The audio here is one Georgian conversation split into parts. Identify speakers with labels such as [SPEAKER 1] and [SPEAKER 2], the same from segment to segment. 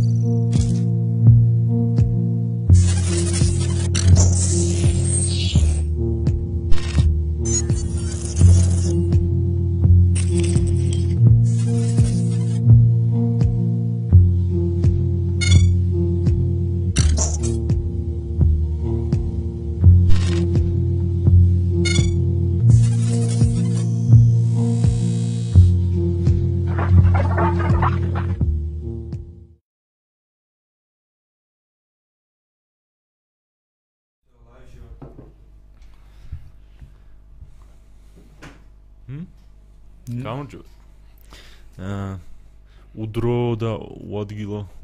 [SPEAKER 1] გამარჯობა.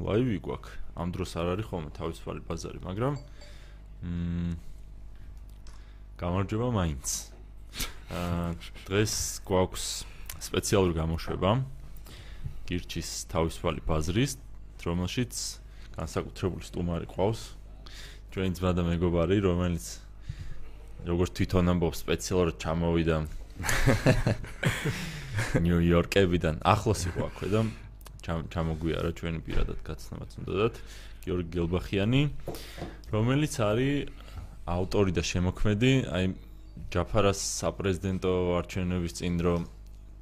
[SPEAKER 1] ლაივი გვაქვს. ამ დროს არ არის ხოლმე თავისუფალი ბაზარი, მაგრამ მ გამარჯობა მაინც. აა დღეს გვაქვს სპეციალური გამოშვება. გირჩის თავისუფალი ბაზრის, რომელშიც განსაკუთრებული სტუმარი ყავს. ჩვენი ძმა და მეგობარი, რომელიც როგორც თვითონ ამბობს, სპეციალურად ჩამოვიდა ნიუ-იორკებიდან ახლოს იყო აქვე და ჩამოგვიარა ჩვენი პირადად გაცნობაც უნდათ. გიორგი გელბახიანი რომელიც არის ავტორი და შემოქმედი აი ჯაფარას საპრეზიდენტო არჩევნების წინ რომ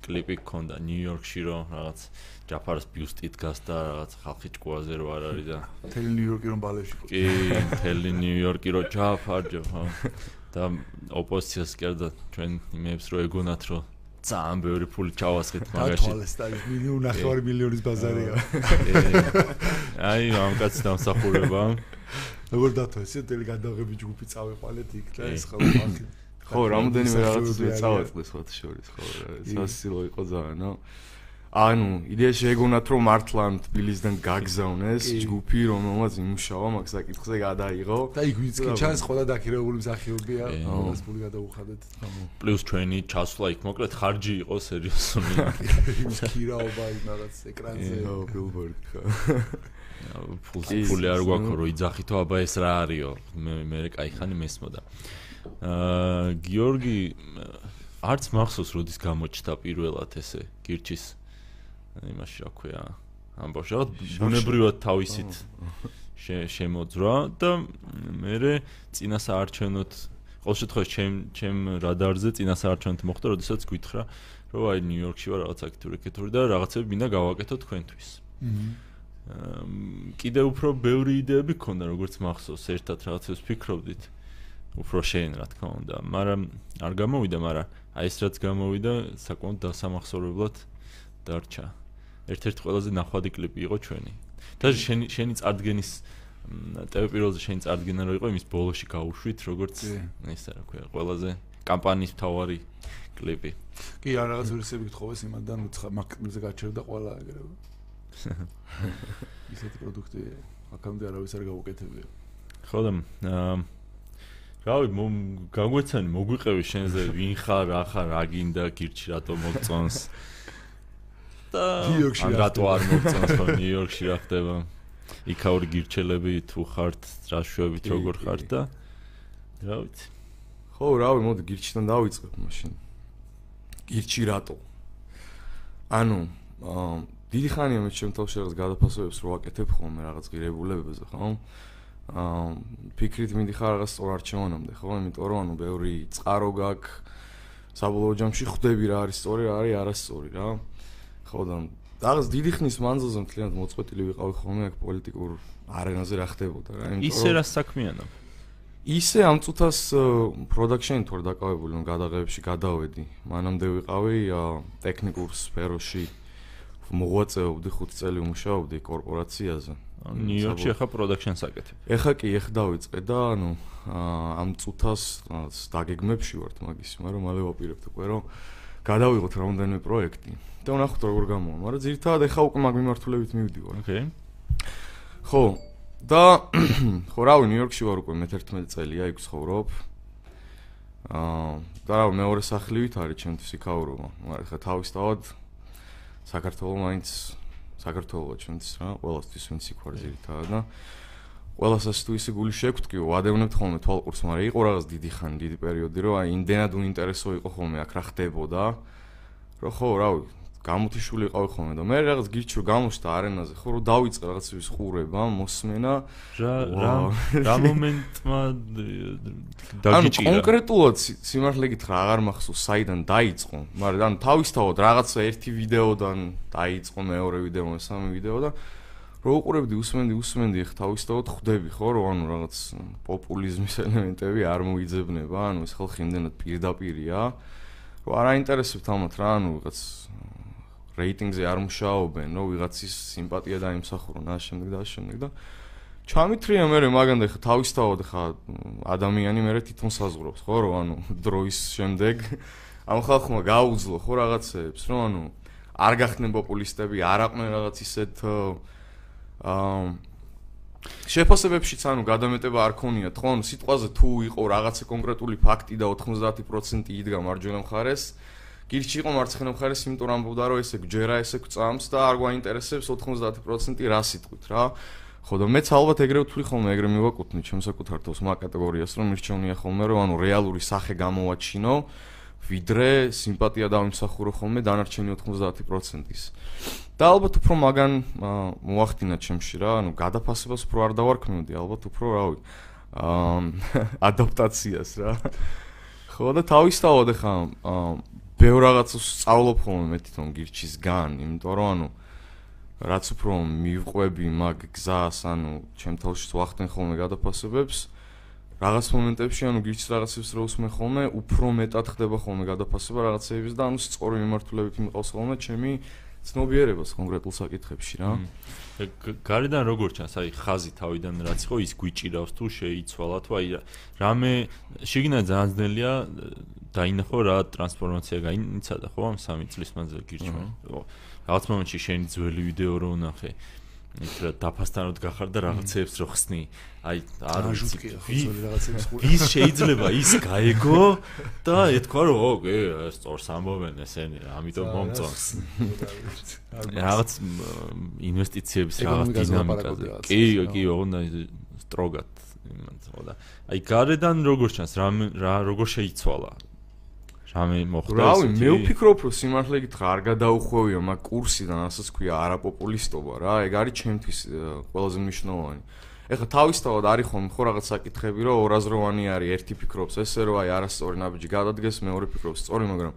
[SPEAKER 1] კლიპი ქონდა ნიუ-იორკში რომ რაღაც ჯაფარას ბიუსტი დგას და რაღაც ხალხი ჭკუაზე რო არ არის და
[SPEAKER 2] თელი ნიუ-იორკი რომ ბალევში
[SPEAKER 1] კი თელი ნიუ-იორკი რო ჯაფარ ჯაფარ. და ოპოზიციას კერდა ჩვენ იმებს რო ეგონათ რომ ძალიან ბევრი ფული ჩავასხეთ
[SPEAKER 2] მაგაში. თვალესტარი მილიონი ახალი მილიონის ბაზარია.
[SPEAKER 1] აი ამ კაცს დამსახურება.
[SPEAKER 2] როგორ დათო ესე დელი გადაღები ჯგუფი წავეყალეთ იქ და ეს ხოლმე ხალხი.
[SPEAKER 3] ხო, რამოდენიმე რაღაცა წავეწყდეს ხო შორის ხო. სასილო იყო ძალიან, ნო. ანუ იდეაში ეგონათ რომ მართლა თბილისიდან გაგზავნეს ჯგუფი რომელმაც იმუშავა მაგ საკითხზე გადაიღო.
[SPEAKER 2] და იქ ვიც კი ჩანს ყველა დაქირავებული მსახიობია ეს ფული გადაუხადეთ.
[SPEAKER 1] პლუს ჩვენი ჩასვლა იქ მოკლედ ხარჯი იყო სერიოზული
[SPEAKER 2] ქირაობა იქ რაღაც ეკრანზე.
[SPEAKER 3] ო ბილბორდ
[SPEAKER 1] ფული ფული არ გვაქვს რომ იძახითო აბა ეს რა არისო? მე მე კაი ხანი მესმოდა აა გიორგი არც მახსოვს როდის გამოჩნდა პირველად ესე გირჩის იმაში რა ქვია რა ბუნებრივად თავისით შემოძრა და მე წინასაარჩევნოთ ყოველ შემთხვევაში ჩემ ჩემ რადარზე წინასაარჩევნოთ მოხდა როდესაც გითხრა რომ აი ნიუ-იორკში ვარ რაღაც აქტიური კეთური და რაღაცები მინდა გავაკეთო თქვენთვის. კიდე უფრო ბევრი იდეები ქონდა როგორც მახსოვს ერთად რაღაცებს ფიქრობდით. უფრო შენ რა თქმა უნდა. მაგრამ არ გამოვიდა მაგრამ აი ეს რაც გამოვიდა საკმაოდ დასამახსოვრებლად დარჩა ერთ-ერთი ყველაზე ნახვადი კლიპი იყო ჩვენი. და შენი შენი წარდგენის ტევ პირველზე შენი წარდგენა რო იყო იმის ბოლოში გაუშვით როგორც ესა რა ქვია ყველაზე კამპანიის მთავარი კლიპი.
[SPEAKER 2] კი რა რაღაც ვერსიები გთხოვეს იმადან მაგზე გაჩერდა ყველა ეგრევე. ისეთი პროდუქტი აქამდე არავის არ გაუკეთებია.
[SPEAKER 1] ხო და აა რავი მომ გაგვეცანი მოგვიყევი შენზე ვინ ხარ რა ხარ რა გინდა გირჩი რატო მოგწონს და ან რატო არ მოგწონს ხო ნიუ-იორკში რა ხდება იქაური გირჩელები თუ ხართ რაშუებით როგორ ხართ და რა ვიცი.
[SPEAKER 3] ხო რავი მოდი გირჩიდან დავიწყებ მაშინ. გირჩი რატო? ანუ დიდი ხანია მე ჩემ თავში რაღაც გადაფასებებს რო ვაკეთებ ხოლმე რაღაც ღირებულებებზე ხო? აა ფიქრით მიდიხარ რაღაც სწორ არჩევანამდე ხო? იმიტომ რომ ანუ ბევრი წყარო გაქვს საბოლოო ჯამში ხვდები რა არის სწორი რა არის არასწორი რა ხო და რაღაც დიდი ხნის მანძილზე მთლიანად მოწყვეტილი ვიყავი ხოლმე აქ პოლიტიკურ არენაზე რა ხდებოდა რა.
[SPEAKER 1] იმიტომ ისე რა საქმიანო?
[SPEAKER 3] ისე ამ წუთას პროდაქშენი თორ დაკავებული რომ გადაღებებში გადავედი. მანამდე ვიყავი ტექნიკურ სფეროში მოღვაწეობდი 5 წელი ვმუშაობდი კორპორაციაზე.
[SPEAKER 1] ნიუ-იორკში ახლა პროდაქშენს აკეთებ.
[SPEAKER 3] ეხა კი ეხ დავიწყე და ანუ ამ წუთას დაგეგმებში ვართ მაგის, მაგრამ მალე ვაპირებთ უკვე რომ გადავიღოთ რამდენიმე პროექტი. და ვნახოთ როგორ გამოვა, მაგრამ ძირითადად ეხა უკვე მაგ მიმართულებით მივდივარ.
[SPEAKER 1] ოკეი.
[SPEAKER 3] ხო. და ხო რავი ნიუ-იორკში ვარ უკვე მე-11 წელია იქ ცხოვრობ. აა და რავი მეორე სახლივით არის ჩემთვის იქაურობა, მაგრამ ეხა თავისთავად საქართველოს მაინც საქართველოს ჩვენც რა, ყველასთვის ვინც იქ ვარ ძირითადად და ყველასაც თუ ისე გული შეგვტკიო, ვადევნებთ ხოლმე თვალყურს, მაგრამ იყო რაღაც დიდი ხანი, დიდი პერიოდი, რომ აი იმდენად უინტერესო იყო ხოლმე აქ რა ხდებოდა. რომ ხო, რავი, გამოთიშული ყავი ხოლმე და მე რაღაც გირჩი რომ გამოშთა არენაზე ხო რომ დავიწყე რაღაცების ხურება მოსმენა.
[SPEAKER 1] რა რა რა მომენტმა
[SPEAKER 3] დაგიჭირა? ანუ კონკრეტულად სიმართლე გითხრა აღარ მახსოვს საიდან დაიწყო? მაგრამ ანუ თავისთავად რაღაცა ერთი ვიდეოდან დაიწყო მეორე ვიდეო მესამე ვიდეო და რო უყურებდი უსმენდი უსმენდი ხ თავისთავად ხვდები ხო რომ ანუ რაღაც პოპულიზმის ელემენტები არ მოიძებნება ანუ ეს ხალხი იმდენად პირდაპირია. რომ არ აინტერესებთ ამათ რა ანუ რაღაც რეიტინგზე არ მუშაობენ, რომ ვიღაცის სიმპათია დაიმსახურონ ამ შემდეგ და ამ შემდეგ და ჩამithრია მე მაგანდე ხა თავისთავად ხა ადამიანი მე თვითონ საზღვრობს, ხო რომ ანუ დროის შემდეგ ამ ხალხმა გაუძლო ხო რაღაცეებს, რომ ანუ არ გახდნენ პოპულისტები, არ აყვნენ რაღაც ისეთ აა შეფასებებშიც ანუ გადამეტება არ ქონიათ, ხო? ანუ სიტყვაზე თუ იყო რაღაცა კონკრეტული ფაქტი და 90% იდგა მარჯვენა მხარეს, გირჩი იყო მარცხენა მხარეს, იმიტომ ამბობდა რომ ესე გჯერა, ესე გწამს და არ გვაინტერესებს 90% რა სიტყვით რა. ხო და მეც ალბათ ეგრე ვთვლი ხოლმე, ეგრე მივაკუთვნი ჩემს საკუთარ თავს მაგ კატეგორიას, რომ მირჩევნია ხოლმე რომ ანუ რეალური სახე გამოვაჩინო, ვიდრე სიმპათია დავიმსახურო ხოლმე დანარჩენი 90%-ის. და ალბათ უფრო მაგან მოახდინა ჩემში რა, ანუ გადაფასებას უფრო არ დავარქმევდი, ალბათ უფრო რავი. აა ადაპტაციას რა. ხო და თავისთავად ხა ბევრ რაღაცას სწავლობ ხოლმე მე თვითონ გირჩისგან, იმიტომ რომ ანუ რაც უფრო მივყვები მაგ გზას, ანუ ჩემ თავში ვახტენ ხოლმე გადაფასებებს, რაღაც მომენტებში ანუ გირჩის რაღაცებს რო უსმენ ხოლმე, უფრო მეტად ხდება ხოლმე გადაფასება რაღაცეების და ანუ სწორი მიმართულებით მიყავს ხოლმე ჩემი ცნობიერებას კონკრეტულ საკითხებში რა.
[SPEAKER 1] გარედან როგორ ჩანს, აი ხაზი თავიდან რაც იყო ის გვიჭირავს თუ შეიცვალა თუ აი რამე შეგინა ძალიან ძნელია დაინახო რა ტრანსფორმაცია გაინიცადა ხო ამ სამი წლის მანძილზე გირჩმა. რაღაც მომენტში შენი ძველი ვიდეო რო ვნახე. ის რა დაფასთანოთ გახარ და რაღაცეებს რო ხსნი. აი არ ვიცი რაღაცეებს ხო. ის შეიძლება ის გაეგო და ეთქვა რომ ო, კი, სწორს ამბობენ ესენი, ამიტომ მომწონს. რაღაც ინვესტიციების რაღაც დინამიკაზე. კი, კი, უნდა სტროგად იმან ხო და აი გარედან როგორ ჩანს რა რა როგორ შეიცვალა რამე მოხდა
[SPEAKER 3] ეს? რავი, მე ვფიქრობ, რომ სიმართლე გითხრა, არ გადაუხვევია მაგ კურსიდან, ასაც ქვია არაპოპულისტობა რა, ეგ არის ჩემთვის ყველაზე მნიშვნელოვანი. ეხლა თავისთავად არის ხომ ხო რაღაც საკითხები, რომ ორაზროვანი არის, ერთი ფიქრობს ესე, რომ აი არასწორი ნაბიჯი გადადგეს, მეორე ფიქრობს სწორი, მაგრამ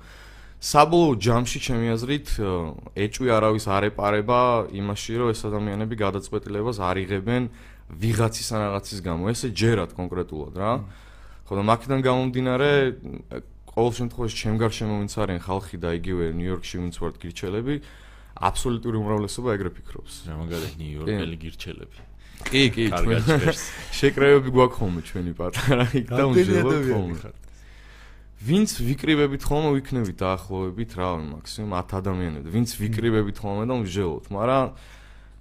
[SPEAKER 3] საბოლოო ჯამში ჩემი აზრით ეჭვი არავის არ ეპარება იმაში, რომ ეს ადამიანები გადაწყვეტილებას არიღებენ ვიღაცის ან რაღაცის გამო. ესე ჯერათ კონკრეტულად რა. ხო და მაგიდან გამომდინარე ყოველ შემთხვევაში ჩემ გარშემო ვინც არიან ხალხი და იგივე ნიუ-იორკში ვინც ვართ გირჩელები, აბსოლუტური უმრავლესობა ეგრე ფიქრობს.
[SPEAKER 1] რა მაგარი ნიუ-იორკელი გირჩელები.
[SPEAKER 3] კი, კი, შეკრებები გვაქვს ხოლმე ჩვენი პატარა იქ და უმჟელოთ ხოლმე. ვინც ვიკრიბებით ხოლმე ვიქნებით დაახლოებით რა, მაქსიმუმ 10 ადამიანები. ვინც ვიკრიბებით ხოლმე და უმჟელოთ, მაგრამ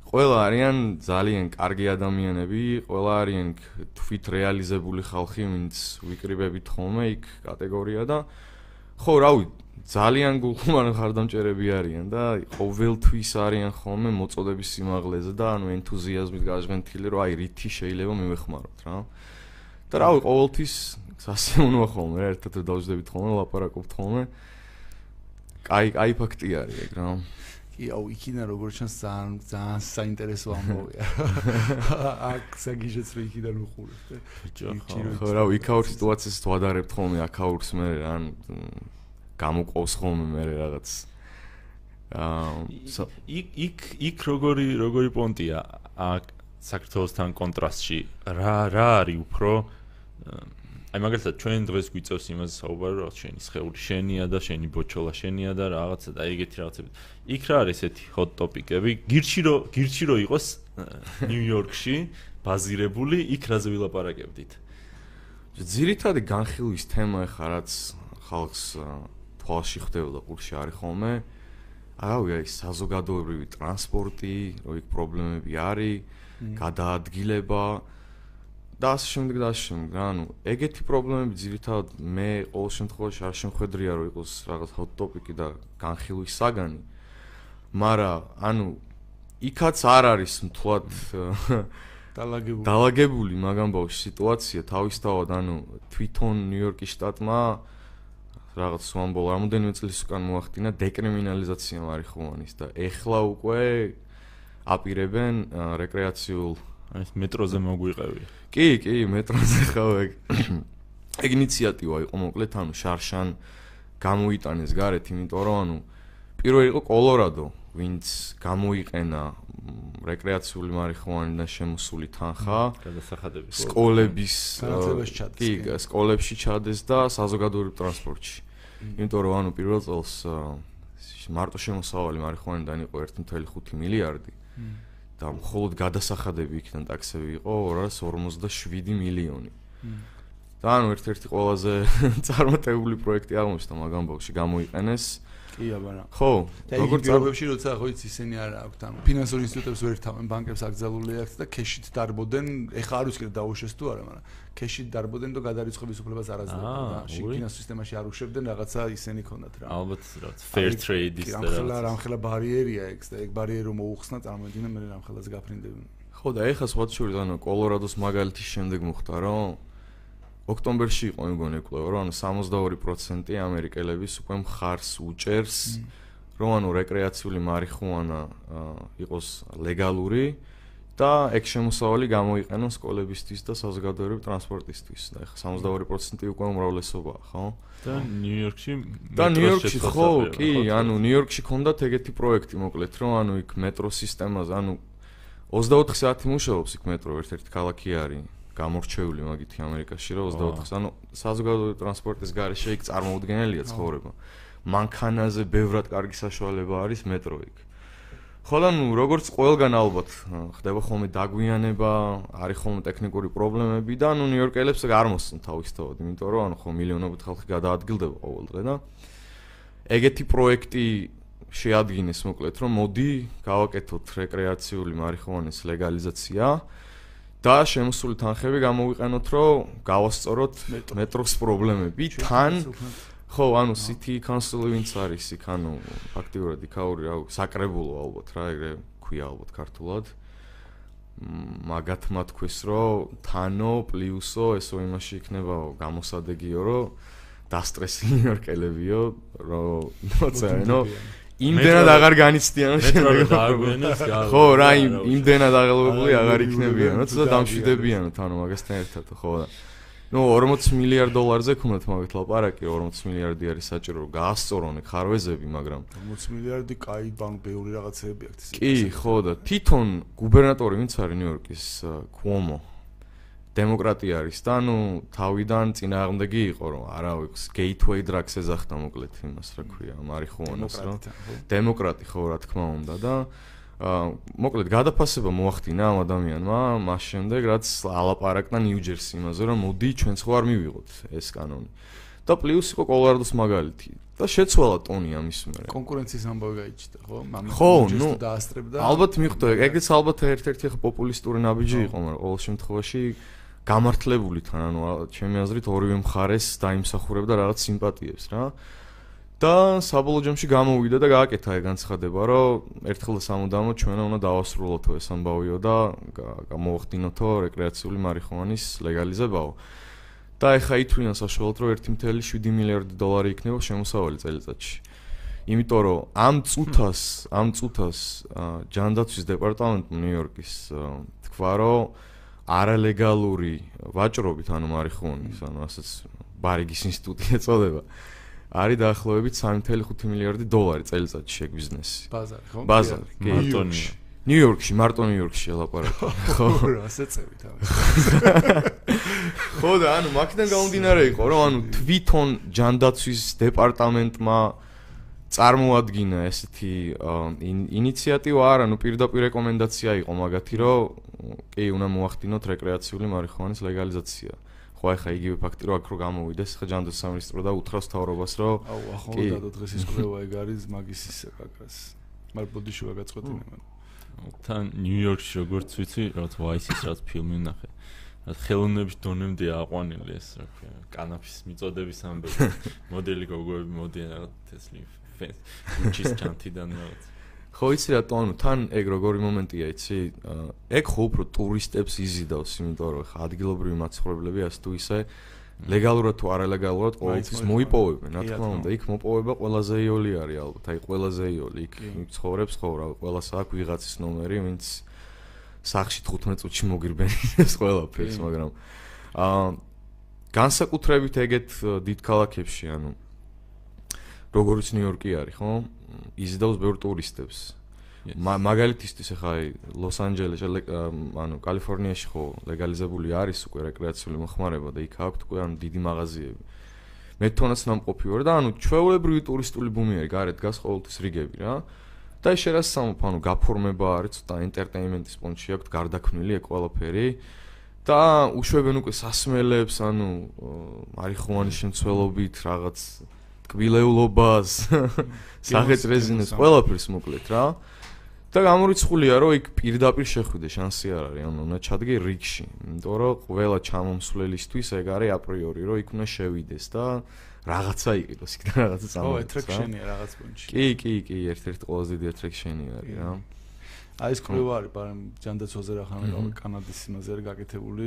[SPEAKER 3] ყველა არიან ძალიან კარგი ადამიანები, ყველა არიან თვით რეალიზებული ხალხი, ვინც ვიკრიბებით ხოლმე იქ კატეგორია და ხო, რავი, ძალიან გულხმარი ხარდამჭერები არიან და ყოველთვის არიან ხოლმე მოწოდების სიმაღლეზე და ანუ ენთუზიაზმით გაჟღენთილი, რომ აი რითი შეიძლება მივეხმაროთ რა. და რავი, ყოველთვის სასეუნოა ხოლმე, ერთად დავждდებით ხოლმე, ლაპარაკობთ ხოლმე. კაი, კაი ფაქტი არის ეგ რა.
[SPEAKER 2] კი, აუ, იქინა როგორ ჩანს ძალიან ძალიან საინტერესო ამბავია. აქ საგიჟეც რო იქიდან უყურებ,
[SPEAKER 3] ხო? ხო, რა, იქაურ სიტუაციას თვადარებთ ხოლმე აქაურს მე ან გამოყავს ხოლმე მე რაღაც
[SPEAKER 1] აა იქ იქ იქ როგორი როგორი პონტია აქ საქართველოსთან კონტრასტში რა რა არის უფრო აი მაგალითად ჩვენ დღეს გვიწევს იმას საუბარი რომ შენი სხეული შენია და შენი ბოჩოლა შენია და რაღაცა და ეგეთი რაღაცები. იქ რა არის ესეთი hot topic-ები? გირჩი რომ გირჩი რომ იყოს ნიუ-იორკში ბაზირებული, იქ რაზე ვილაპარაკებდით?
[SPEAKER 3] ძირითადი განხილვის თემა ეხა რაც ხალხს თვალში ხდებოდა ყურში არის ხოლმე. არავი აი საზოგადოებრივი ტრანსპორტი, რო იქ პრობლემები არის, გადაადგილება და ასე შემდეგ და ასე შემდეგ. ანუ ეგეთი პრობლემები ძირითადად მე ყოველ შემთხვევაში არ შემხედრია რომ იყოს რაღაც hot topic-ი და განხილვის საგანი. მაგრამ ანუ იქაც არ არის მთლად
[SPEAKER 2] დაალაგებული
[SPEAKER 3] დაალაგებული მაგამ ბავშვი სიტუაცია თავისთავად ანუ თვითონ ნიუ-იორკის შტატმა რაღაც სვამბოლ რამოდენიმე წლის უკან მოახდინა დეკრიმინალიზაცია მარიხუანის და ეხლა უკვე აპირებენ რეკრეაციულ
[SPEAKER 1] ეს მეტროზე მოგვიყევი.
[SPEAKER 3] კი, კი, მეტროზე ხავ ეგ. ეგ ინიციატივა იყო მოკლედ, ანუ შარშან გამოიტანეს გარეთ, იმიტომ რომ ანუ პირველი იყო კოლორადო, ვინც გამოიყენა რეკრეაციული მარიხუანიდან შემოსული თანხა
[SPEAKER 1] გადასახადების
[SPEAKER 3] სკოლების
[SPEAKER 2] კი,
[SPEAKER 3] სკოლებში ჩადეს და საზოგადოებრივ ტრანსპორტში. იმიტომ რომ ანუ პირველ წელს მარტო შემოსავალი მარიხუანიდან იყო 1.5 მილიარდი. და მხოლოდ გადასახადები იქიდან ტაქსები იყო 257 მილიონი. და ანუ ერთ-ერთი ყველაზე წარმატებული პროექტი აღმოჩნდა მაგ ამბავში გამოიყენეს
[SPEAKER 2] კი აბანა.
[SPEAKER 3] ხო.
[SPEAKER 2] როგორ წაბებში როცა ხო იცი ისინი არ აქვთ ანუ ფინანსურ ინსტიტუტებს ვერ რთავენ ბანკებს აკრძალული აქვს და кэშით დარბოდნენ. ეხლა არ ვიცი დაუშვეს თუ არა, მაგრამ кэშით დარბოდნენ და გადარიცხვის უფლებას არ აძლევდნენ და ფინანსურ სისტემაში არ უშვებდნენ რაღაცა ისინი ქონდათ რა.
[SPEAKER 1] ალბათ რა fair trade-ის
[SPEAKER 2] და რამხელა რამხელა ბარიერია ეგ და ეგ ბარიერი რომ მოუხსნა წარმოიდგინე მე რამხელას გაფრინდებიან.
[SPEAKER 3] ხო და ეხლა სხვა შორის ანუ კოლორადოს მაგალითის შემდეგ მოხდა რომ ოქტომბერში იყო მეგონი კვლევა, რომ ანუ 62% ამერიკელების უკვე მხარს უჭერს, რომ ანუ რეკრეაციული მარიხუანა იყოს ლეგალური და ეგ შემოსავალი გამოიყენონ სკოლებისთვის და საზოგადოებრივ ტრანსპორტისთვის. და ეხა 62% უკვე უმრავლესობაა, ხო?
[SPEAKER 1] და ნიუ-იორკში
[SPEAKER 3] და ნიუ-იორკში ხო, კი, ანუ ნიუ-იორკში ქონდათ ეგეთი პროექტი მოკლედ, რომ ანუ იქ მეტრო სისტემაზე, ანუ 24 საათი მუშაობს იქ მეტრო, ერთ-ერთი ქალაქი არის. გამორჩეული მაგითი ამერიკაში რომ 24-ს ანუ საზოგადოებრივი ტრანსპორტის გარეშე იქ წარმოუდგენელია ცხოვრება. მანქანაზე ბევრად კარგი საშუალება არის მეტრო იქ. ხო და ნუ როგორც ყველგან ალბათ ხდება ხოლმე დაგვიანება, არის ხოლმე ტექნიკური პრობლემები და ნუ ნიუ-იორკელებს არ მოსწონთ თავისთავად, იმიტომ რომ ანუ ხო მილიონობით ხალხი გადაადგილდება ყოველ დღე და ეგეთი პროექტი შეადგინეს მოკლედ რომ მოდი გავაკეთოთ რეკრეაციული მარიხუანის ლეგალიზაცია. და შემოსული თანხები გამოვიყენოთ, რომ გავასწოროთ მეტროს პრობლემები. თან ხო, ანუ City Council ვინც არის იქ, ანუ აქტიურად იქაური რა, საკრებულო ალბათ რა, ეგრე ქვია ალბათ ქართულად. მაგათ მათქვის, რომ თანო პლუსო ესო იმაში იქნებაო გამოსადეგიო, რომ დასტრესილი ნიუ-იორკელებიო, რომ ნოცაენო იმდენად აღარ განიცდიან ხო რა იმდენად აღელვებული აღარ იქნებიან ცოტა დამშვიდებიან თანო მაგასთან ერთად ხო და ნუ 40 მილიარდ დოლარზე ქონდათ მაგათ ლაპარაკი 40 მილიარდი არის საჭირო რომ გაასწორონ ხარვეზები მაგრამ
[SPEAKER 2] 40 მილიარდი კაი ბანკ ბევრი რაღაცეები აქვს
[SPEAKER 3] კი ხო და თვითონ გუბერნატორი ვინც არის ნიუ-იორკის კუომო დემოკრატია არის და ნუ თავიდან წინააღმდეგი იყო რომ არა ვიქს gateway drugs ეძახდა მოკლედ იმას რა ქვია მარიხუანას რა დემოკრატი ხო რა თქმა უნდა და აა მოკლედ გადაფასება მოახდინა ამ ადამიანმა მას შემდეგ რაც ალაპარაკნა ნიუ-ჯერსი იმაზე რომ მოდი ჩვენ სხვა არ მივიღოთ ეს კანონი. და პლუს იყო კოლორადოს მაგალითი და შეცვალა ტონი ამის მერე.
[SPEAKER 2] კონკურენციის ამბავი გაიჩნდა ხო?
[SPEAKER 3] ხო ნუ დაასტრებდა ალბათ მიხვდა ეგეც ალბათ ერთ-ერთი ხო პოპულისტური ნაბიჯი იყო მაგრამ ყოველ შემთხვევაში გამართლებული თან ანუ ჩემი აზრით ორივე მხარეს დაიმსახურებდა რაღაც სიმპათიებს რა. და საბოლოო ჯამში გამოვიდა და გააკეთა ეგ განცხადება რომ ერთხელ სამუდამო ჩვენ უნდა დავასრულოთო ეს ამბავიო და გამოვხდინოთო რეკრეაციული მარიხუანის ლეგალიზებაო. და ეხა ითვლიან საშუალოდ რომ 1.7 მილიარდი დოლარი იქნება შემოსავალი წელიწადში. იმიტომ რომ ამ წუთას ამ წუთას ჯანდაცვის დეპარტამენტი ნიუ-იორკის თქვა რომ არალეგალური ვაჭრობით, ანუ მარიხუანის, ანუ ასეც ბარიგის ინსტიტუტი ეწოდება. არის დაახლოებით 3.5 მილიარდი დოლარი წელიწადში შეგ ბიზნესი.
[SPEAKER 2] ბაზარი, ხო?
[SPEAKER 3] ბაზარი, კი.
[SPEAKER 1] მარტონია.
[SPEAKER 3] ნიუ-იორკში, მარტო ნიუ-იორკში ელაპარაკო.
[SPEAKER 2] ხო, ასე წევით ამას.
[SPEAKER 3] ხო და ანუ მაგიდან გამომდინარე იყო, რომ ანუ თვითონ ჯანდაცვის დეპარტამენტმა წარმოადგინა ესეთი ინიციატივა არა, ნუ პირდაპირ რეკომენდაცია იყო მაგათი, რომ კი, უნდა მოახდინოთ რეკრეაციული მარიხუანის ლეგალიზაცია. ხო, ახლა იგივე ფაქტი რომ აქ რო გამოვიდეს, ხა ჯანდაცვის სამინისტრო და უთხრავს თავრობას, რომ
[SPEAKER 2] აუ, ახლა უნდა დღეს ის კვლევა ეგ არის მაგის ისე კაკას. მაგრამ ბოდიშოა გაწყვეტინე მან.
[SPEAKER 1] თან ნიუ-იორკში როგორც ვიცი, რაც ვაისის რაც ფილმი ნახე. რაც ხელოვნების დონემდე აყვანილი ეს რა ქვია, კანაფის მიწოდების ამბები, მოდელი გოგოები მოდიან რაღაც თესლი ფენჩის ჩანთიდან რაღაც.
[SPEAKER 3] ხო იცი რა თქმა უნდა თან ეგ როგორი მომენტია იცი ეგ ხო უფრო ტურისტებს იზიდავს იმიტომ რომ ხა ადგილობრივი მაცხოვრებლები ასე თუ ისე ლეგალურად თუ არალეგალურად ყოველთვის მოიპოვებენ, რა თქმა უნდა, იქ მოპოვება ყველაზე იოლი არის ალბათ, აი ყველაზე იოლი, იქ ცხოვრებს ხო რა, ყველას აქვს ვიღაცის ნომერი, ვინც სახში 15 წუთში მოგირბენებს ყველაფერს, მაგრამ აა განსაკუთრებით ეგეთ დიდ ქალაქებში, ანუ როგორც ნიუ-იორკი არის, ხო? იზიდავს ბევრ ტურისტებს. მაგალითისთვის ახლა ლოს-ანჯელესში, ანუ კალიფორნიაში ხო ლეგალიზებული არის უკვე რეკრეაციული მოხმარება და იქ აქვს უკვე ანუ დიდი მაღაზიები. მე თვითონაც ნამყოფი ვარ და ანუ ჩვეულებრივი ტურისტული ბუმი არის, გარეთ გას ყოველთვის რიგები რა. და ეს შერასამოფ, ანუ გაფორმება არის, ცოტა ენტერტეინმენტის პონჩი აქვს, გარდაქმნილი ეგ ყველაფერი. და უშვებენ უკვე სასმელებს, ანუ მარიხუანის შემცველობით რაღაც კბილეულობას, საღეწრეზინეს, ყველაფერს მოკლედ რა. და გამორიცხულია რომ იქ პირდაპირ შეხვიდე შანსი არ არის, ანუ უნდა ჩადგე რიგში, იმიტომ რომ ყველა ჩამომსვლელისთვის ეგ არის აპრიორი, რომ იქ უნდა შევიდეს და რაღაცა იყიდოს, იქ და რაღაცა
[SPEAKER 2] წამოიღოს. ო, ეტრექშენია რაღაც პუნჩი.
[SPEAKER 3] კი, კი, კი, ერთ-ერთი ყველაზე დიდი ეტრექშენი არის რა.
[SPEAKER 2] აი ეს კვლევა არის, მაგრამ ჯანდაცვაზე რა ხარ კანადის იმაზე არის გაკეთებული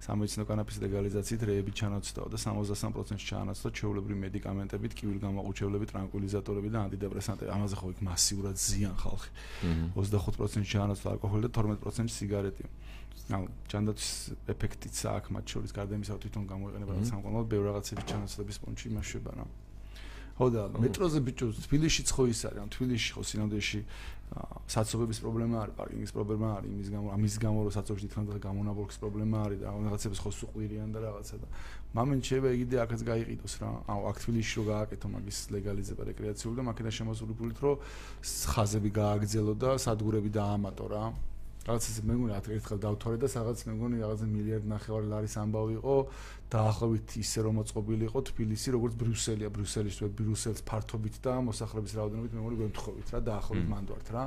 [SPEAKER 2] სამედიცინო კანაფის ლეგალიზაციით რეები ჩანაცვლა და 63%-ში ჩანაცვლა ჩვეულებრივი მედიკამენტებით, კიბილგამაყუჩებლები, ტრანკვილიზატორები და ანტიდეპრესანტები. ამაზე ხო იქ მასიურად ზიან ხალხი. 25%-ში ჩანაცვლა ალკოჰოლი და 12%-ში სიგარეტი. ანუ ჯანდაცვის ეფექტიც აქვს მათ შორის გარდა იმისა, რომ თვითონ გამოიყენება სამყაროდ ბევრ რაღაცების ჩანაცვლების პონჩი იმაშება რა. ხო და მეტროზე ბიჭო თბილისშიც ხო ის არის, ანუ თბილისში ხო სინამდვილეში საცობების პრობლემა არის, პარკინგის პრობლემა არის, იმის გამო, ამის გამო რომ საცობში უნდა გამონაბოლქის პრობლემა არის და რაღაცებს ხო სუყვირიან და რაღაცა და მომენტ შეიძლება იგივე აქაც გაიყიდოს რა. აუ აქ თბილისში რო გააკეთო მაგის ლეგალიზება რეკრეაციული და მაქედა შემოსული ფულით რო ხაზები გააგრძელო და სადგურები დაამატო რა. რაღაცას მე მგონი ერთხელ დავთვალე და რაღაც მე მგონი რაღაც მილიარდ ნახევარი ლარის ამბავი იყო დაახლოებით ისე რომ მოწყობილი იყო თბილისი როგორც ბრიუსელია ბრიუსელის თუ ბრიუსელს ფართობით და მოსახლეობის რაოდენობით მე მგონი გვემთხოვით რა დაახლოებით მანდ ვართ რა.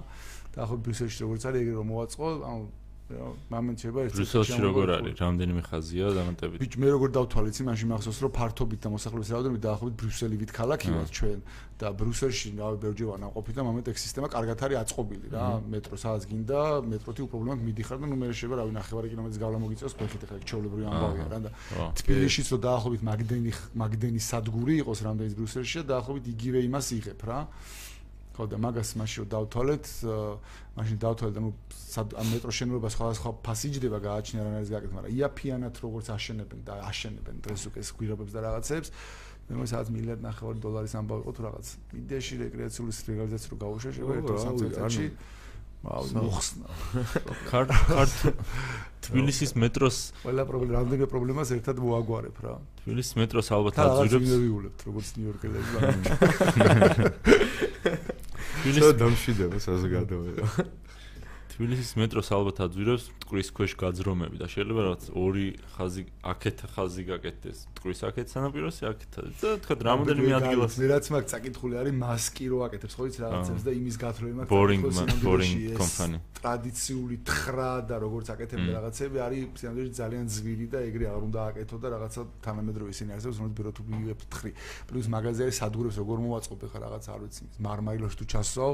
[SPEAKER 2] დაახლოებით ბრიუსელში როგორც არის ეგრე რომ მოაწყო ანუ შეიძლება ეს
[SPEAKER 1] ბრიუსელში როგორ არის? რამდენიმე ხაზია დამატებით.
[SPEAKER 2] ბიჭ მე როგორ დავთვალე იცი მაშინ მახსოვს რომ ფართობით და მოსახლეობის რაოდენობით დაახლოებით ბრიუსელივით ქალაქი ვარ ჩვენ. და ბრიუსელში რავი ბერჯევა ნაყოფი და მომენტ ეგ სისტემა კარგად არის აწყობილი რა. მეტრო სადაც გინდა მეტროთი უპრობლემოდ მიდიხარ და ნუ მე შეიძლება რავი ნახევარი კილომეტრის გავლა მოგიწევს ფეხით ახლა ჩაოლებრივი ამბავია რა. და თბილისშიც რომ დაახლოებით მაგდენი მაგდენი სადგური იყოს რამდენის ბრიუსელში და დაახლოებით იგივე იმას იღებ რა ხო და მაგას მაშინ რომ დავთვალეთ, მაშინ დავთვალეთ, ანუ მეტრო შენობება სხვადასხვა ფასიჯდება გააჩნია რა არის გაკეთება, მაგრამ იაფიანად როგორც აშენებენ და აშენებენ დღეს უკვე ეს გვირაბებს და რაღაცებს, მე მგონი სადაც მილიარდ ნახევარი დოლარის ამბავი იყო თუ რაღაც იდეაში რეკრეაციული ლეგალიზაცია რო გაუშვება ერთ-ერთ აუ მოხსნა.
[SPEAKER 1] კარტ კარტ თბილისის მეტროს
[SPEAKER 2] ყველა პრობლემა რამდენი პრობლემას ერთად მოაგვარებ რა.
[SPEAKER 1] თბილისის მეტროს ალბათ აძურებს.
[SPEAKER 2] რა ვიულებთ როგორც ნიუ-იორკელები.
[SPEAKER 3] თბილისს დამშვიდება საზოგადოება.
[SPEAKER 1] თბილისის მეტროს ალბათ აძვირებს მტკვრის ქვეშ გაძრომები და შეიძლება რაღაც ორი ხაზი აქეთ ხაზი გაკეთდეს. მტკვრის აქეთ სანაპიროსი აქეთ და თქვა რამოდენიმე ადგილას
[SPEAKER 2] მე რაც მაგ წაკითხული არის მასკი რო აკეთებს ხო იცი რაღაცებს და იმის გათხრები
[SPEAKER 1] მაგ ბორინგ ბორინგ კომპანი
[SPEAKER 2] ტრადიციული თხრა და როგორც აკეთებდა რაღაცები არის სინამდვილეში ძალიან ძვირი და ეგრე არ უნდა აკეთო და რაღაცა თანამედროვე ისინი არსებობს რომელიც ბირო თუ ვიებ თხრი. პლუს მაგაზე არის სადგურებს როგორ მოვაწყობ ხა რაღაც არ ვიცი. მარმაილოში თუ ჩასვავ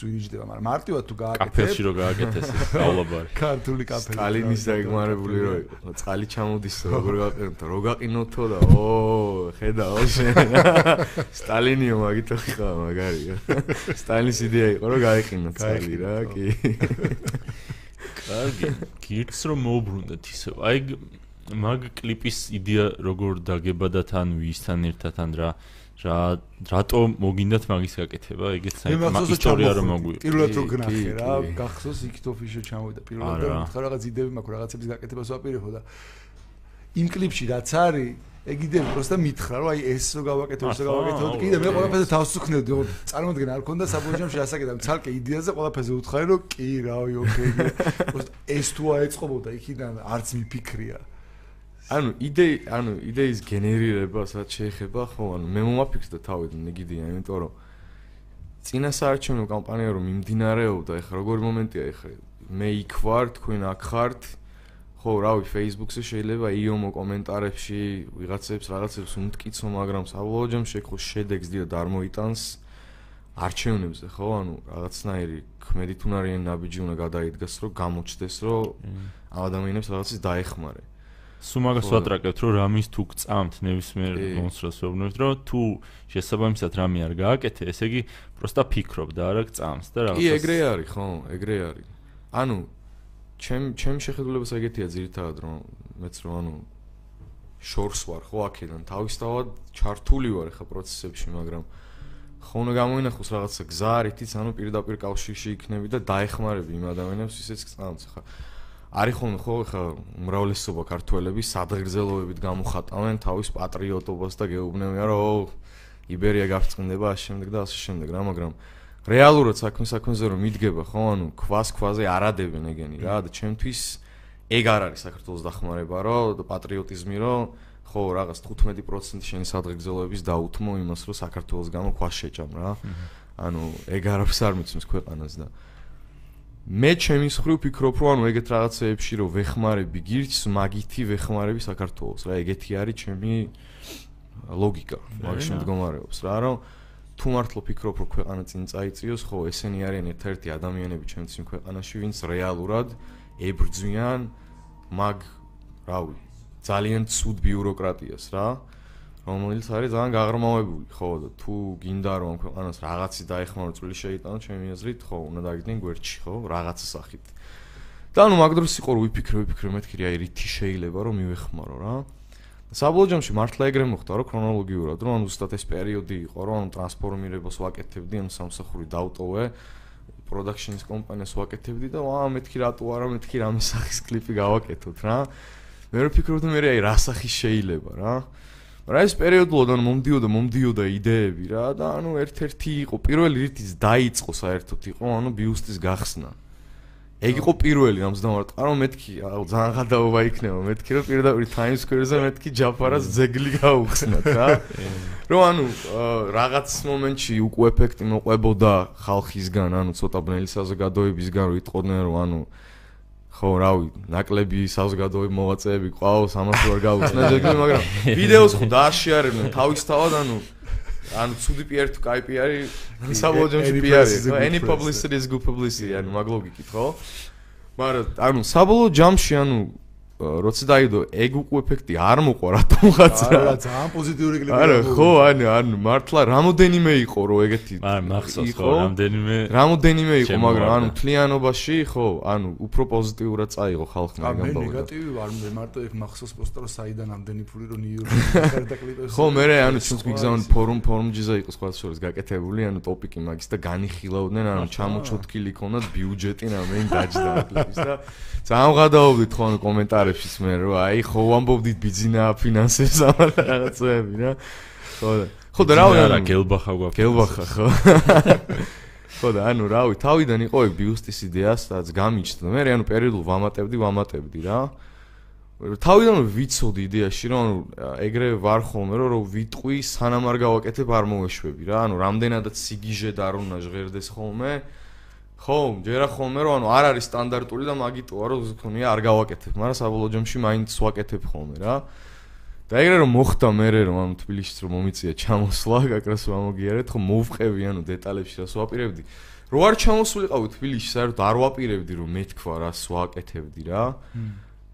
[SPEAKER 2] ძვირი ჯდება მაგრამ მარტივად თუ გააკეთებ
[SPEAKER 1] კაფეში რო გააკეთეს გავლაბარი
[SPEAKER 2] ქართული კაფე
[SPEAKER 3] სტალინის დაგმარებული რო იყო წყალი ჩამოდის როგორ გაყინოთ რო გაყინოთო და ო ხედაო შენ სტალინიო მაგითო ხა მაგარია სტალინის იდეა იყო რომ გაიყინოთ წყალი რა კი.
[SPEAKER 1] კარგი. გიქს რომ მოუბრუნდეთ ისე. აი მაგ კლიპის იდეა როგორ დაგებადათ ან ვისთან ერთად ან რა რა რატო მოგინდათ მაგის გაკეთება? ეგეც
[SPEAKER 2] საერთოდ ისტორია რომ მოგვიყ პირველად რო გნახე რა გახსოვს იქით ოფისში ჩამოვიდა პირველად და ხარ რაღაც იდეები მაქვს რაღაცების გაკეთებას ვაპირებო და იმ კლიპში რაც არის ეგ იდეები პროსტა მითხრა რომ აი ეს რო გავაკეთო ეს რო გავაკეთო კიდე მე ყველაფერზე თავს ვქნევდი რომ წარმოდგენა არ ქონდა საბოლოოში ასაკედა ცალკე იდეაზე ყველაფერზე უთხარი რომ კი რავი ოკეი ეს თუ აეწყობოდა იქიდან არც მიფიქრია
[SPEAKER 3] ანუ იდეი, ანუ იდეის გენერირება სადაც შეეხება, ხო, ანუ მე მომაფიქრდა თავიდან იგიდია, იმიტომ რომ წინასაარჩევნო კამპანია რომ მიმდინარეობდა, ეხლა როგორი მომენტია ეხლა მე იქ ვარ, თქვენ აქ ხართ. ხო, რავი, Facebook-ზე შეიძლება იომო კომენტარებში ვიღაცებს რაღაცებს უმტკიცო, მაგრამ საბოლოო ჯამში ხო შედეგს დიად არ მოიტანს არჩევნებზე, ხო? ანუ რაღაცნაირი ქმედით უნარიანი ნაბიჯი უნდა გადაიდგას, რომ გამოჩნდეს, რომ ამ ადამიანებს რაღაცის დაეხმარე.
[SPEAKER 1] სულ მაგას ვატრაკებთ, რომ რამის თუ გწამთ ნებისმიერ მონსტრს ვეუბნებთ, რომ თუ შესაბამისად რამე არ გააკეთე, ესე იგი პროსტა ფიქრობ და არა გწამს და რაღაცა.
[SPEAKER 3] კი, ეგრე არის, ხო, ეგრე არის. ანუ ჩემ ჩემ შეხედულებას ეგეთია ძირითადად, რომ მეც რომ ანუ შორს ვარ, ხო, აქედან თავისთავად ჩართული ვარ ხა პროცესებში, მაგრამ ხო უნდა გამოინახოს რაღაცა გზა არითიც, ანუ პირდაპირ კავშირში იქნები და დაეხმარები იმ ადამიანებს, ვისაც გწამს ხა. არის ხოლმე ხო ხა უმრავლესობა ქართველები სადღეგრძელოებით გამოხატავენ თავის პატრიოტობას და გეუბნებიან რომ იბერია გაფრთხილდება ამ შემდეგ და ასე შემდეგ რა მაგრამ რეალურად საქმე საქმეზე რომ მიდგება ხო ანუ ქვას ქვაზე არადებენ ეგენი რა და ჩემთვის ეგ არ არის საქართველოს დახმარება რომ პატრიოტიზმი რომ ხო რაღაც 15% შენი სადღეგრძელოების დაუთმო იმას რომ საქართველოს გამო ქვას შეჭამ რა. ანუ ეგ არაფერს არ მიცნის ქვეყანას და მე ჩემი მხრივ ვფიქრობ, რომ ანუ ეგეთ რაღაცეებში რომ ვეხმარები გირჩს, მაგითი ვეხმარები საქართველოს, რა ეგეთი არის ჩემი ლოგიკა, მაგაში მდგომარეობს, რა რომ თუ მართლა ვფიქრობ, რომ ქვეყანა წინ წაიწიოს, ხო, ესენი არიან ერთ-ერთი ადამიანები ჩემს იმ ქვეყანაში, ვინც რეალურად ებრძვიან მაგ რავი, ძალიან ცუდ ბიუროკრატიას, რა. რომელიც არის ძალიან გაღრმავებული, ხო და თუ გინდა რომ ქვეყანას რაღაცი დაეხმარო წვლილი შეიტანო, ჩემი აზრით, ხო, უნდა დაგიდნენ გვერდში, ხო, რაღაცა სახით. და ანუ მაგდროს იყო რომ ვიფიქრე, ვიფიქრე, მეთქი აი რითი შეიძლება რომ მივეხმარო რა. საბოლოო ჯამში მართლა ეგრე მოხდა რომ ქრონოლოგიურად რომ ანუ ზუსტად ეს პერიოდი იყო რომ ანუ ტრანსფორმირებას ვაკეთებდი, ანუ სამსახური დავტოვე პროდაქშენის კომპანიას ვაკეთებდი და ვა მეთქი რატო არა მეთქი რამე სახის კლიპი გავაკეთოთ რა. მე ვფიქრობდი მე აი რა სახი შეიძლება რა. რა ეს პერიოდულად მომდიოდა მომდიოდა იდეები რა და ანუ ერთ-ერთი იყო პირველი რითიც დაიწყო საერთოდ იყო ანუ ბიუსტის გახსნა. ეგ იყო პირველი რამზდამარად ანუ მეთქი ძალიან ღადაობა იქნება მეთქი რომ პირდაპირ Times Square-ზე მეთქი ჯაფარას ძეგლი გაუხსნათ რა. რომ ანუ რაღაც მომენტში უკვე ეფექტი მოყვებოდა ხალხისგან ანუ ცოტა ბნელი საზოგადოებისგან რომ იტყოდნენ რომ ანუ ხო, რავი, ნაკლები საზოგადოებრივი მოვაწეები ყავს, ამას ვერ გავუხსნა ზეგი, მაგრამ ვიდეოს ხო დააშიარებდნენ თავისთავად, ანუ ანუ ცუდი PR თუ კაი PR-ი, საბოლოოში PR-ი, any publicity is good publicity, ანუ მაგ ლოგიკით, ხო? მაგრამ ანუ საბოლოო ჯამში, ანუ როცა დაიდო ეგ უკუ ეფექტი არ მოყვა რატომღაც
[SPEAKER 2] რა. არა ძალიან პოზიტიური კლიპი
[SPEAKER 3] არა ხო ანუ ანუ მართლა რამოდენიმე იყო რომ ეგეთი
[SPEAKER 1] ხო რამოდენიმე
[SPEAKER 3] რამოდენიმე იყო მაგრამ ანუ თლიანობაში ხო ანუ უფრო პოზიტიურად წაიღო ხალხმა
[SPEAKER 2] ეგ ამბავი მე ნეგატივი ვარ მე მარტო ეგ მახსოვს პოსტ რომ საიდან ამდენი ფული რომ ნიუ-იორკში გარდა კლიპებს
[SPEAKER 3] ხო მე ანუ ჩვენს გიგზავნ ფორუმ ფორუმჯიზა იყო სხვა შორის გაკეთებული ანუ ტოპიკი მაგის და განიხილავდნენ ანუ ჩამოჩოთკილი ქონდათ ბიუჯეტი რამე დაჯდა კლიპის და. ძალიან გადაობდით ხო ანუ კომენტარი ხარებშიც მე რომ აი ხო ვამბობდით ბიზინა ფინანსებს ამ რაღაცები რა. ხო ხო და რავი
[SPEAKER 1] არა გელბახა გვაქვს
[SPEAKER 3] გელბახა ხო. ხო და ანუ რავი თავიდან იყო ეგ ბიუსტის იდეასაც გამიჩნდა. მე ანუ პერიოდულ ვამატებდი ვამატებდი რა. თავიდან ვიცოდი იდეაში რომ ანუ ეგრე ვარ ხოლმე რომ ვიტყვი სანამ არ გავაკეთებ არ მოვეშვები რა. ანუ რამდენადაც სიგიჟე და არ უნდა ჟღერდეს ხოლმე ხო, ჯერა ხოლმე რომ ანუ არ არის სტანდარტული და მაგიტოა რომ ზქონია არ გავაკეთებ, მაგრამ საბოლოო ჯამში მაინც ვაკეთებ ხოლმე რა. და ეგრე რომ მოხდა მე რომ ანუ თბილისში რომ მომიწია ჩამოსვლა, გაკრას მომგიარეთ, ხო მოვყევი ანუ დეტალებში რას ვაპირებდი. რო არ ჩამოსულიყავი თბილისში, საერთოდ არ ვაპირებდი რომ მე თქვა რას ვაკეთებდი რა.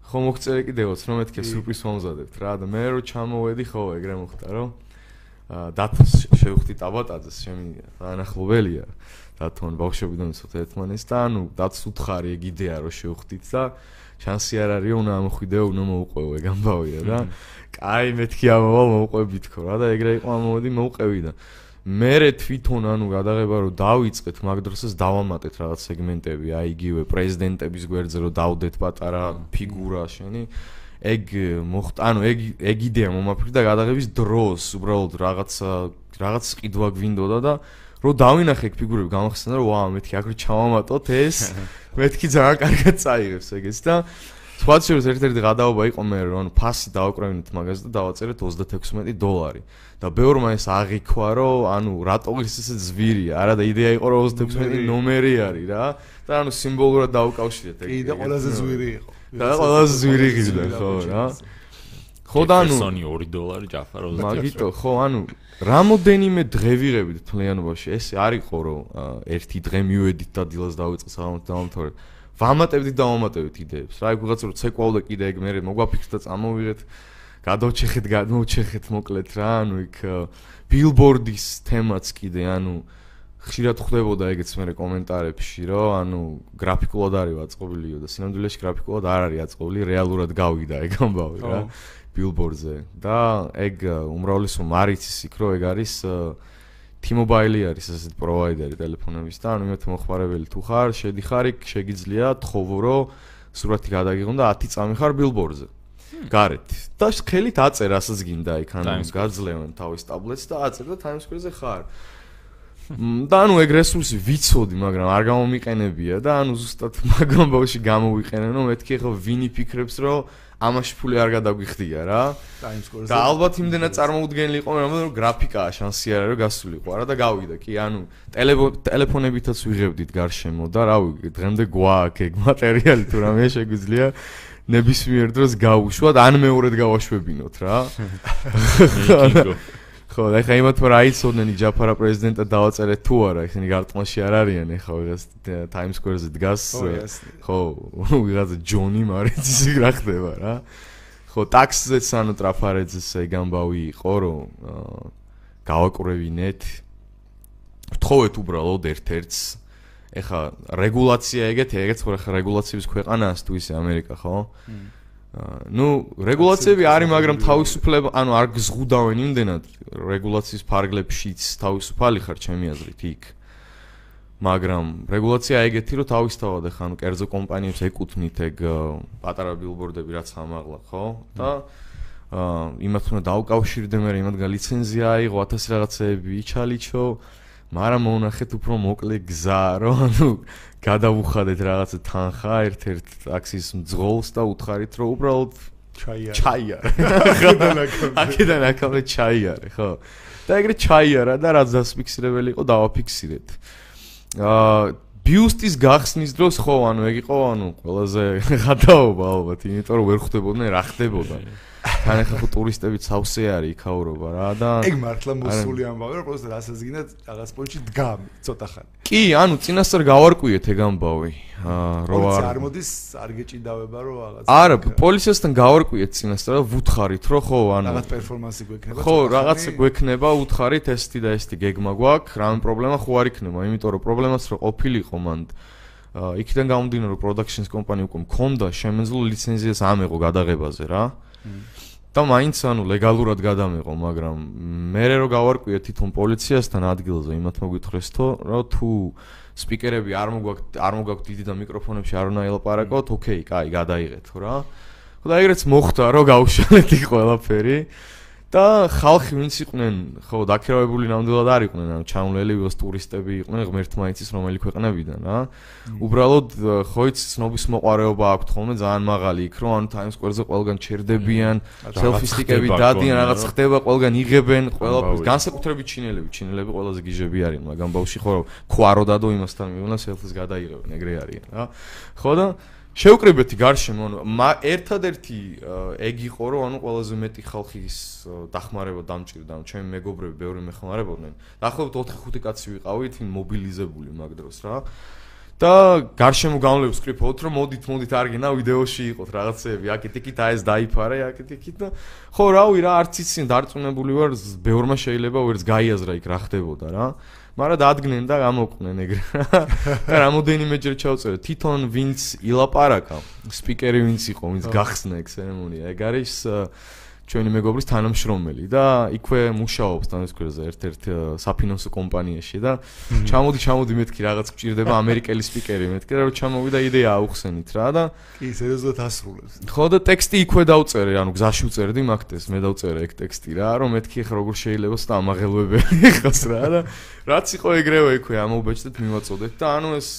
[SPEAKER 3] ხო მოგწერე კიდევაც რომ მეთქე სურპრიზ მომზადებთ რა და მე რო ჩამოვედი ხო ეგრე მოხდა რომ დათოს შევხვდი ტაბატაძეს, შემი ანახლობელია. დათონ ბავშვებიდან ცოტა ერთმანეს და ანუ დაც უთხარი ეგ იდეა რომ შევხვდით და შანსი არ არის უნდა ამოხვიდეო უნდა მოუყვეო ეგ ამბავია რა. კაი მეთქი ამავალ მოუყვებით ხო რა და ეგრე იყო ამოდი მოუყვევი და მე თვითონ ანუ გადაღება რომ დავიწყეთ მაგ დროსაც დავამატეთ რაღაც სეგმენტები აი იგივე პრეზიდენტების გვერდზე რომ დავდეთ პატარა ფიგურა შენი ეგ მოხდა ანუ ეგ ეგ იდეა მომაფრდა გადაღების დროს უბრალოდ რაღაც რაღაც ყიდვა გვინდოდა და რო დავინახე ფიგურები გამახსენდა რომ ვა მეთქი აქ რო ჩავამატოთ ეს მეთქი ძალიან კარგად წაიღებს ეგეც და სპაციოს ერთ-ერთი გადაობა იყო მე რომ ანუ ფასი დააკრავინეთ მაგას და დავაწერეთ 36 დოლარი. და ბევრმა ეს აღიქვა რომ ანუ რატო ის ესე ზვირია არა და იდეა იყო რომ 36 ნომერი არის რა. და ანუ სიმბოლურად დაუკავშირეთ
[SPEAKER 2] ეგ კი და ყველაზე ზვირი იყო.
[SPEAKER 3] და ყველაზე ზვირი ღირდა ხო რა. ხო და ანუ
[SPEAKER 1] სონი 2 დოლარი ჯაფა 36
[SPEAKER 3] მაგიტო ხო ანუ რამოდენიმე დღე ვიღებდით ფლიანობაში ეს არისო რომ ერთი დღე მივედით და დილას დავიწყე საერთოდ დამთავრე ვამატებდით და ვამატებდით იდეებს. რა იქ ვიღაცა რო ცეკვავდა კიდე ეგ მე მოგვაფიქრეთ და წამოვიღეთ. გადავჩეხეთ, გადმოვჩეხეთ მოკლედ რა, ანუ იქ ბილბორდის თემაც კიდე, ანუ ხშირად ხვდებოდა ეგეც მე კომენტარებში, რომ ანუ გრაფიკულად არის აწყობილიო და სინამდვილეში გრაფიკულად არ არის აწყობილი, რეალურად გავიდა ეგ ამბავი რა. ბილბორდზე და ეგ უმრავლესობა მარიცის იქ რო ეგ არის T-Mobile არის ასეთ პროვაიდერი ტელეფონების და ანუ იმათ მოხმარებელი თუ ხარ, შედიხარ იქ, შეგიძლია თხოვო სურათი გადაგიღონ და 10 წამი ხარ ბილბორდზე. გარეთ. და ხელით აწერ ასაც გინდა იქ ანუ გაძლევენ თავის ტაბლეტს და აწერ და Times Square-ზე ხარ. და ანუ ეგ რესურსი ვიცოდი, მაგრამ არ გამომიყენებია და ანუ ზუსტად მაგამ ბავში გამოვიყენე, რომ მეთქი ხო ვინი ფიქრებს, რომ ამაში ფული არ გადაგვიხდია რა. და ალბათ იმდენად წარმოუდგენელი იყო, რომ გრაფიკაა შანსი არა რომ გასულიყო არა და გავიდა კი, ანუ ტელეფონებითაც ვიღებდით გარშემო და რავი, დღემდე გვაქვს ეგ მატერიალი თუ რამე შეგვიძლია ნებისმიერ დროს გავუშვათ, ან მეორედ გავაშვებინოთ რა. ხო, და ხა იმათ რა იცოდნენ ჯაფარა პრეზიდენტად დავაწერეთ თუ არა, ისინი გარტყმაში არ არიან, ეხა ვიღაც Times Square-ზე დგას. ხო, ვიღაც ჯონი მარიცის რა ხდება რა. ხო, ტაქსზეც ანუ ტრაფარეძეს ეგ ამბავი იყო, რომ გავაკურევინეთ. თხოვეთ უბრალოდ ერთ-ერთს. ეხა რეგულაცია ეგეთი, ეგეც ხო ხა რეგულაციების ქვეყანაა თუ ისე ამერიკა, ხო? Ну რეგულაციები არის მაგრამ თავისუფლება ანუ არ გზღუდავენ იმდენად. რეგულაციის ფარგლებშიც თავისუფალი ხარ ჩემი აზრით იქ. მაგრამ რეგულაცია ეგეთი რომ თავისთავად ახლა ანუ კერძო კომპანიებს ეკუთვნით ეგ პატარა ბილბორდები რაც ამაღლა ხო? და აა იმათ უნდა დაუკავშირდე მე იმათგან ლიცენზია აიღო 1000 რაღაცეები იჩალიჩო მაგრამ მონახეთ უფრო მოკლე გზა რომ ანუ გადავუხადეთ რაღაცა თანხა ერთ-ერთ ტაქსის მძღოლს და უთხარით რომ უბრალოდ ჩაიარე. ჩაიარე. აქედან აქამდე. ჩაიარე ხო. და ეგრე ჩაიარა და რაც დასფიქსირებელი იყო დავაფიქსირეთ. აა ბიუსტის გახსნის დროს ხო ანუ ეგ იყო ანუ ყველაზე ხათაობა ალბათ იმიტომ რომ ვერ ხვდებოდნენ რა ხდებოდა თან ახლა ხო ტურისტები ცავსე არის იქაურობა რა და
[SPEAKER 2] ეგ მართლა მოსული ამბავი რომ პროსტა რასაც გინდა რაღაც პონჩი დგამი ცოტა ხანი.
[SPEAKER 3] კი ანუ წინასწარ გავარკვიეთ ეგ ამბავი
[SPEAKER 2] რო არ არ მოდის არ გეჭიდავება რომ რაღაც
[SPEAKER 3] არა პოლიციასთან გავარკვიეთ წინასწარ და ვუთხარით რომ ხო ანუ
[SPEAKER 2] რაღაც პერფორმანსი გვექნება
[SPEAKER 3] ხო რაღაც გვექნება უთხარით ესეთი და ესეთი გეგმა გვაქვს რამე პრობლემა ხო არ იქნება იმიტომ რომ პრობლემას რო ყოფილიყო მან იქიდან გამომდინარე რომ პროდაქშენს კომპანია უკვე მქონდა შემეძლო ლიცენზიას ამეღო გადაღებაზე რა და მაინც ანუ ლეგალურად გადამეყო, მაგრამ მე რო გავარკვიე თვითონ პოლიციასთან ადგილზე, იმათ მოგვითხრეს თო, რომ თუ სპიკერები არ მოგვაქვს არ მოგვაქვს დიდი და მიკროფონებში არ უნდა ელაპარაკოთ, ოკეი, კაი, გადაიღეთ რა. ხო და ეგრეც მოხდა, რომ გავუშალეთ იქ ყველაფერი. და ხალხი ვინც იყვნენ, ხო, დაქირავებული ნამდვილად არ იყვნენ, ანუ ჩამლელი ვოს ტურისტები იყვნენ ღმერთმაიცის რომელი ქვეყნებიდან, რა. უბრალოდ ხო იცი ცნობის მოყარეობა აქვს ხოლმე ძალიან მაღალი იქ, რომ ანუ Times Square-ზე ყველგან ჩერდებიან, selfie-სტიკები დადიან, რაღაც ხდება, ყველგან იღებენ, ყველაფერს განსაკუთრებით ჩინელები, ჩინელები ყველაზე გიჟები არიან, მაგრამ ბავში ხო ქვარო დადო იმასთან მივნა selfie-ს გადაიღებენ, ეგრე არიან, რა. ხო და შეუკრებეთი გარშემო ანუ ერთადერთი ეგ იყო რომ ანუ ყველაზე მეტი ხალხის დახმარება დამჭირდა. ანუ ჩემი მეგობრები ბევრი მეხმარებოდნენ. დაახლოებით 4-5 კაცი ვიყავით მობილიზებული მაგ დროს რა. და გარშემო გამლებს ვკრიფოთ რომ მოდით მოდით არ გინა ვიდეოში იყოთ რაღაცეები. აკეთ იქით აი ეს დაიფარე აკეთ იქით და ხო რავი რა არც იცი დარწმუნებული ვარ ბევრმა შეიძლება ვერც გაიაზრა იქ რა ხდებოდა რა მაგრამ დადგნენ და გამოყვნენ ეგრე. და რამოდენიმეჯერ ჩავწერე თვითონ ვინც ილაპარაკა, სპიკერი ვინც იყო, ვინც გახსნა ეგ ცერემონია. ეგ არის ჩვენი მეგობრის თანამშრომელი და იქვე მუშაობს თანასკერზე ერთ-ერთ საფინანსო კომპანიაში და ჩამოდი ჩამოდი მეთქი რაღაც გჭირდება ამერიკელი სპიკერი მეთქი რა რომ ჩამოვიდა იდეა აუხსენით რა და
[SPEAKER 2] კი სერიოზულად ასრულებს.
[SPEAKER 3] ხო და ტექსტი იქვე დავწერე ანუ გზაში ვწერდი მაგდეს მე დავწერე ეგ ტექსტი რა რომ მეთქი ხა როგორ შეიძლება სტამაღელვებელი ხას რა და რაც იყო ეგრევე იქვე ამობეჭდეთ მივაწოდეთ და ანუ ეს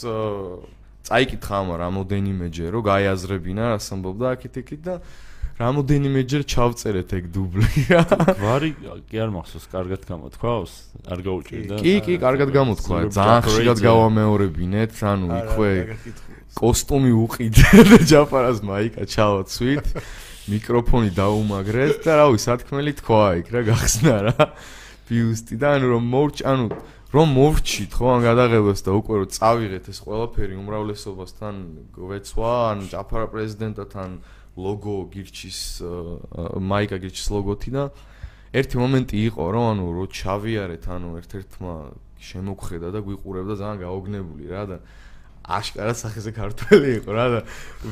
[SPEAKER 3] წაიკითხა ამ რამოდენიმეჯერ რომ გაიაზრებინა რას ამბობდა აქეთ იქით და რამოდენიმეჯერ ჩავწერეთ ეგ დუბლი რა.
[SPEAKER 1] გვარი კი არ მახსოვს, კარგად გამოთქვავს? არ გაუჭირდა?
[SPEAKER 3] კი, კი, კარგად გამოთქვა. ძალიან ხშირად გავამეორებინეთ, ანუ იქვე კოსტუმი უყიდე და ჯაფარას მაიკა ჩავაცვით. მიკროფონი დაუმაგრეთ და რავი, სათქმელი თქვა იქ რა გახსნა რა. ბიუსტი და ანუ რომ მორჩ, ანუ რომ მოვრჩით ხო ან გადაღებას და უკვე რომ წავიღეთ ეს ყველაფერი უმრავლესობასთან გვეცვა ან ჯაფარა პრეზიდენტთან ლოგო გირჩის მაიკა გირჩის ლოგოთი და ერთი მომენტი იყო რომ ანუ რო ჩავიარეთ ანუ ერთ-ერთმა შემოგხედა და გვიყურებდა ძალიან გაოგნებული რა და აშკარა სახეზე ქართველი იყო რა და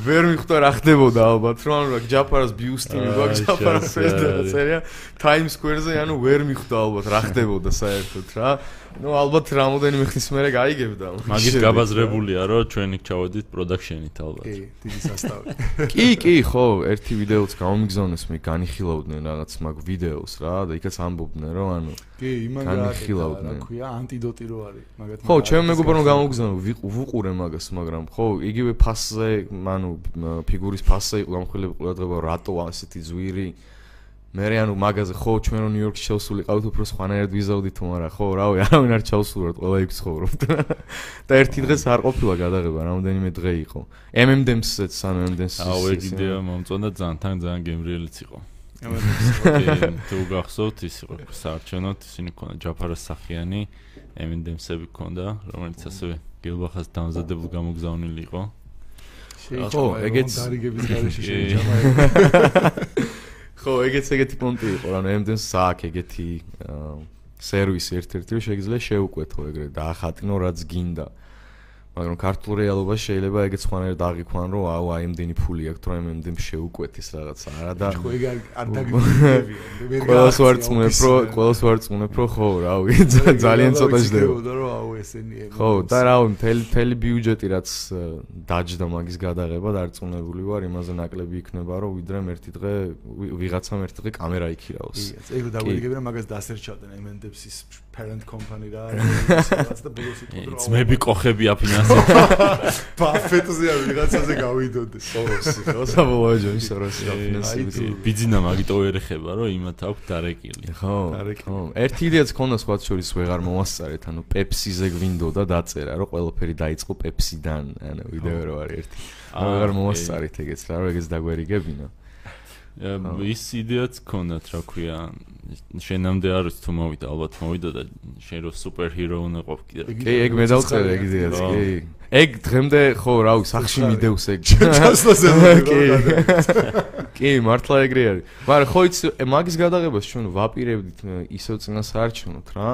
[SPEAKER 3] ვერ მიხვდა რა ხდებოდა ალბათ რომ ანუ ჯაფარას ბიუსტი მიგვაქვს ჯაფარას პრეზიდენტია ტაიმს სკვერზე ანუ ვერ მიხვდა ალბათ რა ხდებოდა საერთოდ რა ну ალბათ რამოდენიმე ხნის მერე გაიგებდა
[SPEAKER 1] მაგის გაბაზრებულია რომ ჩვენი ჩავედით პროდაქშენით ალბათ
[SPEAKER 2] კი დიდი სასტავი
[SPEAKER 3] კი კი ხო ერთი ვიდეოც გამომიგზავნეს მე განიხილავდნენ რაღაც მაგ ვიდეოს რა და იქაც ამბობდნენ რომ ანუ
[SPEAKER 2] კი იმან განიხილავდნენ რა ქვია ანტიდოტი რო არის
[SPEAKER 3] მაგათ ხო ჩემ მეგობარმა გამოგზავნო ვიყურე მაგას მაგრამ ხო იგივე ფასზე ანუ ფიგურის ფასზე იყო გამხილები ყურადღება რატო ასეთი ზვირი მე რე ანუ მაგაზე ხო ჩვენ რო ნიუ-იორკში შევსულიყავით უფრო სხვანაირად ვიზავდით თუ არა ხო? რავი არავინ არ ჩავსულოთ ყველა იქ ცხოვრობთ და ერთი დღეს არ ყოფილა გადაღება რამოდენიმე დღე იყო. MM-დემსეც ანუ MM-დემს
[SPEAKER 1] აუ ეგ იდეა მომწონდა ძალიან თან ძალიან გემრიელიც იყო. თუ გახსოვთ ის იყო საარჩევნოთ ისინი ქონდა ჯაფარას სახიანი MM-დემსები ქონდა რომელიც ასევე გელბახას დამზადებულ გამოგზავნილი იყო.
[SPEAKER 2] ხო ეგეც დარიგების გარეშე შეიძლება
[SPEAKER 3] ხო, ეგეც ეგეთი პონტი იყო, რა, ნემდენ სააქ ეგეთი სერვისი ერთ-ერთი შეიძლება შეუკვეთო ეგრე და ახატინო რაც გინდა. მაგრამ ქართულ რეალობას შეიძლება ეგეც სხვანაირად აღიქვან, რომ აუ აი იმდენი ფული აქვს, რომ იმდენ შეუკვეთის რაღაცა, არა და
[SPEAKER 2] ხო ეგ არ დაგიგებია.
[SPEAKER 3] ყველას ვარწმუნებ, რომ ყველას ვარწმუნებ, რომ ხო, რა ვიცი, ძალიან ცოტა ჯდება.
[SPEAKER 2] რომ აუ ესენია.
[SPEAKER 3] ხო, და რა ვიცი, მთელი მთელი ბიუჯეტი რაც დაჯდა მაგის გადაღებად, არწმუნებული ვარ, იმაზე ნაკლები იქნება, რომ ვიდრე ერთი დღე ვიღაცამ ერთი დღე კამერა იქირაოს.
[SPEAKER 2] კი, ეგ დაგვიგებენ, მაგას დასერჩავდნენ ემენდებს ის parent company რა რაღაც და ბოლოს იყო რომ
[SPEAKER 1] ძმები ყოხები აფინანსებს.
[SPEAKER 2] ბაფეტზე არ ვიღაცაზე გავიდოდეს
[SPEAKER 3] სოროსი ხო საბოლოო ჯონის სოროსი აფინანსებს.
[SPEAKER 1] ბიძინა მაგიტო ერეხება რომ იმათ აქვს დარეკილი.
[SPEAKER 3] ხო ხო. ერთი იდეაც ქონდა სხვა შორის ვეღარ მომასწარეთ ანუ პეპსიზე გვინდოდა დაწერა რომ ყველაფერი დაიწყო პეპსიდან ანუ ვიდეო რო არის ერთი. ანუ ვეღარ მომასწარეთ ეგეც რა რომ ეგეც დაგვერიგებინა
[SPEAKER 1] ის იდეაც ქონდათ რა ქვია შენამდე არის თუ მოვიდა ალბათ მოვიდა და შენ რო სუპერჰირო უნდა ყოფ კიდე
[SPEAKER 3] კი ეგ მე დავწერე ეგ იდეაც კი. ეგ დღემდე ხო რავი სახში მიდევს ეგ.
[SPEAKER 2] ჩასლაზე
[SPEAKER 3] კი. მართლა ეგრე არის. მაგრამ ხო იცი მაგის გადაღებას ჩვენ ვაპირებდით ისევ წინასაარჩევნოთ რა.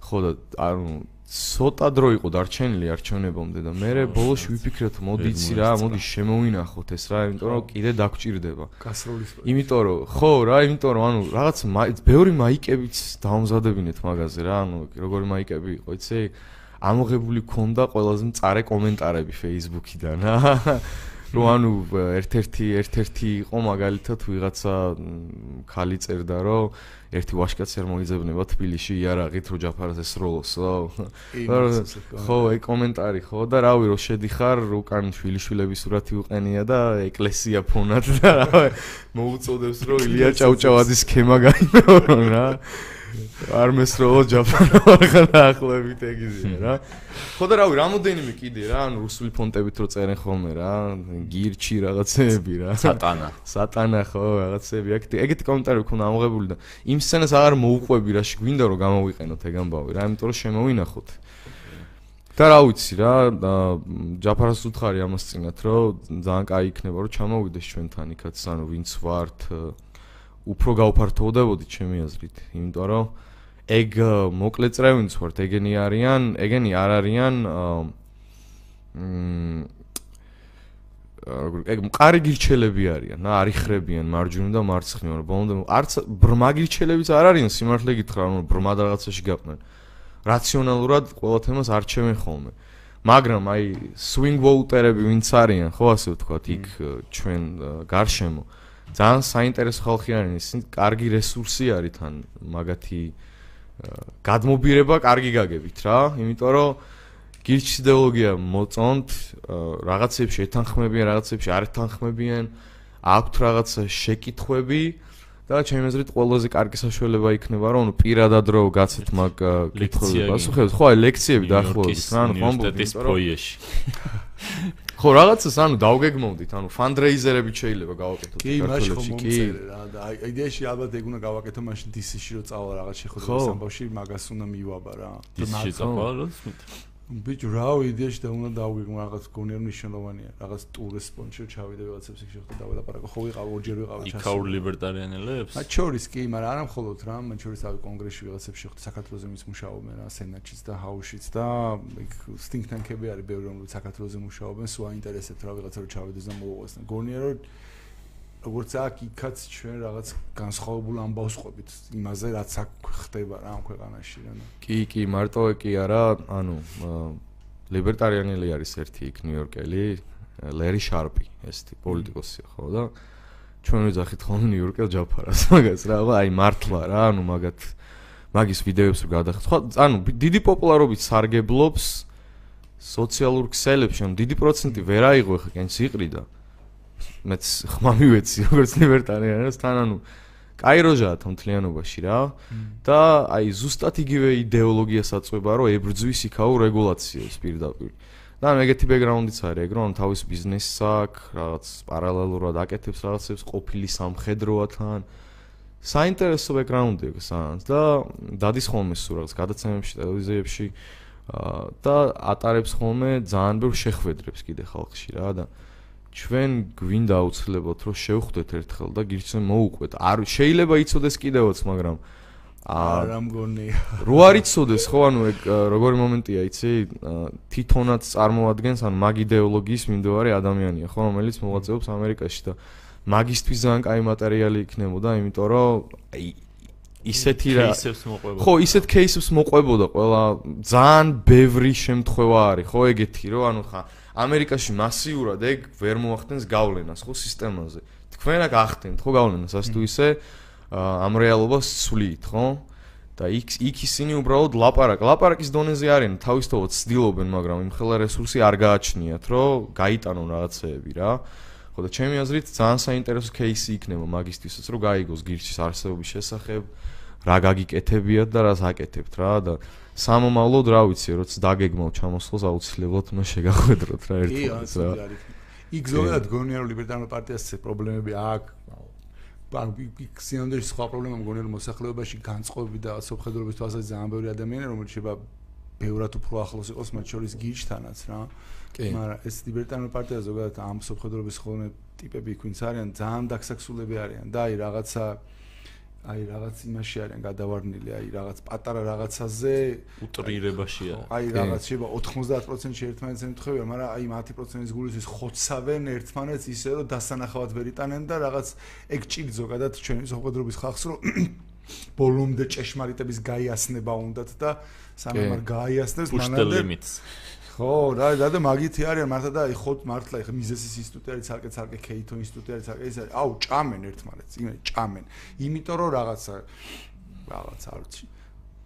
[SPEAKER 3] ხო და ანუ ცოტა დრო იყო დარჩენილი არჩევნებამდე და მე ბოლოს ვიფიქრეთ მოდი იცი რა მოდი შემოვინახოთ ეს რა იმიტომ რომ კიდე დაგჭირდება.
[SPEAKER 2] გასროლის
[SPEAKER 3] იმიტომ რომ ხო რა იმიტომ რომ ანუ რაღაც ბევრი მაიკებიც დაუმზადებინეთ მაგაზე რა ანუ როგორი მაიკები იყო იცი? ამოღებული ქონდა ყველაზე მწარე კომენტარები Facebook-იდან. რა რომ ანუ ერთ-ერთი ერთ-ერთი იყო მაგალითად ვიღაცა ხალი წერდა რომ ერთი ვაშკაცი არ მოიძებნება თბილისში იარაღით რო ჯაფარას ესროლოსო ხო აი კომენტარი ხო და რავი რო შედიხარ უკან შვილიშვილების სურათი უყენია და ეკლესია ფონად და რა მოუწოდებს რომ ილია ჭავჭავაძის სქემა გაიმეორო რა არ მესროლო ჯაფარა ახლებით ეგიზია რა. ხო და რავი, რამოდენიმე კიდე რა, ანუ რუსული ფონტებით რო წერენ ხოლმე რა, გირჩი რაღაცეები რა.
[SPEAKER 1] სატანა.
[SPEAKER 3] სატანა ხო, რაღაცეები. ეგეთი ეგეთი კომენტარები ქონა ამოღებული და იმ სცენას აღარ მოუყვები რა, შეგვინდა რომ გამოვიყენოთ ეგ ამბავი რა, იმიტომ რომ შემოვინახოთ. და რა ვიცი რა, ჯაფარას უთხარი ამას წინათ, რომ ძალიან კაი იქნება რომ ჩამოვიდეს ჩვენთან იქაც, ანუ ვინც ვართ უფრო გაუფართოვდებოდი ჩემი აზრით, იმიტომ რომ ეგ მოკლე წრევინც ვართ, ეგენი არიან, ეგენი არ არიან მ ეგ მყარი გირჩელები არიან, რა არიხრებიან მარჯვნივ და მარცხნივ, რა ბოლომდე არც ბრმა გირჩელებიც არ არიან, სიმართლე გითხრა, რომ ბრმა რაღაცაში გაყვნენ. რაციონალურად ყველა თემას არჩევენ ხოლმე. მაგრამ აი swing voter-ები ვინც არიან, ხო ასე ვთქვათ, იქ ჩვენ გარშემო ძალიან საინტერესო ხალხი არის, ისინი კარგი რესურსი არის თან მაგათი გადმობირება კარგი გაგებით რა, იმიტომ რომ გირჩის იდეოლოგია მოწონთ, რაღაცებში ეთანხმებიან, რაღაცებში არ ეთანხმებიან, აქვთ რაღაცა შეკითხვები და ჩემი აზრით ყველაზე კარგი საშუალება იქნება რომ პირადად რო გაცეთ მაგ
[SPEAKER 1] ლექციები
[SPEAKER 3] პასუხებს ხო აი ლექციები დაახლოებით რა ანუ
[SPEAKER 1] უნივერსიტეტის ფოიეში
[SPEAKER 3] ხო რაღაცას ანუ დავგეგმოვდით ანუ ფანდრეიზერები შეიძლება გავაკეთოთ
[SPEAKER 2] კი მაშინ ხომ მომწერე რა და აი იდეაში ალბათ ეგ უნდა გავაკეთო მაშინ დისში რო წავალ რაღაც შეხვედრა სამბავში მაგას უნდა მივაბა რა
[SPEAKER 1] დისში წავალ. რა თქმა
[SPEAKER 2] ბიჭო რა იდეაში და უნდა დავგეგმო რაღაც გონიერ მნიშვნელოვანია რაღაც ტურის სპონსორ ჩავიდე რაღაცებს იქ შეხვდა დაველაპარაკო ხო ვიყავ ორჯერ ვიყავ
[SPEAKER 1] ჩასული იქაურ ლიბერტარიანელებს.
[SPEAKER 2] მათ შორის კი მაგრამ არა მხოლოდ რა მათ შორის ავი კონგრესში ვიღაცებს შეხვდა საქართველოს მის მუშაობენ რა სენატშიც და ჰაუშიც და იქ think tank-ები არის ბევრი რომელიც საქართველოს მუშაობენ სულ აინტერესებს რა ვიღაცა რო ჩავიდეს და მოუყვეს და გონიერ რომ როგორც აქ იქაც ჩვენ რაღაც განსხვავებულ ამბავს ყვებით იმაზე რაც აქ ხდება რა ამ ქვეყანაში რა.
[SPEAKER 3] კი კი მარტო კი არა ანუ ლიბერტარიანელი არის ერთი იქ ნიუ-იორკელი ლერი შარპი ესეთი პოლიტიკოსია ხო და ჩვენ ვიძახით ხოლმე ნიუ-იორკელ ჯაფარას მაგას რა აი მართლა რა ანუ მაგათ მაგის ვიდეოებს რო გადახდეთ ხო ანუ დიდი პოპულარობით სარგებლობს სოციალურ ქსელებში ანუ დიდი პროცენტი ვერ აიღო ხა კენ სიყრიდა მეც ხმა მივეცი როგორც ლიბერტარიანს თან ანუ კაი როჟაა თო მთლიანობაში რა. და აი ზუსტად იგივე იდეოლოგიას აწובה რომ ებრძვის იქაო რეგულაციებს პირდაპირ და მეგეთი ბექგრაუნდიც არის ეგრო ანუ თავის ბიზნესს აქვს რაღაც პარალელურად აკეთებს რაღაცებს ყოფილი სამხედროა თან. საინტერესო ბექგრაუნდი აქვს სანაც და დადის ხოლმე სულ რაღაც გადაცემებში ტელევიზიებში და ატარებს ხოლმე ძალიან ბევრ შეხვედრებს კიდე ხალხში რა და აა ჩვენ გვინდა აუცილებლად რომ შევხვდეთ ერთხელ და გირჩნე მოუყვეთ. არ შეიძლება იცოდეს კიდევაც, მაგრამ
[SPEAKER 2] არა მგონია.
[SPEAKER 3] რო არ იცოდეს ხო, ანუ ეგ როგორი მომენტია, იცი, თვითონაც წარმოადგენს ან მაგ იდეოლოგიის მიმდევარი ადამიანია, ხო, რომელიც მოღვაწეობს ამერიკაში და მაგისტვის ძალიან კაი მატერიალი იქნებოდა, იმიტომ რომ ისეთი
[SPEAKER 1] რა кейსებს მოყვება.
[SPEAKER 3] ხო, ისეთ кейსებს მოყვებოდა ყველა ძალიან ბევრი შემთხვევა არის, ხო, ეგეთი, რომ ანუ ხა ამერიკაში მასიურად ეგ ვერ მოახდენს გავლენას ხო სისტემაზე. თქვენ აქ ახდენთ ხო გავლენას ასე თუ ისე ამ რეალობას სვლით ხო? და იქ იქ ისინი უბრალოდ ლაპარაკ ლაპარაკის დონეზე არიან თავისთავად ცდილობენ მაგრამ იმხელა რესურსი არ გააჩნიათ რომ გაიტანონ რაღაცეები რა ხო და ჩემი აზრით ძალიან საინტერესო кейსი იქნება მაგისტვისაც რომ გაიგოს გირჩის არსებობის შესახებ რა გაგიკეთებიათ და რას აკეთებთ რა და სამომავლოდ რა ვიცი, როცა დაგეგმავ ჩამოსვლას აუცილებლად უნდა შეგახვედროთ რა ერთად რა.
[SPEAKER 2] იქ ზოგადად გონიერ ლიბერტარულ პარტიას ეს პრობლემები აქვს. სინამდვილეში სხვა პრობლემა მგონია რომ მოსახლეობაში განწყობები და სოფხედრობის თვალსაზრისით ძალიან ბევრი ადამიანი რომელიც შეიძლება ბევრად უფრო ახლოს იყოს მათ შორის გიჩთანაც რა. კი. მაგრამ ეს ლიბერტარულ პარტია ზოგადად ამ სოფხედრობის ხოლმე ტიპები იქ ვინც არიან ძალიან დაქსაქსულები არიან და აი რაღაცა აი რაღაც იმაში არიან გადავარნილი, აი რაღაც პატარა რაღაცაზე.
[SPEAKER 1] უტრირებაშია.
[SPEAKER 2] აი რაღაც შეიძლება 90%-ში ერთმანეთს ემთხვევიან, მაგრამ აი 10%-ის გულისთვის ხოცავენ ერთმანეთს ისე რომ დასანახავად ვერ იტანენ და რაღაც ეგ ჭირ ზოგადად ჩვენი სოფოდრობის ხალხს რომ ბოლომდე ჭეშმარიტების გაიასნება უნდათ და სანამ არ გაიასნებს
[SPEAKER 1] მანამდე
[SPEAKER 2] ხო, რა და და მაგითი არის მართლა და აი ხო მართლა ეხა მიზესის ინსტიტუტი არის ცალკე ცალკე ქეითო ინსტიტუტი არის არის აუ ჭამენ ერთმანეთს, იმენ ჭამენ. იმიტომ რომ რაღაცა რაღაცა არ ვიცი.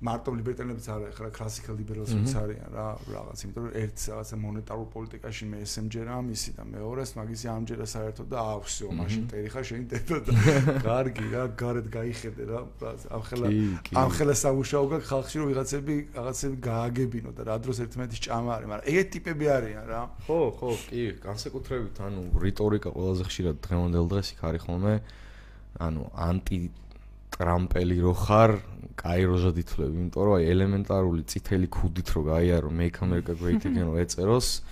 [SPEAKER 2] მარტო ლიბერტელებს არა ხარ კლასიკალ ლიბერალს ვინც არიან რა რაღაც იმიტომ რომ ერთ რაღაცა მონეტარულ პოლიტიკაში მე SMJ რა მისი და მეორეს მაგისი ამჯერა საერთოდ და აქვსო მაშინ ტერი ხარ შენ ტედა და კარგი რა გარეთ გაიხედე რა ამხელა ამხელა სამუშაო გაქვს ხალხში რომ ვიღაცები რაღაცები გააგებინო და რა დროს ერთმანეთის ჭამა არის მაგრამ ეგეთ ტიპები არიან რა.
[SPEAKER 3] ხო ხო კი განსაკუთრებით ანუ რიტორიკა ყველაზე ხშირად დღევანდელ დღეს იქ არის ხოლმე ანუ ანტი ტრამპელი რო ხარ, კაი როჟად ითვლები, იმიტომ რომ აი ელემენტარული წითელი ქუდით რო გაიარო Make America Great Again რო ეწეროს,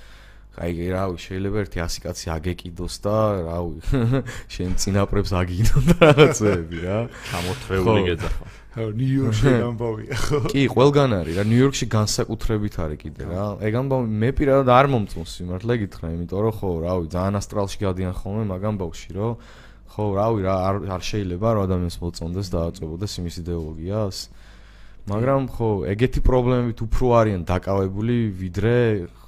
[SPEAKER 3] აი რავი, შეიძლება ერთი 100 კაცი აგეკიდოს და რავი, შენ წინაპრებს აგინო და რაღაცები რა.
[SPEAKER 1] ჩამოთრეული გეძახო.
[SPEAKER 2] ხო, ნიუ-იორკში გამბავია ხო?
[SPEAKER 3] კი, ყველგან არის რა, ნიუ-იორკში განსაკუთრებით არის კიდე რა. ეგ ამბავი მე პირადად არ მომწონს, მართლა გითხრა, იმიტომ რომ ხო, რავი, ძალიან ასტრალში გადიან ხოლმე მაგ ამბავში, რომ ხო, რავი, რა არ არ შეიძლება რომ ადამიანს მოწონდეს და აწვებოდეს იმის იდეოლოგიას. მაგრამ ხო, ეგეთი პრობლემებით უფრო არიან დაკავებული ვიდრე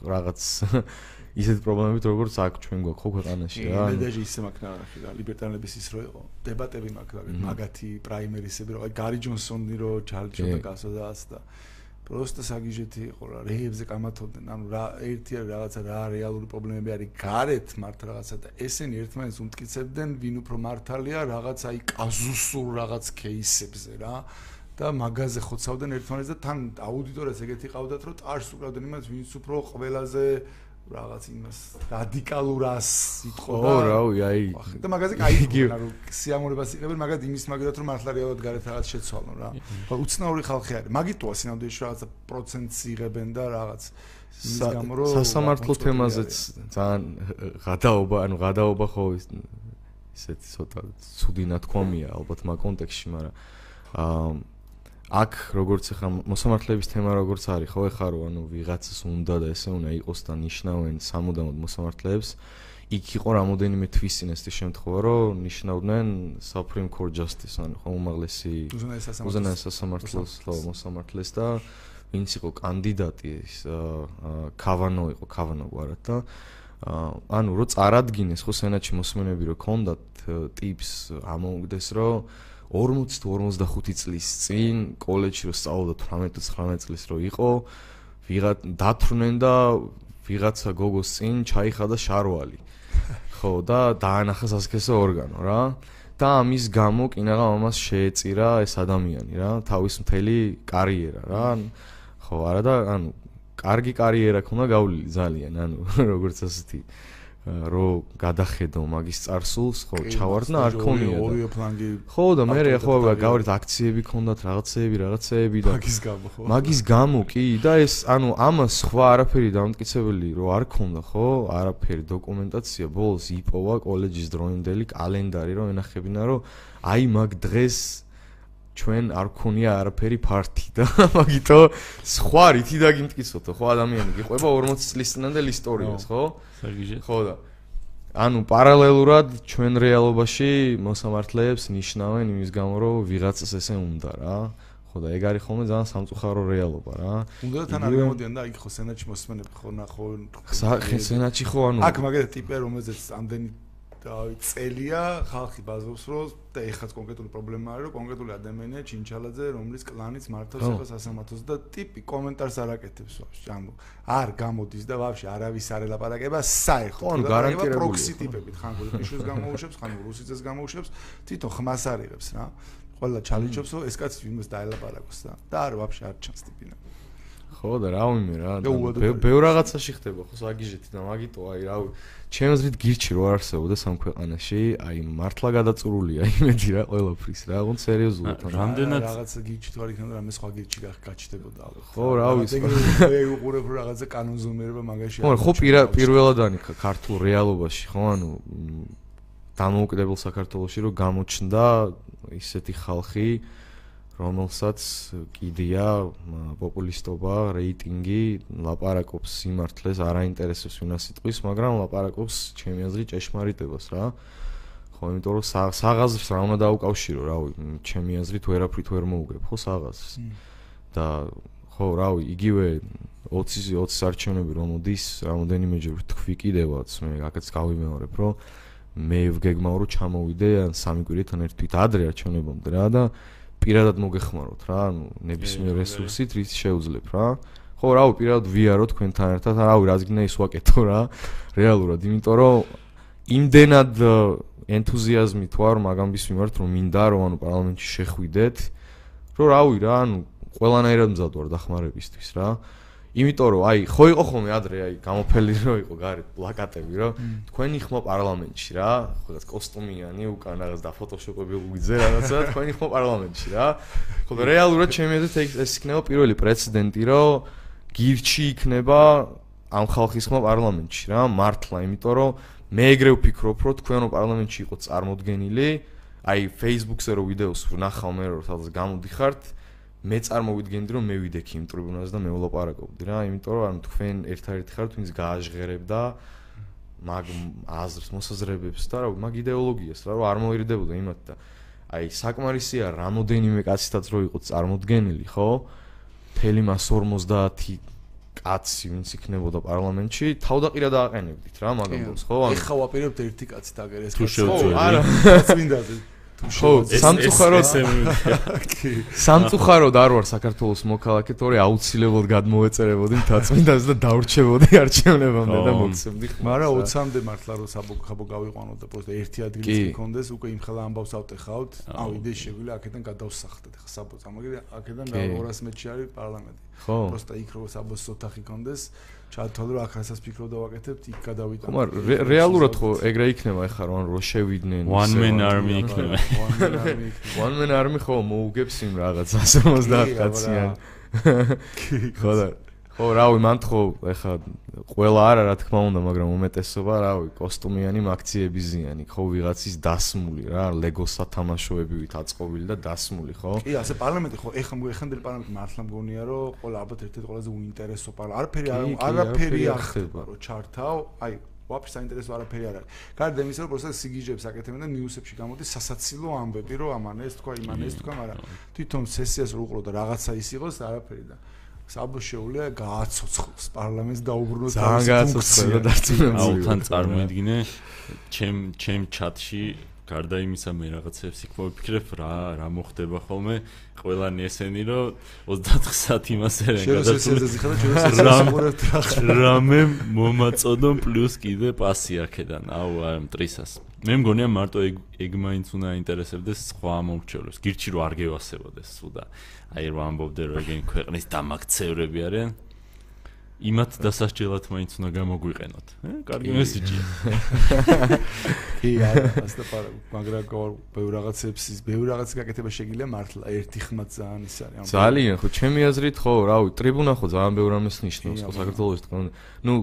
[SPEAKER 3] რაღაც ისეთ პრობლემებით როგორც აქ ჩვენ გვაქვს ხო ქვეყანაში
[SPEAKER 2] რა. მე დაჟე ისე მაქვს რა, ლიბერტარიელების ის რო იყო, დებატები რა, მაგათი პრაიმერისები რო, აი გარი ჯონსონი რო გასო და ასე და просто საგიჟეთი იყო რა რეებზე კამათობდნენ. ანუ რა ერთი რაღაცა რა რეალური პრობლემები არის გარეთ მართ რაღაცა და ესენი ერთმანეთს უმტკიცებდნენ ვინ უფრო მართალია რაღაც აი კაზუსურ რაღაც кейსებზე რა. და მაგაზე ხოცავდნენ ერთმანეთს და თან აუდიტორებს ეგეთი ყავდათ რომ ტარს უკრავდნენ იმას ვინც უფრო ყველაზე რაღაც იმას რადიკალურ ასს იტყოდა.
[SPEAKER 3] ო, რავი, აი.
[SPEAKER 2] და მაგაზე кайგონა რომ სიამოვნებას იღებენ, მაგად იმის მაგათ რომ მართლა რეალურად გარეთ რაღაც შეცვალონ რა. უცნაური ხალხი არის. მაგიტოა სინამდვილეში რაღაცა პროცენტს იღებენ და რაღაც
[SPEAKER 3] იმის გამო რომ სასამართლო თემაზეც ძალიან გადაობა, ანუ გადაობა ხო ისეთი ცოტა ცუდი ნათქვამია ალბათ მაგ კონტექსში, მაგრამ აა აქ როგორც ახლა მოსამართლეების თემა როგორც არის ხო ეხა რო ანუ ვიღაცას უნდა და ესე უნდა იყოს და ნიშნავენ სამუდამოდ მოსამართლეებს იქ იყო რამოდენიმე თვის წინესტი შემთხვევა რომ ნიშნავდნენ Supreme Court Justice ანუ ხო უმაღლესი უზენაეს სასამართლოს ხო მოსამართლეს და ვინც იყო კანდიდატი ის კავანო იყო კავანო გვარად და ანუ რო წარადგინეს ხო სენატში მოსმენები რო ქონდათ ტიპს ამოუგდეს რომ 40 თუ 45 წლის წინ კოლეჯში რო სწავლობდა 18-19 წლის რო იყო ვიღაც დათრნენ და ვიღაცა გოგოს წინ ჩაიხადა შარვალი. ხო და დაანახა სასქესო ორგანო რა. და ამის გამო კინაღა მამას შეეწირა ეს ადამიანი რა თავის მთელი კარიერა რა. ხო არა და ანუ კარგი კარიერა ქონდა გავლილი ძალიან ანუ როგორც ასეთი რო გადახედო მაგის წარსულს, ხო, ჩავარდნა არ ქონია და
[SPEAKER 2] ორივე ფლანგი.
[SPEAKER 3] ხო და მე ახლა გავარეთ აქციები ქონდათ, რაღაცეები, რაღაცეები
[SPEAKER 2] და მაგის გამო ხო?
[SPEAKER 3] მაგის გამო კი და ეს ანუ ამას სხვა არაფერი დამტკიცებელი რო არ ქონდა, ხო? არაფერი დოკუმენტაცია ბოლოს იპოვა კოლეჯის დროინდელი კალენდარი რომ ენახებინა, რომ აი მაგ დღეს ჩვენ არ ქონია არაფერი ფართი და მაგითო სხვა რითი დაგიმტკიცოთო ხო ადამიანი გიყვება 40 წლის წინანდელ ისტორიას ხო? ხო და ანუ პარალელურად ჩვენ რეალობაში მოსამართლეებს ნიშნავენ იმის გამო რომ ვიღაცას ესე უნდა რა. ხო და ეგ არის ხოლმე ძალიან სამწუხარო რეალობა რა.
[SPEAKER 2] უნდა თან არ გამოდიან და იქ ხო სენატში მოსმენები ხო ნახო
[SPEAKER 3] ხო სენატში ხო ანუ
[SPEAKER 2] აქ მაგალითად ტიპი რომელზეც ამდენი წელია ხალხი ბაზობს რომ და ეხაც კონკრეტული პრობლემა არის რომ კონკრეტული ადამიანია ჩინჩალაძე რომლის კლანიც მართავს ახლა სასამართლოს და ტიპი კომენტარს არ აკეთებს ვაფშე ანუ არ გამოდის და ვაფშე არავის არ ელაპარაკება საერთოდ
[SPEAKER 3] ანუ გარანტირებული
[SPEAKER 2] პროქსი ტიპებით ხან გულიშვილს გამოუშვებს ხან რუსიძეს გამოუშვებს თვითონ ხმას არიღებს რა ყველა ჩალიჩობს რომ ეს კაცი ვინმეს დაელაპარაკოს და და არ ვაფშე არ ჩანს ტიპინა
[SPEAKER 3] ხო და რა ვიმე რა ბევრ რაღაცაში ხდება ხო საგიჟეთი და მაგიტო აი რა ჩემს აზრით გირჩი რო არსებობდა სამ ქვეყანაში აი მართლა გადაწურულია იმედი რა ყველაფრის რა უგონ სერიოზულად
[SPEAKER 2] რამდენად რაღაცა გირჩი თუ არ იქნება რამე სხვა გირჩი გაჩნდებოდა
[SPEAKER 3] ხო რა ვიცი
[SPEAKER 2] მე უყურებ რაღაცა კანონზომიერება მაგაში
[SPEAKER 3] ხო ხო პირველად ანი ქართულ რეალობაში ხო ანუ დამოუკიდებელ საქართველოსში რომ გამოჩნდა ისეთი ხალხი რომელსაც კიდია პოპულისტობა, რეიტინგი, ლაპარაკობს სიმართლეს, არ აინტერესებს ვინას იტყვის, მაგრამ ლაპარაკობს ჩემი აზრით ჭეშმარიტებას რა. ხო, იმიტომ რომ საღაზრს რა უნდა დაუკავშირო, რავი, ჩემი აზრით ვერაფრით ვერ მოუგებ, ხო, საღაზრს. და ხო, რავი, იგივე 20 20 არჩევნები რომ მოდის, რამოდენიმეჯერ თქვი კიდევაც, მე აქაც გავიმეორებ, რომ მე ვგეგმავ რომ ჩამოვიდე ან სამი კვირით ან ერთ თვით ადრე არჩევნებამდე რა და პირადად მოგეხმაროთ რა, ანუ ნებისმიერ რესურსით რის შეუძლებ რა. ხო, რავი, პირადად ვიარო თქვენთან ერთად, რავი, რაც გინდა ის ვაკეთო რა. რეალურად, იმიტომ რომ იმდენად ენთუზიაზმი თუ არ მაგამბის მიმართ რომ მინდა რომ ანუ პარლამენტში შეხვიდეთ, რომ რავი რა, ანუ ყველანაირად მზად ვარ დახმარებისთვის რა. იმიტომ რომ აი ხო იყო ხოლმე ადრე აი გამოფელი რო იყო გარეთ პლაკატები რო თქვენი ხმა პარლამენტში რა ხო და კოსტუმიანი უკან რაღაც და ფოტოშოპები უიძე რაღაცა თქვენი ხმა პარლამენტში რა. ხო და რეალურად ჩემი აზრით ეს იქნება პირველი პრეცედენტი რომ გირჩი იქნება ამ ხალხის ხმა პარლამენტში რა მართლა იმიტომ რომ მე ეგრე ვფიქრობ რომ თქვენო პარლამენტში იყო წარმოდგენილი. აი Facebook-ზე რო ვიდეოს ვნახავ მე რომ სადაც გამოდიხართ მე წარმოვიდგენდი რომ მე ვიდექ იმ ტრიბუნაზე და მე ვლაპარაკობდი რა, იმიტომ რომ ანუ თქვენ ერთ-ერთი ხართ ვინც გააჟღერებდა მაგ აზრს, მოსაზრებებს და რა, მაგ იდეოლოგიას რა, რომ არ მოერიდებოდა იმათ და აი საკმარისია რამოდენიმე კაცითაც რო იყო წარმოდგენილი, ხო? თელი მას 50 კაცი ვინც იქნებოდა პარლამენტში, თავდაყირა დააყენებდით რა, მაგ ამბობს, ხო?
[SPEAKER 2] ეხა ვაპირებთ ერთი კაცი დაგერეს.
[SPEAKER 1] თუ შევძლებთ.
[SPEAKER 2] არა, წმინდაზე.
[SPEAKER 3] ხო სამწუხაროდ სამწუხაროდ არ ვარ საქართველოს მოქალაქე თორე აუცილებლად გადმოეწერებოდი თაცმინდას და დავრჩებოდი არჩევნებამდე და მოცემდი
[SPEAKER 2] მაგრამ 20-მდე მართლა რომ საბოქაბო გავიყვანოთ და პროსტა ერთი ადგილი გქონდეს უკვე იმ ხელა ამბავს ავტეხავთ ავიდე შეგვიძლია აქედან გადავსახდეთ ხა საბო წამოგი აქედან 200 მეტრში არის პარლამენტი. ხო. პროსტა იქ რო საბოს ოთახი ქონდეს ჩათვალე რომ აქ რასაც ფიქრობდა ვაკეთებთ იქ გადავიტანო.
[SPEAKER 3] ხომ რეალურად ხო ეგრე იქნება ახლა რომ რო შევიდნენ
[SPEAKER 1] one man army იქნება.
[SPEAKER 3] one man army ხო მოუგებს იმ რაღაც 150 კაციან. ხო და ხო, რავი, მან ხო, ეხა ყველა არა, რა თქმა უნდა, მაგრამ უმეტესობა, რავი, კოსტუმიანი მაქციები ზიანი, ხო, ვიღაცის დასმული რა, ლეგო სათამაშოები ვით აწყობილი და დასმული, ხო?
[SPEAKER 2] კი, ასე პარლამენტი ხო, ეხა მოეხანდელი პარლამენტი მართლა მგონია, რომ ყველა ალბათ ერთ-ერთი ყველაზე უინტერესო პარლამენტი. არაფერი არაფერი არ ხდება, რომ ჩართავ, აი ვაფშე საინტერესო არაფერი არ არის. გარდა იმისა, რომ პროცესს სიგიჟებს აკეთებენ და ნიუსებში გამოდის სასაცილო ამბები, რომ ამან ეს თქვა, იმან ეს თქვა, მაგრამ თვითონ სესიას რო უყურო და რაღაცა ის იყოს, არაფერი და საბო შეუძლია გააცოცხლოს პარლამენტს დაუბრუნოს
[SPEAKER 3] ძალიან გააცოცხლოს და დარწმუნებული
[SPEAKER 1] აუ თან წარმოიდგინე ჩემ ჩემ ჩატში გარდა იმისა მე რაღაცებს იქ მოვიფიქრებ რა რა მოხდება ხოლმე ყველანი ესენი რომ 24 საათი იმას ერენ გადაწყვეტ რამე მომაწოდონ პლუს კიდე პასი აქედან. აუ აი მტრისას მე მგონია მარტო ეგ ეგ მაინც უნდა ინტერესებდეს სხვა მომრჩევლებს გირჩი რომ არ გევასებოდეს სულ და აი რომ ამბობდე რომ ეგენი ქვეყნის დამაქცევრები არიან იმათ დასასჯელად მაინც უნდა გამოგვიყენოთ. ე, კარგი მესიჯია.
[SPEAKER 2] კი, არა, ასდა პარა, მაგრამ ბევრ რაღაცებს, ბევრ რაღაცის გაკეთება შეგიძლია მართლა ერთი ხმა ძალიან ის არის.
[SPEAKER 3] ძალიან, ხო, ჩემი აზრით, ხო, რავი, ტრიბუნა ხო ძალიან ბევრ ამას ნიშნავს, ხო, საქართველოს თქო. ნუ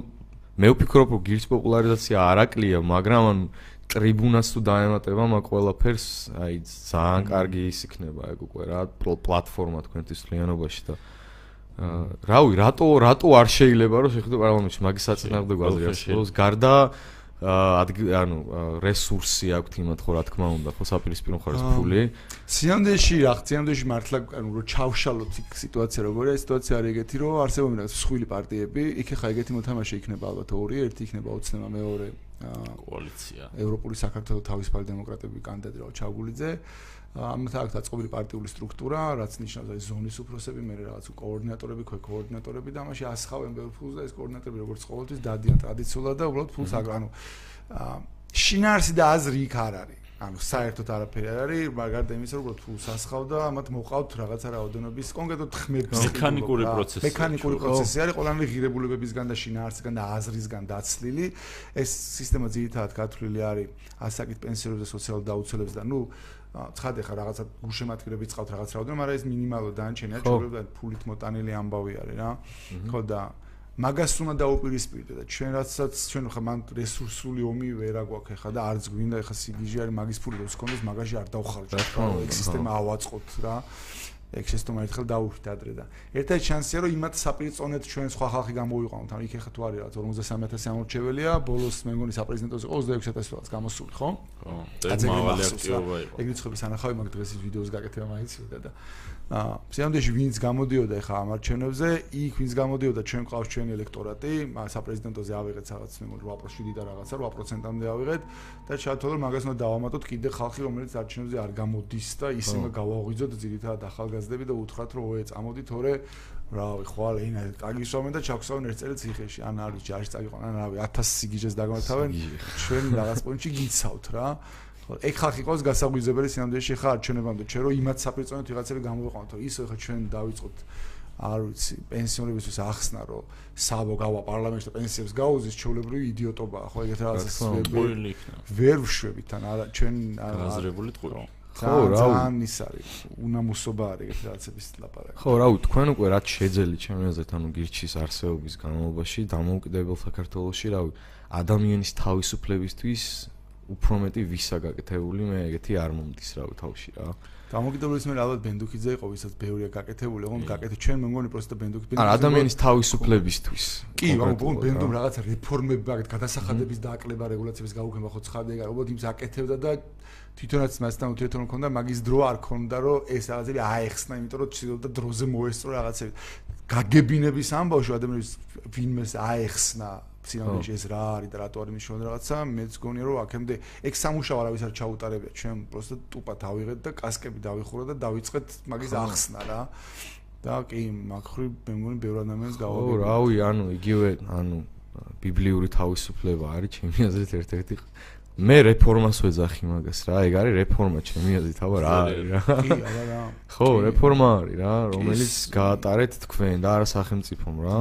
[SPEAKER 3] მე ვფიქრობ, რომ გირის პოპულარიზაცია არაკლია, მაგრამ ანუ ტრიბუნას თუ დაემატება მაგ ყველაფერს, აი ძალიან კარგი ის იქნება ეგ უკვე რა პლატფორმა თქვენთვის ლიანობაში და რავი, რატო რატო არ შეიძლება რომ შეხედო პარლამენტში მაგის საწინააღმდეგო აზრი არსებობს? გარდა ანუ რესურსი აქვთ იმათ ხო რა თქმა უნდა, ხო საპირისპირო მხარეს ფული.
[SPEAKER 2] სიამდეში რა, სიამდეში მართლა ანუ რომ ჩავშალოთ იქ სიტუაცია როგორია, სიტუაცია არის ეგეთი, რომ არსებობენ რაღაც სხვილი პარტიები, იქ ხა ეგეთი მოთამაშე იქნება ალბათ ორი, ერთი იქნება ოცნება მეორე
[SPEAKER 1] კოალიცია.
[SPEAKER 2] ევროპული საქართველოს თავისუფალი დემოკრატები კანდიდატი რა ჩაგულიძე. ამათ აქვს დაწყობილი პარტიული სტრუქტურა, რაც ნიშნავს აი ზონის უფროსები, მე რაღაც კოორდინატორები, ქვე კოორდინატორები და მაშინ ასხავენ ბევრ ფულს და ეს კოორდინატორები როგორც ყოველთვის დადიან ტრადიციულად და უბრალოდ ფულს აგრ ანუ შინარსი და აზრი იქ არ არის. ანუ საერთოდ არაფერი არ არის, მაგრამ და იმის როგორ ფულს ასხავ და ამათ მოყავთ რაღაცა რაოდენობის კონკრეტულად ხმების
[SPEAKER 1] მექანიკური პროცესი.
[SPEAKER 2] მექანიკური პროცესი არის ყველანი ღირებულებებისგან და შინაარსისგან და აზრისგან დაცლილი. ეს სისტემა ძირითადად გათვლილი არის ასაკით პენსიონერებს და სოციალურ დაუცველებს და ნუ ცხადე ხა რაღაცა გუშემატკივრები წავთ რაღაც რაოდენობა, მაგრამ ეს მინიმალურ დანარჩენია, ჩვეულებრივ ფულით მოტანილი ამბავი არის რა. ხო და მაგას უნდა დაუპირისპირდე და ჩვენ რაცაც ჩვენ ხა მან რესურსული ომი ვერა გვაქვს ხა და არც გვინდა ხა სიგიჟი არის მაგის ფული როს კონდეს მაგაში არ დავხარჯოთ. ეგ სისტემა ავაწყოთ რა. ეგ შეცდომა ერთხელ დაუშვით ადრე და. ერთად შანსია რომ იმათ საპირწონეთ ჩვენ სხვა ხალხი გამოვიყვანოთ ანუ იქ ეხა თუ არის რა 53000 ამორჩეველია ბოლოს მე მგონი საპრეზიდენტოზე 26000 ლარს გამოსული ხო
[SPEAKER 1] ხო ეს მაღალი აქტივობა იყო.
[SPEAKER 2] ეგ რიცხვების ანახავი მაგ დღეს ის ვიდეოს გაკეთება მაინც და აა სიამდეში ვინც გამოდიოდა ეხა ამ არჩევნებზე, იქ ვინც გამოდიოდა ჩვენ ყავს ჩვენი ელექტორატი, საპრეზიდენტოზე ავიღეთ რაღაც მე 8% და რაღაცა 8%-ამდე ავიღეთ და ჩათვალე მაგას უნდა დავამატოთ კიდე ხალხი რომელიც არჩევნებზე არ გამოდის და ისინი გავაღვიძოთ ძირითადად ახალგაზრდები და უთხრათ რომ ოე წამოდით თორე რავი ხვალ ენა წაგისვამენ და ჩაქსავენ ერთ წელი ციხეში ან არის ჯარში წაგიყვან ან რავი 1000 სიგიჟეს დაგმართავენ. ჩვენ რაღაც პონჩი გიცავთ რა ეგ ხალხი ყავს გასაგვიზებელი სინამდვილეში ხა არჩევნებამდე ჩვენ რომ იმათ საპირწონეთ ვიღაცები გამოვიყვანოთ რომ ისო ხა ჩვენ დავიწყოთ არ ვიცი პენსიონერებისთვის ახსნა რომ საბო გავა პარლამენტში და პენსიებს გაუზის ჩეულებრივი იდიოტობაა ხო ეგეთ რაღაცას ვერ ვშვებით ან არა ჩვენ
[SPEAKER 1] აზრებული ტყუილო
[SPEAKER 3] ხო რა
[SPEAKER 2] ძალიან ის არის უნამუსობა არის ეგეთ რაღაცების ლაპარაკი.
[SPEAKER 3] ხო რა თქვენ უკვე რაც შეძელი ჩემი აზრით ანუ გირჩის არსებობის განმავლობაში დამოუკიდებელ საქართველოსში რა ადამიანის თავისუფლებისთვის უფრო მეტი ვისა გაკეთებული მე ეგეთი არ მომდის რა თავში რა.
[SPEAKER 2] დამოკიდებულის მე ალბათ ბენდუქიძე იყო ვისაც ბევრია გაკეთებული ოღონდ გაკეთე ჩვენ მე მგონი პროსტა ბენდუქი
[SPEAKER 3] ბენდუქი არა ადამიანის თავისუფლებისთვის
[SPEAKER 2] კი ოღონდ ბენდუმ რაღაცა რეფორმები ბაგეთ გადასახადების დააკლება რეგულაციების გაუქმება ხო ცხადე უბრალოდ იმს აკეთებდა და თვითონაც მასთან უთერთო მქონდა მაგის დრო არ ქონდა რომ ეს რაღაცები აეხსნა იმიტომ რომ ცდილობდა დროზე მოესწრო რაღაცები. გაგებინების ამბავში ადამიანის ვინმეს აეხსნა სინამდვილეში ეს რა არის და რატო არის მნიშვნელოვანი რაღაცა, მეც გონია რომ აქემდე ეგ სამუშაო არავის არ ჩაუტარებია, ჩვენ პროსტა ტუპა დავიღეთ და კასკები დავიხურა და დავიწყეთ მაგის ახსნა რა. და კი, მაგხრი მე მგონი ბევრ ადამიანს გავაგებ.
[SPEAKER 3] ო, რავი, ანუ იგივე, ანუ ბიბლიური თავისუფლება არის ჩემი აზრით ერთ-ერთი მე რეფორმას ვეძახი მაგას რა, ეგ არის რეფორმა ჩემი აზრით, აბა რა არის რა.
[SPEAKER 2] კი, აბა რა.
[SPEAKER 3] ხო, რეფორმა არის რა, რომელიც გაატარეთ თქვენ და არა სახელმწიფომ რა.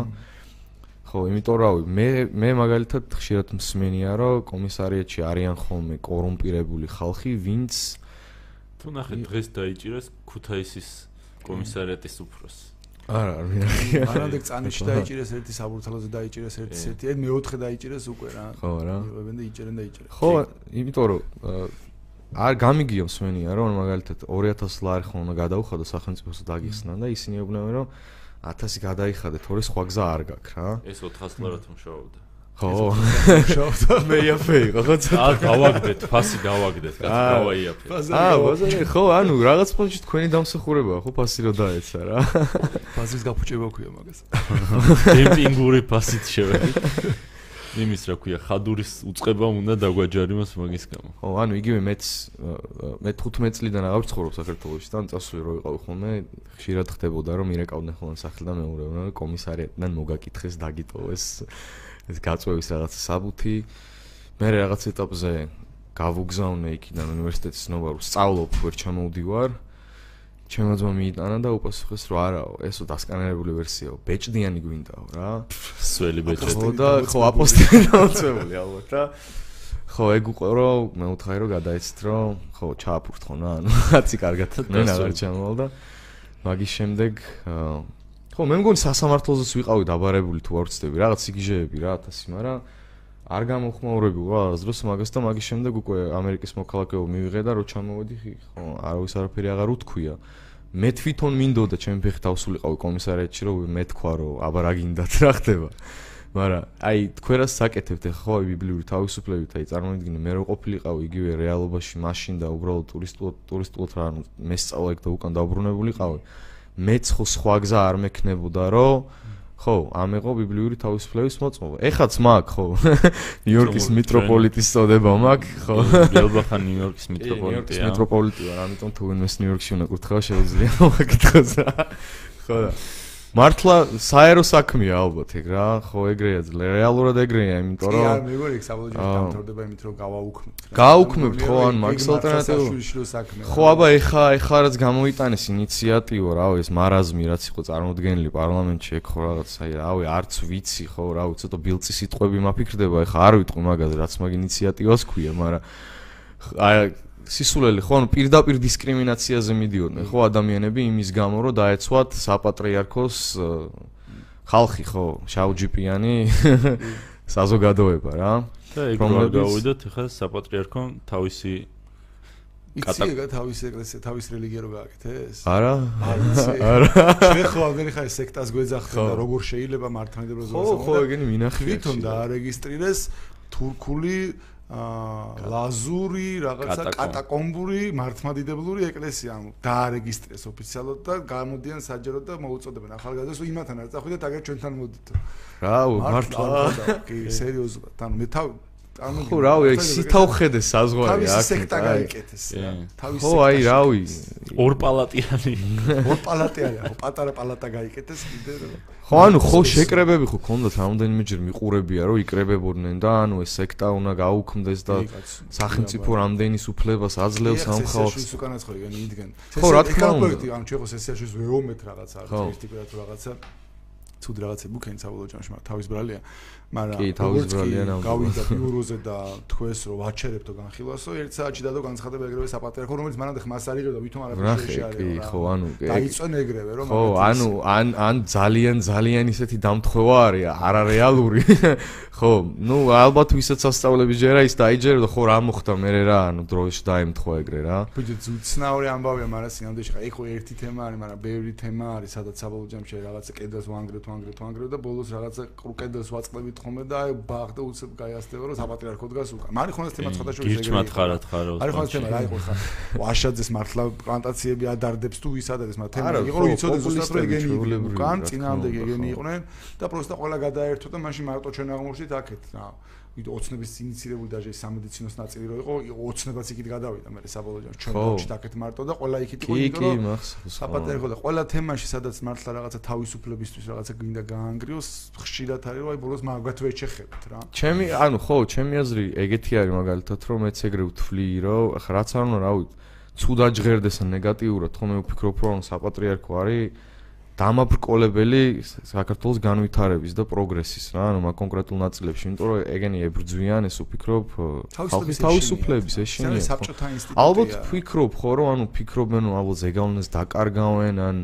[SPEAKER 3] ხო, იმიტომ რავი, მე მე მაგალითად ხშირად მსმენია, რომ კომისარიატში არიან ხოლმე კორუმპირებული ხალხი, ვინც
[SPEAKER 1] თუ ნახე დღეს დაიჭირეს ქუთაისის კომისარიატის უფროს.
[SPEAKER 3] არა, არ მინდა.
[SPEAKER 2] მანამდე წანიში დაიჭირეს ერთი საბურთალოზე დაიჭირეს ერთი სეთი, აი მეოთხე დაიჭირეს უკვე რა.
[SPEAKER 3] ხო რა.
[SPEAKER 2] ებენ და იჭერენ და იჭერენ.
[SPEAKER 3] ხო, იმიტომ რომ არ გამიგია მსმენია, რომ მაგალითად 2000 ლარი ხოლმე გადაუხადა სახელმწიფოს დაგიხსნა და ისინი ეუბნებიან, რომ 1000 გადაიხადე, თორე სხვა გზა არ გაქვს რა.
[SPEAKER 1] ეს 400 ლარად მუშაობდა.
[SPEAKER 3] ხო. მე იაფე იყო ხო ცოტა.
[SPEAKER 1] აა გავაგდეთ, ფასი გავაგდეთ, გავაიაფე.
[SPEAKER 3] აა, ბაზარი ხო, ანუ რაღაც პონჩი თქვენი დამსახურებაა, ხო, ფასი რო დაეცა რა.
[SPEAKER 2] ფასის გაფუჭება ქვია მაგას.
[SPEAKER 1] დემპინგური ფასით შევედი. იმის რა ქვია, ხადურის უצება უნდა დაგვაჯარიმოს მაგის გამო.
[SPEAKER 3] ხო, ანუ იგივე მეც მე 15 წლიდან აღარ ვცხოვრობ საქართველოში და წასული რო ვიყავ ხოლმე, ხშირად ხდებოდა რომ მირეკავდნენ ხოლმე სახლიდან მეურევნა და კომისარიატიდან მოგაკითხეს დაგიტოვეს ეს გაწვევის რაღაც საბუთი. მე რაღაც ეტაპზე გავუგზავნე იქიდან უნივერსიტეტის ნოვარუ სწავლობ, ვერ ჩამოვდივარ. ჩემო ძმა მიიტანა და უპასუხეს რომ არაო, ესო დასკანერებული ვერსიაო, ბეჭდიანი გვინდაო რა.
[SPEAKER 1] სველი ბეჭდი.
[SPEAKER 3] ხო და ხო აპოსტელი დაუწევული ალბათ რა. ხო, ეგ უკვე რომ მე უთხარი რომ გადაეცით რომ ხო, ჩააფურთ ხო რა, ანუ კაცი კარგად მე აღარ ჩამოვალ და მაგის შემდეგ ხო, მე მგონი სასამართლოზეც ვიყავი დაბარებული თუ არ ვცდები, რაღაც სიგიჟეები რა 1000, მაგრამ არ გამოხმაურები რა დროს მაგას და მაგის შემდეგ უკვე ამერიკის მოქალაქეობა მივიღე და რო ჩამოვედი ხო არავის არაფერი აღარ უთქვია. მე თვითონ მინდოდა ჩემი ფეხი თავსულიყავი კომისარიატში რომ მე თქვა რომ აბა რა გინდათ რა ხდება. მაგრამ აი თქვენას საკეთებთ ხო აი ბიბლიური თავისუფლებით აი წარმოიდგინე მე რო ყოფილიყავი იგივე რეალობაში მაშინ და უბრალოდ ტურისტულად ტურისტულად რა ანუ მე სწავლა იქ და უკან დაუბრუნებულიყავი მეც ხო სხვა გზა არ მექნებოდა რომ ხო, ამეღო ბიბლიური თავისუფლების მოწმობა. ეხაც მაგ, ხო. ნიუ-იორკის მიტროპოლიტის წოდება მაგ, ხო.
[SPEAKER 1] ბელბახა ნიუ-იორკის მიტროპოლიტია.
[SPEAKER 3] ნიუ-იორკის მიტროპოლიტია, ამიტომ თუ ვინმეს ნიუ-იორკში უნდა კურთხევა შეუძლია მაგითხოს რა. ხო და მართლა საერო საქმეა ალბათ ეგ რა, ხო ეგრეა, რეალურად ეგრეა, იმიტომ რომ
[SPEAKER 2] კი, მეგორი ეგ საბოლოოდ დამთავრდება იმით რომ გავაუქმებთ.
[SPEAKER 3] გავაუქმებთ ხო, ან მაგ ალტერნატივა. ხო, აბა ეხა ეხა რაც გამოიტანეს ინიციატივა, რავი, ეს მარაზმი რაც იყო წარმოქმნილი პარლამენტში, ეგ ხო რაღაც აი, რავი, არც ვიცი ხო, რავი, ცოტა ბილწი სიტყვები მაფიქრდება, ეხა არ ვიტყვი მაგაზე, რაც მაგ ინიციატივას ქვია, მაგრამ აი სისულელი ხო ანუ პირდაპირ დისკრიმინაციაზე მიდიოდნენ ხო ადამიანები იმის გამო რომ დაეცვათ საპატრიარქოს ხალხი ხო შაუჯიპიანი საზოგადოება რა.
[SPEAKER 1] და ეგ რომ გავიდოთ ხა საპატრიარქო თავისი
[SPEAKER 2] კატაკა თავის ეკლესია თავის რელიგია რო გააკეთეს
[SPEAKER 3] არა.
[SPEAKER 2] არა. შე ხო აღერი ხა სექტას გვეძახდა და როგორ შეიძლება მართლმადიდებლობა
[SPEAKER 3] ხო ხო ეგენი მინახი
[SPEAKER 2] თვითონ დაარეგისტრირეს თურქული ლაზური რაღაცა კატაკომბური მართლმადიდებლური ეკლესია. ანუ დაარეგისტრეს ოფიციალურად და გამოდიან საჯაროდ და მოუწოდებენ. ახალგაზრდას იმათან არ წახვიდეთ აგერ ჩვენთან მოდით
[SPEAKER 3] რა მართლა
[SPEAKER 2] კი სერიოზულად. ანუ მე თავ
[SPEAKER 3] ანუ ხო რავი აი სითავ ხედე საზღვარი აქ
[SPEAKER 2] თავის სექტა გაიკეთეს
[SPEAKER 3] თავის ხო აი რავი.
[SPEAKER 1] ორ პალატიანი
[SPEAKER 2] ორ პალატიანი ხო პატარა პალატა გაიკეთეს კიდე
[SPEAKER 3] ხო ანუ ხო შეკრებები ხო ქონდათ რამოდენიმეჯერ მიყურებია რომ იკრებებოდნენ და ანუ ეს სექტა უნდა გაუქმდეს და სახელმწიფო რამდენის უფლებას აძლევს ამ ხალხს
[SPEAKER 2] ეს უკანაც ხო იგენ იდგენ.
[SPEAKER 3] ხო რა თქმა უნდა.
[SPEAKER 2] ანუ ჩვენ ხო სესიაში ვეომეთ რაღაცა არის ერთი კვირა თუ რაღაცა ცუდ რაღაცები უკენ საბოლოო ჯამში მაგრამ თავის ბრალია მაგრამ
[SPEAKER 3] კი თავის ბრალია ნამდვილად
[SPEAKER 2] გავიდა ბიუროზე და თქვეს რომ ვაჩერებთო განხილვასო ერთ საათში დადო განცხადება ეგრევე საპატრიარქო რომელიც მანამდე ხმას არ იღებდა ვითომ არაფერი შეარება
[SPEAKER 3] კი ხო ანუ
[SPEAKER 2] დაიწვენ ეგრევე რომ
[SPEAKER 3] ხო ანუ ან ან ძალიან ძალიან ისეთი დამთხევა არის არარეალური ხო ნუ ალბათ ვისაც ასწავლები ჯერა ის დაიჯერა და ხო რა მოხდა მე რა ანუ დროშ დაემთხვა ეგრე რა.
[SPEAKER 2] ბიჭი ძუცნაური ამბავია მაგრამ სინამდვილეში ხა ეხო ერთი თემა არის მაგრამ ბევრი თემა არის სადაც საბოლოო ჯამში რაღაცა კედელს ვანგრევთ ვანგრევთ ვანგრევთ და ბოლოს რაღაცა კედელს ვაწყლებით ხოლმე და აი ბაღდა უცებ გაიასდება რომ საპატრიარქო დგას უკან. მარი ხონას თემა შორის
[SPEAKER 1] ეგრე. გირჩ მათხარად ხარო.
[SPEAKER 2] არის ხონას თემა რა იყო ხა. ვაშაძეს მართლა პლანტაციები ადარდებს თუ ვის ადარდებს მაგრამ თემა იყო რომ იცოდე ზუსტად რომ ეგენი იყვნენ უკან, წინააღმდეგ ეგენი იყვნენ და პროსტა ყველა გადაერთო და მაშინ მარტო ჩვენ აღმოჩნდით აქეთ რა. ოცნების ინიცირებული დაჟე სამედიცინოს ნაწილი რო იყო, ოცნებაც იქით გადავიდა მე საბოლოო ჩვენ დოჩი დაკეთ მარტო და ყველა იქით იყო
[SPEAKER 3] იმიტომ რომ კი, კი, მახსოვს.
[SPEAKER 2] საპატრიარქო და ყველა თემაში სადაც მართლა რაღაცა თავისუფლებისთვის რაღაცა გინდა გაანგრიოს, ხშირად არის რომ აი ბოლოს მაგათ ვეჩეხებთ რა.
[SPEAKER 3] ჩემი, ანუ ხო, ჩემი აზრი ეგეთი არის მაგალითად რომ მეც ეგრე ვთვლი რომ ხა რაც არ უნდა რავი, ცუდა ჟღერდეს ან ნეგატიურად, თქო მე ვფიქრობ რომ საპატრიარქო არის დამაბრკოლებელი საქართველოს განვითარების და პროგრესის რა, ანუ მაგ კონკრეტულ ნაწილებში, იმიტომ რომ ეგენი ებრძვიან, ეს უფიქრობ
[SPEAKER 2] თავის
[SPEAKER 3] თავისუფლების ეშინია. ალბათ ვფიქრობ ხო, რომ ანუ ფიქრობენ რომ ალბათ ზეგავლენს დაკარგავენ ან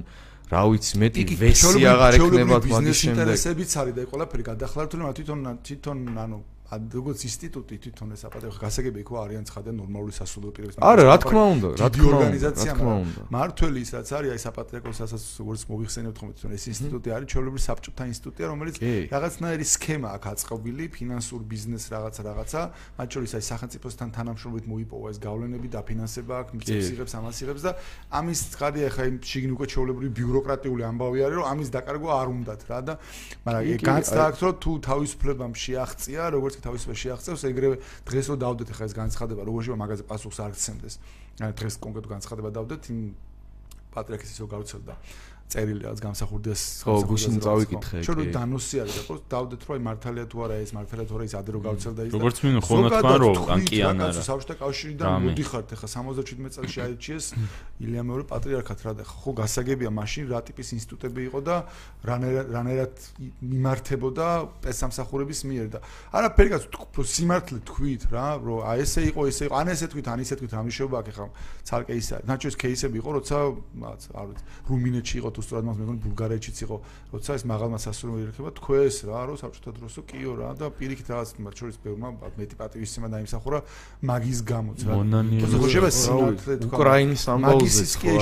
[SPEAKER 3] რა ვიცი, მეტი ვესი აღარ ეკნებათ
[SPEAKER 2] მაგის შემდეგ. ინტერესებიც არის და ყველაფერი გადახლართული, მაგრამ თვითონ თვითონ ანუ როგორც ინსტიტუტი თვითონ ეს აპატეო გასაგები იქ არიან ცხადე ნორმალური სასულო პირების
[SPEAKER 3] არა რა თქმა უნდა რა თქმა უნდა ორგანიზაცია
[SPEAKER 2] მართველი ისაც არის აი საპატრიარქოს ასაც როგორც მოიხსენებთ ხომ თვითონ ეს ინსტიტუტი არის ჩვეულებრივი საბჭოთა ინსტიტუტია რომელიც რაღაცნაირი სქემა აქვს აწყობილი ფინანსურ ბიზნეს რაღაცა რაღაცა მათ შორის აი სახელმწიფოსთან თანამშრომლობით მოიპოვა ეს გავლენები დაფინანსება აქვს მიწებს იღებს ამას იღებს და ამის ცხადია ხა იმ შიგნ უკვე ჩვეულებრივი ბიუროკრატიული ამბავი არის რომ ამის დაკარგვა არ უნდათ რა და მაგრამ განცდა აქვს რომ თუ თავისუფლებამ შეაღწია როგორც ეს თავისუფლად შეაღწევს ეგრევე დღეს რო დავდეთ ხა ეს განცხადება როგორ შეიძლება მაგაზე პასუხს არ გცემდეს დღეს კონკრეტულ განცხადება დავდეთ იმ პატრიარქის ისო გავცელდა წერილი რაც გამსახურდეს
[SPEAKER 3] ხო გუშინ წავიკითხე
[SPEAKER 2] ჩვენ რომ დანოსი არის და ხო დავდეთ რომ აი მართალია თუ არა ეს მართალია თუ არა ეს ადრე რო გავცელდა ის
[SPEAKER 1] როგორც მინდა ხონათმა რო ან კი ან არა.
[SPEAKER 2] საბჭოთა კავშირიდან მოდიხართ ახლა 77 წელში აირჩიეს ილია მეორე პატრიარქად რა და ხო გასაგებია მაშინ რა ტიპის ინსტიტუტები იყო და რანერად მიმართებოდა პესამსახურების მიერ და არაფერი გასულ სიმართლე თქვით რა რომ აი ესე იყო ესე იყო ან ესე თქვით ან ისე თქვით რამიშობა აქ ახლა? ცალკე ის არის. ნაჩვენს кейსები იყო როცა არ ვიცი რუმინეთში იყო თუ სწორად მას მეგონი ბულგარეთშიც იყო როცა ეს მაღალმა სასურველი ერქება თქვეს რა რომ საბჭოთა დროსო კიო რა და პირიქით რაღაც მათ შორის ბევრმა მეტი პატივისცემა დაიმსახურა მაგის გამოც
[SPEAKER 3] რა
[SPEAKER 2] მონანიოზება სიმართლე
[SPEAKER 3] თქვა უკრაინის ამბავზე
[SPEAKER 2] ხო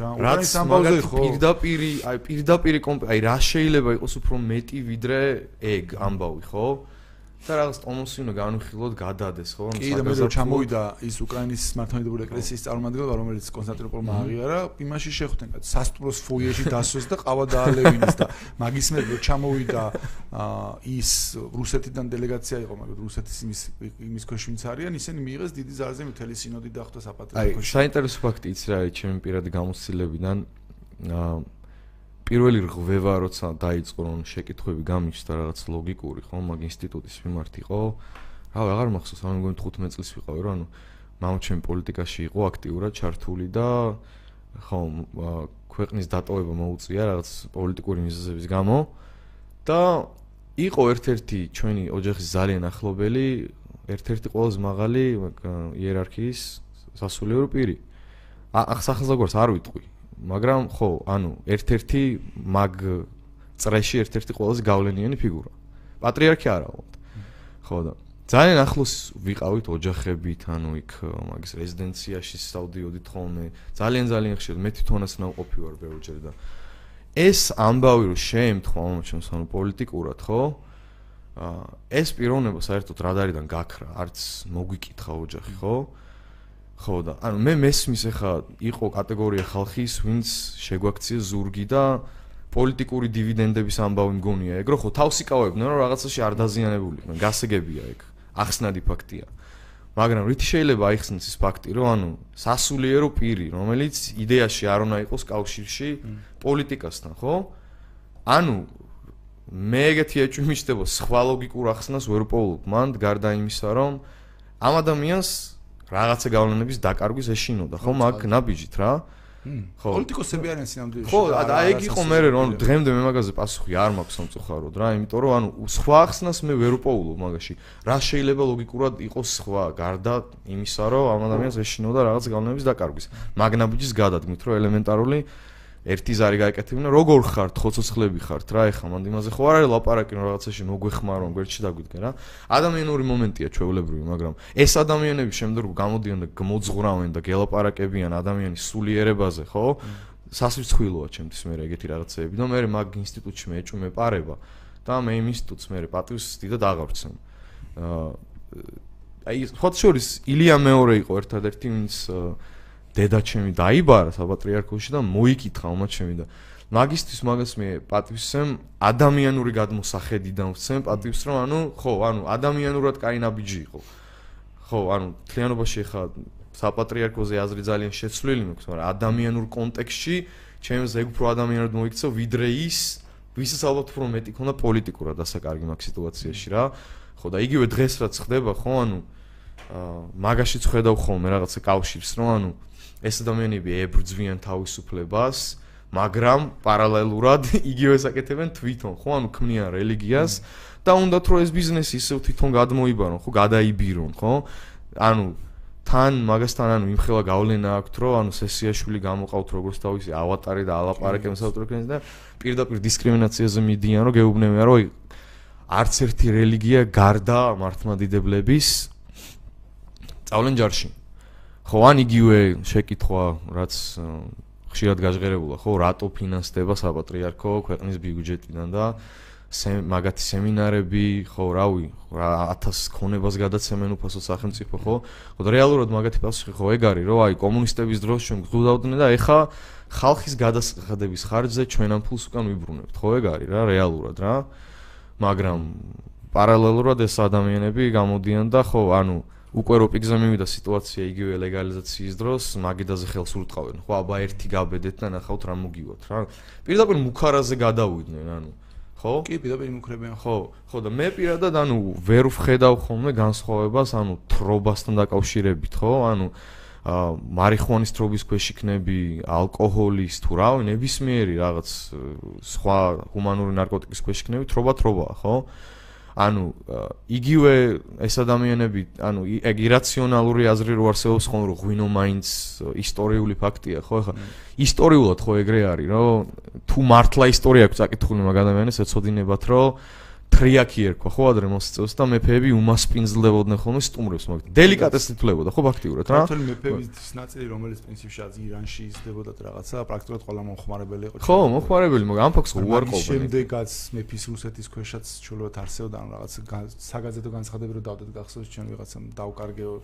[SPEAKER 2] რა უკრაინის ამბავზე ხო.
[SPEAKER 3] პირდაპირი აი პირდაპირი აი რა შეიძლება იყოს უფრო მეტი ვიდრე ეგ ამბავი ხო და რაღაც ტომოსი უნდა განვიხილოთ გადადეს ხო?
[SPEAKER 2] კი და მე რო ჩამოვიდა ის უკრაინის მართლმადიდებლური ეკლესიის წარმომადგენელი რომელიც კონსტანტინოპოლმა აღიარა, იმაში შეხვდნენ კაც სასტუმროს ფოიეში დასვეს და ყავა დაალევინეს და მაგის მე რო ჩამოვიდა ის რუსეთიდან დელეგაცია იყო, მაგრამ რუსეთის იმის იმის ქვეშ ვინც არიან, ისინი მიიღეს დიდი ზარზე მთელი სინოდი დახვდა საპატრიარქოში.
[SPEAKER 3] აი, საინტერესო ფაქტი იცი რა არის ჩემი პირადი გამოცდილებიდან აა პირველი რღვევა როცა დაიწყო რომ შეკითხვები გამიჩნდა რაღაც ლოგიკური ხო მაგ ინსტიტუტის მიმართ იყო. რა აღარ მახსოვს ანუ მგონი 15 წლის ვიყავი რომ ანუ მამჩემ პოლიტიკაში იყო აქტიურად ჩართული და ხო ქვეყნის დატოვება მოუწია რაღაც პოლიტიკური მიზეზების გამო. და იყო ერთ-ერთი ჩვენი ოჯახის ძალიან ახლობელი ერთ-ერთი ყველაზე მაღალი იერარქიის სასულიერო პირი. ახსახაზოგორს არ ვიტყვი მაგრამ ხო, ანუ ერთ-ერთი მაგ წრეში ერთ-ერთი ყველაზე გავლენიანი ფიგურა. პატრიარქი არა ალბათ. ხო და ძალიან ახლოს ვიყავით ოჯახებით, ანუ იქ მაგის რეზიდენციაში სტუდიოდით ხოლმე. ძალიან ძალიან ხშირად მე თვითონაც ნავყოფი ვარ ბევრჯერ და ეს ამბავი რომ შეემთხვა მომჩენს ანუ პოლიტიკურად, ხო? აა ეს პიროვნება საერთოდ რადარიდან გაქრა, არც მოგვიკითხა ოჯახი, ხო? ხო და ანუ მე მესმის ახლა იყო კატეგორია ხალხის ვინც შეგვაქცია ზურგი და პოლიტიკური დივიდენდების ამბავი მგონია ეგრო ხო თავს იკავებდნენ რომ რაღაცაში არ დაზიანებულიყვნენ გასაგებია ეგ ახსნადი ფაქტია. მაგრამ რითი შეიძლება აიხსნას ის ფაქტი რომ ანუ სასულიერო პირი რომელიც იდეაში არ უნდა იყოს კავშირში პოლიტიკასთან ხო? ანუ მე ეგეთი ეჭვი მიჩნდება სხვა ლოგიკურ ახსნას ვერ პოულობ მანდ გარდა იმისა რომ ამ ადამიანს რაღაცა გავლენების დაკარგვის ეშინოდა ხო მაგ ნაბიჯით რა?
[SPEAKER 2] ხო. პოლიტიკოსები არიან სინამდვილეში
[SPEAKER 3] ხო და ეგ იყო მე რომ დღემდე მე მაგაზე პასუხი არ მაქვს სამწუხაროდ რა იმიტომ რომ ანუ სხვა ახსნას მე ვერ უპოულობ მაგაში. რა შეიძლება ლოგიკურად იყოს სხვა გარდა იმისა რომ ამ ადამიანს ეშინოდა რაღაც გავლენების დაკარგვის. მაგ ნაბიჯის გადადგმით რომ ელემენტარული ერთი ზარი გაეკეთებინა როგორ ხართ? ხოცოცხლები ხართ რა ეხა? მანდ იმაზე ხო არ არის ლაპარაკი რომ რაღაცაში მოგვეხმარონ გვერდში დაგვიდგენ რა. ადამიანური მომენტია ჩვეულებრივი მაგრამ ეს ადამიანები შემდგომ გამოდიან და გმოძღრავენ და გელაპარაკებიან ადამიანის სულიერებაზე ხო? სასვიცხვილოა ჩემთვის მე ეგეთი რაღაცეები. და მე მაგ ინსტიტუტში მე ეჭვმე პარება და და მე იმ ინსტიტუტს მე პატივს დიდად აღარცემ. აა აი ფოტოშორის ილია მეორე იყო ერთადერთი ვინც ჩემი დაიბარა საპატრიარქოში და მოიკითხა უმად ჩემი და მაგისტრის მაგას მე პატივსემ ადამიანური გადმოსახედიდან ვცემ პატივს რომ ანუ ხო ანუ ადამიანურად კაი ნაბიჯი იყო. ხო ანუ თლიანობაში ხა საპატრიარქოზე აზრი ძალიან შეცვლილი მაქვს მაგრამ ადამიანურ კონტექსტში ჩემს ეგ უფრო ადამიანურად მოიქცა ვიდრე ის ვისაც ალბათ უფრო მეტი ქონდა პოლიტიკურად ასაკარგი მაგ სიტუაციაში რა. ხო და იგივე დღეს რაც ხდება ხო ანუ მაგაშიც ხედავ ხოლმე რაღაცა კავშირს რომ ანუ ეს ადამიანები ებრძვიან თავისუფლებას მაგრამ პარალელურად იგივე საკეთებენ თვითონ ხო? ანუ ქმნიან რელიგიას და უნდათ რომ ეს ბიზნესი ისევ თვითონ გადმოიბარონ ხო? გადაიბირონ ხო? ანუ თან მაგასთან ანუ იმხელა გავლენა აქვს რომ ანუ სესიაშვილი გამოყავთ როგორც თავისი ავატარი და ალაპარაკენ საავტორკენს და პირდაპირ დისკრიმინაციაზე მიდიან რომ გეუბნებიან რომ არც ერთი რელიგია გარდა მართლმადიდებლების წავლენ ჯარში ხო ან იგივე შეკითხვა რაც ხშირად გაჟღერებულა ხო რატო ფინანსდება საპატრიარქო ქვეყნის ბიუჯეტიდან და მაგათი სემინარები, ხო, რავი, რა 1000 ქონებას გადაცემენ უფასო სახელმწიფო, ხო? ხო და რეალურად მაგათი პასუხი ხო ეგ არის, რომ აი კომუნისტების დროს ჩვენ გძუდავდნენ და ეხა ხალხის გადასახადების ხარჯზე ჩვენ ამ ფულს უკან ვიბრუნებთ, ხო ეგ არის რა, რეალურად რა. მაგრამ პარალელურად ეს ადამიანები გამოდიან და ხო, ანუ უკვე რო პიგზე მივიდა სიტუაცია იგივე ლეგალიზაციის დროს, მაგიდაზე ხელს ურტყავენ. ხო, აბა ერთი გაბედეთ და ნახავთ რა მოგივათ რა. პირდაპირ მუქარაზე გადავიდნენ, ანუ ხო?
[SPEAKER 2] კი, პირდაპირ იმუქრებიან.
[SPEAKER 3] ხო, ხო და მე პირადად ანუ ვერ ვხედავ ხოლმე განსხვავებას, ანუ თრობასთან დაკავშირებით, ხო? ანუ აა მარიხუანის თრობის ქვეშ იქნები, ალკოჰოლის თუ რა, ნებისმიერი რაღაც სხვა ჰუმანური ნარკოტიკის ქვეშ იქნები, თრობა თრობაა, ხო? ანუ იგივე ეს ადამიანები, ანუ ეგ ირაციონალური აზრი რო არსებობს ხოლმე რომ ღვინო მაინც ისტორიული ფაქტია, ხო? ეხლა ისტორიულად ხო ეგრე არის, რომ თუ მართლა ისტორია აქვს აკითხული მაგ ადამიანებს, ეცოდინებათ, რომ ტრიაკი ერქვა ხო ადრე მოსწევს და მეფეები უმასპინძლებოდნენ ხოლმე სტუმრებს მაგ დელიკატესით თვლებოდა ხო ფაქტიურად რა?
[SPEAKER 2] ქართული მეფეების ნაწილი რომელიც პრინციპში აზ ირანში იზრდებოდა რაღაცა პრაქტიკულად ყველა მომხმარებელი იყო
[SPEAKER 3] ხო მომხმარებელი მაგ ამ ფაქტს უარყოფენ
[SPEAKER 2] შემდეგაც მეფის რუსეთის ქვეშაც ჩულოთ არსებობდა ან რაღაც საგაზეთო განცხადები რომ დავდეთ გახსოვს ჩვენ ვიღაცამ დავკარგეო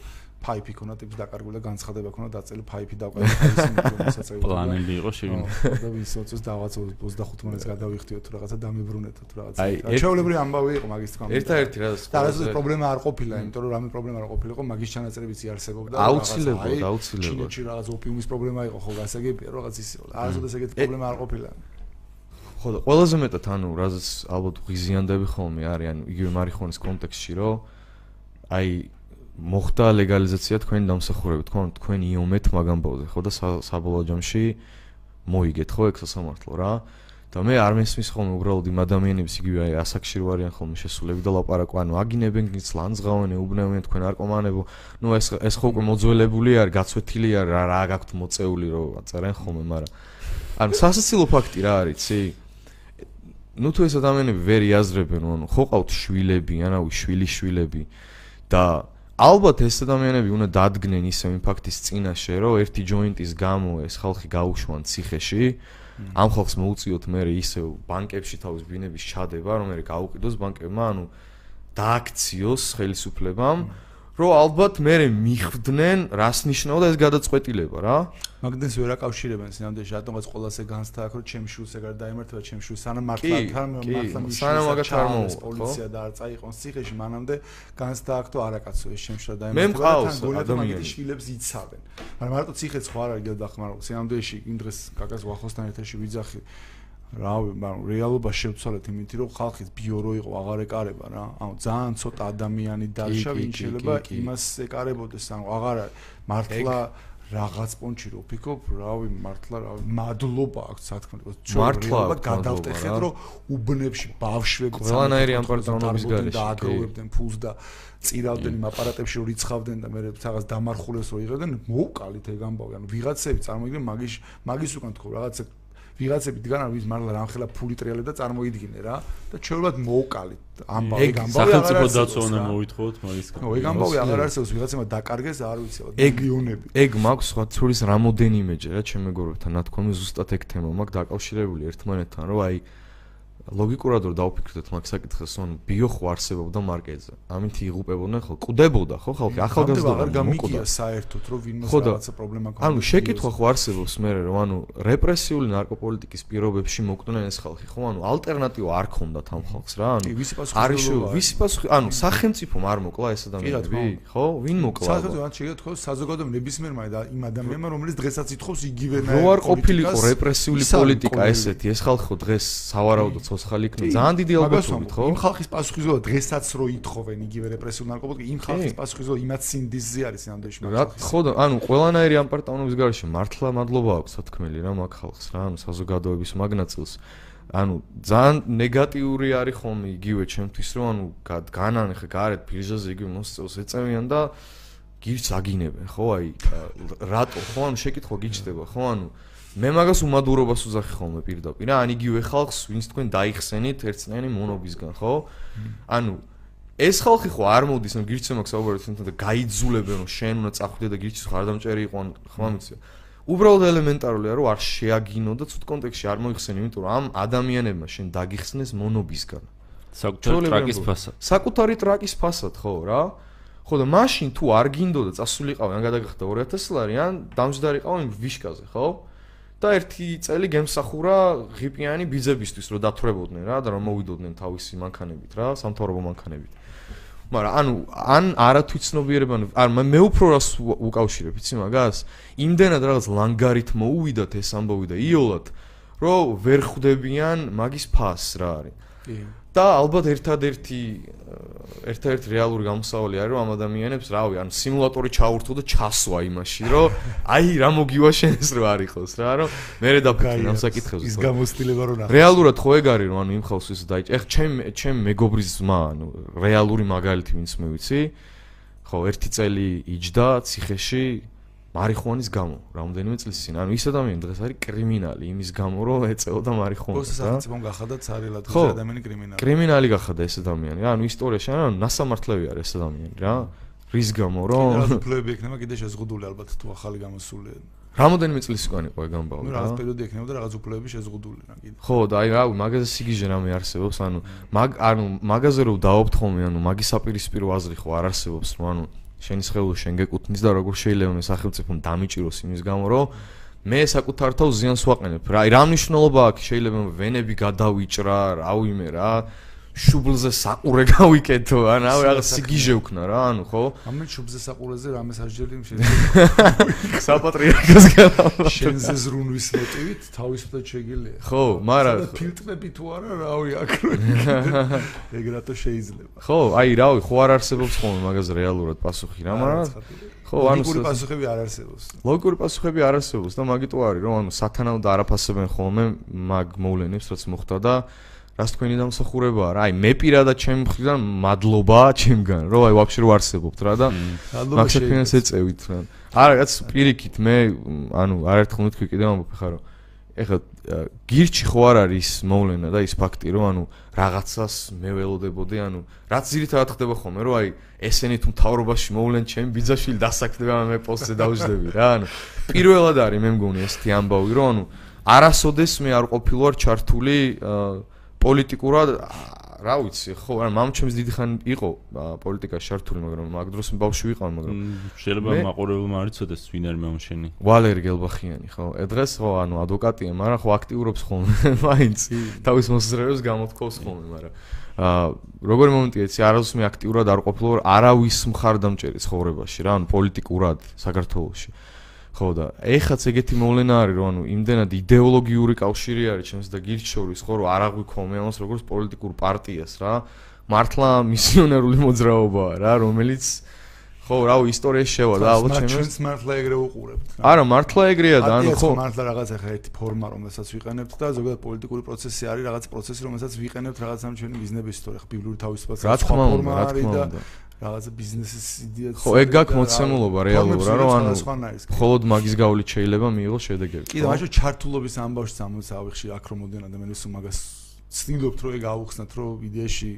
[SPEAKER 2] ფაიფი ქონა ტიპს დაკარგული და განცხადება ქონა დაწელი ფაიფი დავკარგული
[SPEAKER 1] პლანები იყო შეგინო
[SPEAKER 2] და ვის ოწოს დავაც 25 მაინც გადავიხდიოთ თუ რაღაცა დამებრუნეთოთ რაღაცა. ჩაოლებრი ამბავი იყო მაგის თქმა
[SPEAKER 3] ერთ-ერთი რა
[SPEAKER 2] და რა პრობლემა არ ყოფილა იმიტომ რომ რამე პრობლემა არ ყოფილიყო მაგის ჩანაწერებიც იარსებობდა
[SPEAKER 3] აუცილებლად აუცილებლად.
[SPEAKER 2] ჩინეთში რაღაც ოპიუმის პრობლემა იყო ხო გასაგებია რაღაც ის იყო. არასოდეს ეგეთი პრობლემა არ ყოფილა.
[SPEAKER 3] ხო და ყველაზე მეტად ანუ რაზეც ალბათ ღიზიანდები ხოლმე არის ანუ იგივე მარიხონის კონტექსტში რომ აი მოხდა ლეგალიზაცია თქვენი დამსახურებით, თქვენ თქვენ იომეთ მაგამბოზე, ხო და საბოლოო ჯამში მოიგეთ ხო ეგ სასამართლო რა. და მე არ მესმის ხოლმე უბრალოდ იმ ადამიანებს იგივე აი ასაკში რო არიან ხოლმე შესულები და ლაპარაკო, ანუ აგინებენ გიც ლანძღავენ, უბნევენ თქვენ არკომანებო. ნუ ეს ეს ხო უკვე მოძველებული არის, გაცვეთილი არის რა რა გაქვთ მოწეული რო აწერენ ხოლმე, მაგრამ ანუ სასაცილო ფაქტი რა არის, ცი? ნუ თუ ეს ადამიანები ვერ იაზრებენ, ანუ ხო ყავთ შვილები, ანუ შვილი შვილები და ალბათ ეს ადამიანები უნდა დადგნენ ისე იმ ფაქტის წინაშე, რომ ერთი ჯოინტის გამო ეს ხალხი გაუშვან ციხეში. ამ ხალხს მოუწიოთ მე ისე ბანკებში თავის ბინების ჩადება, რომ მე გაუყიდოს ბანკებმა, ანუ დააქციოს ხელისუფლებამ. რომ ალბათ მე მიხვდნენ რას ნიშნავდა ეს გადაწყვეტილება რა?
[SPEAKER 2] მაგდენს ვერ აკავშირებენ სინამდვილეში რატომღაც ყოველასე განსთა აქ რომ ჩემ შულს ეგარ დაემართება ჩემ შულს სანამ მართლა თან მართლა
[SPEAKER 3] სანამ მაგათ არ მოვა
[SPEAKER 2] პოლიცია და არ წაიყოს ციხეში მანამდე განსთა აქ თუ არ აკაცო ეს ჩემ შულს დაემართება თან გოლეთმაგის შვილებს იცავენ. მაგრამ მარტო ციხეც ხო არ არის გადახმარო სინამდვილეში იმ დღეს კაკას ვახოსთან ერთაში ვიძახი რავი, მაგრამ რეალობა შევცვალეთ იმით, რომ ხალხის ბიორო იყო აღარ ეკარება რა. ანუ ძალიან ცოტა ადამიანი დარჩა, ვინც შეიძლება იმას ეკარებოდეს, ანუ აღარ მართლა რაღაც პონჩი რო ფიქობ, რავი, მართლა რავი, მადლობა აქვს სათქმე.
[SPEAKER 3] მართლა
[SPEAKER 2] გადავტეხეთ, რომ უბნებში ბავშვები
[SPEAKER 3] ყველანაირი ამ პარტონობის
[SPEAKER 2] გარეშე დააგროვებდნენ ფულს და წირავდნენ იმ აპარატებში რომ რიცხავდნენ და მე რაღაც დამარხულებს რო იღებდნენ, მოუკალით ეგ ამბავი. ანუ ვიღაცები წარმოგიდგენ მაგის მაგის უკან თქო რაღაცა ვიღაცები დგან არ ვის მართლა რამხელა ფული ტრიალე და წარმოიდგინე რა და ჩვეულად მოუკალით. ამბავი
[SPEAKER 1] გამბავი სახელმწიფო დაცვანა მოვითხოვოთ მაგის
[SPEAKER 2] გამო ეგ ამბავი აღარ არსებობს ვიღაცებმა დაკარგეს არ ვიცი ეგლიონები
[SPEAKER 3] ეგ მაქვს სხვა ცურის რამოდენიმეჯი რა ჩემ მეგობრებთან ნათქვამი ზუსტად ეგ თემა მაქვს დაკავშირებული ერთმანეთთან რომ აი ლოგიკურად რომ დავფიქრდეთ მაგ საკითხს, ანუ ბიო ხო არსებობდა მარკეზე. ამით იღუპებოდნენ ხო? ყდებოდა ხო ხალხი? ახალგაზრდა
[SPEAKER 2] აღარ გამიგია საერთოდ რომ ვინმე რაღაცა პრობლემა
[SPEAKER 3] ქონდა. ანუ შეკითხვა ხო არსებობს მე რომ ანუ რეპრესიული ნარკოპოლიტიკის პირობებში მოკვდნენ ეს ხალხი ხო? ანუ ალტერნატივა არ ქონდათ ამ ხალხს რა? ანუ
[SPEAKER 2] არის
[SPEAKER 3] ვისი პასუხი? ანუ სახელმწიფომ არ მოკლა ეს ადამიანები? ხო? ვინ მოკლა?
[SPEAKER 2] სახელმწიფო ან შეგეთქო საზოგადოებრივ ნებისმიერმა და იმ ადამიანმა რომელიც დღესაც ითხოვს იგივე
[SPEAKER 3] ნაირ პოლიტიკას. რო არ ყოფილიყო რეპრესიული პოლიტიკა ესეთი, ეს ხალხი ხო დღეს სავარაუდოდ ცოცხალი იქნება. ძალიან დიდი ალბათობით, ხო?
[SPEAKER 2] იმ ხალხის პასუხისმგებლობა დღესაც რო ითხოვენ იგივე რეპრესიულ ნარკოტიკებს, იმ ხალხის პასუხისმგებლობა იმათ სინდიზზე არის ნამდვილში.
[SPEAKER 3] რა ხო და ანუ ყველანაირი ამ პარტაუნების გარშემო მართლა მადლობა აქვს თქმელი რა მაგ ხალხს რა, ანუ საზოგადოების მაგნაცილს. ანუ ძალიან ნეგატიური არის ხოლმე იგივე ჩემთვის რომ ანუ განან ხე გარეთ ბირჟაზე იგივე მოსწევს ეწევიან და გირს აგინებენ ხო აი რატო ხო ანუ შეკითხვა გიჩდება ხო ანუ მე მაგას უმადურობას უზახი ხოლმე პირდაპირ. რა ან იგივე ხალხს ვინც თქვენ დაიხსენით ერთწლიანი მონობისგან ხო? ანუ ეს ხალხი ხო არ მოდის რომ გირჩე მაგ საუბარს თუნდაც და გაიძულებენ რომ შენ უნდა წახვიდე და გირჩის ხარ დამჭერი იყო ან ხმა მიცი უბრალოდ ელემენტარულია რომ არ შეაგინო და ცუდ კონტექსში არ მოიხსენე იმიტომ რომ ამ ადამიანებმა შენ დაგიხსნეს მონობისგან.
[SPEAKER 1] საკუთარი ტრაკის ფასად.
[SPEAKER 3] საკუთარი ტრაკის ფასად ხო რა? ხო და მაშინ თუ არ გინდოდა წასულიყავი ან გადაგახდა 2000 ლარი ან დამჯდარიყავი ვიშკაზე ხო და ერთი წელი გემსახურა ღიპიანი ბიძებისთვის რომ დათრებოდნენ რა და რომ მოვიდოდნენ თავისი მანქანებით რა სამთავრობო მანქანებით. მაგრამ ანუ ან არათვიცნობიერება არ მე უფრო რას უკავშირებ იცი მაგას? იმდენად რაღაც ლანგარით მოუვიდათ ეს ამბავი და იოლად რომ ვერ ხვდებიან მაგის ფას რა არის. და ალბათ ერთადერთი ერთადერთი რეალური გამოსავალი არის რომ ამ ადამიანებს რავი ან სიმულატორი ჩაურთო და ჩასვა იმაში რომ აი რა მოგივა შენს რო არ იყოს რა რომ მე დაფიქრე ამ საკითხებზე
[SPEAKER 2] ის გამოსtildeება რო
[SPEAKER 3] ნახე რეალურად ხო ეგ არის რომ ანუ იმ ხალხს ის დაიჭ ეხ ჩემ ჩემ მეგობრის ძმა ანუ რეალური მაგალითი ვინც მე ვიცი ხო ერთი წელი იჯდა ციხეში მარიხუანის გამო, რამოდენიმე წლის წინ. ანუ ის ადამიანი დღეს არის კრიმინალი იმის გამო, რომ ეწეოდა მარიხუანას.
[SPEAKER 2] ხო, სახელმწიფომ გახადა цаრილად ეს ადამიანი კრიმინალი.
[SPEAKER 3] კრიმინალი გახადა ეს ადამიანი. ანუ ისტორიაში ანუ ნასამართლევი არის ეს ადამიანი რა. რის გამო, რომ
[SPEAKER 2] რა ფლები ექნება კიდე შეზღუდული ალბათ თუ ახალი გამოსულია.
[SPEAKER 3] რამოდენიმე წლის უკან იყო ეგ ამბავი
[SPEAKER 2] რა. რაღაც პერიოდი ექნება და რაღაც უფლებები შეზღუდული რა კიდე.
[SPEAKER 3] ხო, და აი რა, მაგაზე სიგიჟე რამე არსებობს, ანუ მაგ ანუ მაგაზე რომ დაობთ ხოლმე, ანუ მაგის საპირისპირო აზრი ხო არ არსებობს, ანუ შენი სხეული შენ გეკუთვნის და როგორ შეიძლება მე სახელმწიფომ დამიჭიროს იმის გამო რომ მე საკუთარ თავს ზიანს ვაყენებ რა. რა მნიშვნელობა აქვს? შეიძლება ვენები გადავიჭრა რავიმე რა შუბლზე საყურე გავიკეთო ან რა რაღაც სიგიჟე ვქნა რა ანუ ხო?
[SPEAKER 2] ამე შუბლზე საყურეზე რა მესაჟელი შეიძლება
[SPEAKER 3] საპატრიარქოს განა
[SPEAKER 2] შენზე ზრუნვის მოტივით თავისუფლად შეგიძლია.
[SPEAKER 3] ხო მაგრამ
[SPEAKER 2] ფილტრები თუ არა რავი აქ ეგ რატო შეიძლება?
[SPEAKER 3] ხო აი რავი ხო არ არსებობს ხოლმე მაგაზე რეალურად პასუხი რა მაგრამ
[SPEAKER 2] ხო ანუ ლოგიკური პასუხები არ არსებობს.
[SPEAKER 3] ლოგიკური პასუხები არ არსებობს და მაგიტო არის რომ ანუ სათანადო არაფასებენ ხოლმე მაგ მოვლენებს რაც მოხდა და რას თქვენი დამსახურებაა რა აი მე პირადად ჩემი მხრიდან მადლობა ჩემგან რომ აი ვაფშე რო არსებობთ რა და მაქსიფინას ეწევით რა. არა რაც პირიქით მე ანუ არაერთხელ მithქვი კიდევ ამბობ ხა რომ ეხლა გირჩი ხო არ არის მოვლენა და ის ფაქტი რომ ანუ რაღაცას მე ველოდებოდი ანუ რაც ძირითადად ხდება ხოლმე რომ აი ესენი თუ მთავრობაში მოვლენ ჩემი ბიძაშვილი დასაქმდება მე პოსტზე დავждები რა ანუ პირველად არის მე მგონი ესეთი ამბავი რომ ანუ არასოდეს მე არ ყოფილვარ ჩართული აა პოლიტიკურად რა ვიცი ხო არა მამჩემს დიდი ხანი იყო პოლიტიკაში ჩართული მაგრამ მაგ დროს ბავშვი ვიყავ მაგრამ
[SPEAKER 1] შეიძლება მაყურებელმა არ იცოდეს ვინ არის მამჩენი
[SPEAKER 3] ვალერი გელბახიანი ხო. დღეს ხო ანუ ადვოკატია მაგრამ ხო აქტიურობს ხოლმე მაინც. თავის მოსაზრებებს გამოთქოს ხოლმე მაგრამ აა როგორი მომენტია იცი არასდროს მე აქტიურად არ ყოფილვარ არავის მხარდამჭერი ცხოვრებაში რა ანუ პოლიტიკურად საქართველოში ხო და ეხაც ეგეთი მოვლენა არის რომ ანუ იმდენად идеოლოგიური კავშირი არის ჩემს და გირჩ შორის ხო რომ არ აღვიქომე ამას როგორც პოლიტიკურ პარტიას რა მართლა მისიონერული მოძრაობაა რა რომელიც ხო, რა ვი ისტორიაში შევა და ალბათ
[SPEAKER 2] ჩემს ჩვენს მართლა ეგრე უყურებთ.
[SPEAKER 3] არა, მართლა ეგრეა და ანუ
[SPEAKER 2] ხო, მართლა რაღაც ახლა ერთი ფორმა რომელსაც ვიყენებთ და ზოგადად პოლიტიკური პროცესი არის რაღაც პროცესი რომელსაც ვიყენებთ რაღაცამ ჩვენი ბიზნესის თორე ხბილური თავისუფლებას რა
[SPEAKER 3] თქმა უნდა, რა თქმა უნდა.
[SPEAKER 2] რაღაცა ბიზნესის იდეა
[SPEAKER 3] ხო ეგ გაქვს მოცემულობა რეალურად რომ ანუ მხოლოდ მაგის გავლით შეიძლება მიიღოს შედეგები
[SPEAKER 2] კიდე მაშინ ჩართულობის ამბავში სამოცავიხში აქ რომ მოდიან ადამიანებს უმაგას ცდილობთ რომ ეგ აუხსნათ რომ იდეაში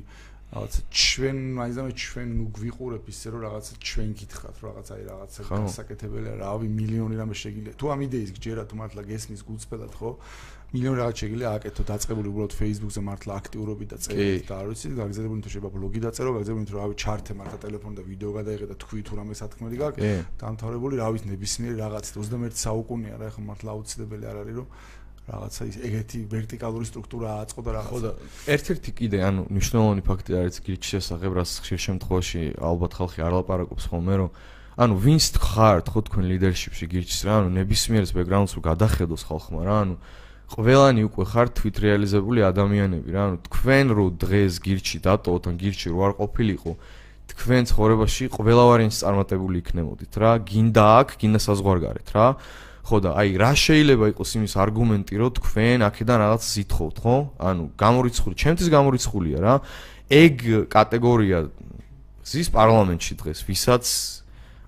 [SPEAKER 2] რაღაცა ჩვენ მაიზამე ჩვენ ნუ გვიყურებ ისე რომ რაღაცა ჩვენ გითხრათ რომ რაღაცა აი რაღაცა გასაკეთებელია რავი მილიონი რამე შეგიძლია. თუ ამ იდეის გჯერა თუ მართლა გესმის გულწრფელად ხო მილიონი რაღაც შეგიძლია აკეთო დაწყებული უბრალოდ Facebook-ზე მართლა აქტიურობით და წერით და არ ვიცი გაგზავნებული თუ შეიძლება ბლოგი დაწერო გაგზავნებული თუ რავი ჩარტე მართლა ტელეფონი და ვიდეო გადაიღე და თქვი თუ რამე სათქმელი გაქვს დამთავრებული რავი ნებისმიერი რაღაც 21 საუკუნეა რა ხო მართლა აუცილებელი არ არის რომ რაღაცა ის ეგეთი ვერტიკალური სტრუქტურა აწყო და რაღაცა. ხო და
[SPEAKER 3] ერთ-ერთი კიდე ანუ მნიშვნელოვანი ფაქტი არის გირჩის შესახებ, რაც ხშირ შემთხვევაში ალბათ ხალხი არ ლაპარაკობს ხოლმე, რომ ანუ ვინც ხართ ხო თქვენ ლიდერშიპში გირჩის რა, ანუ ნებისმიერს ბექგრაუნდს რო გადახედოს ხალხმა რა, ანუ ყველანი უკვე ხართ თვით რეალიზებული ადამიანები რა, ანუ თქვენ რო დღეს გირჩი დატოვოთ ან გირჩი რო არ ყოფილიყო თქვენ ცხოვრებაში ყველა ვარიანტს წარმატებული იქნებოდით რა, გინდა აქ, გინდა საზღვარგარეთ რა. ხო და აი რა შეიძლება იყოს იმის არგუმენტი რომ თქვენ აქედან რაღაც ზითხოვთ ხო? ანუ გამორიცხული ჩემთვის გამორიცხულია რა. ეგ კატეგორია ზის პარლამენტში დღეს ვისაც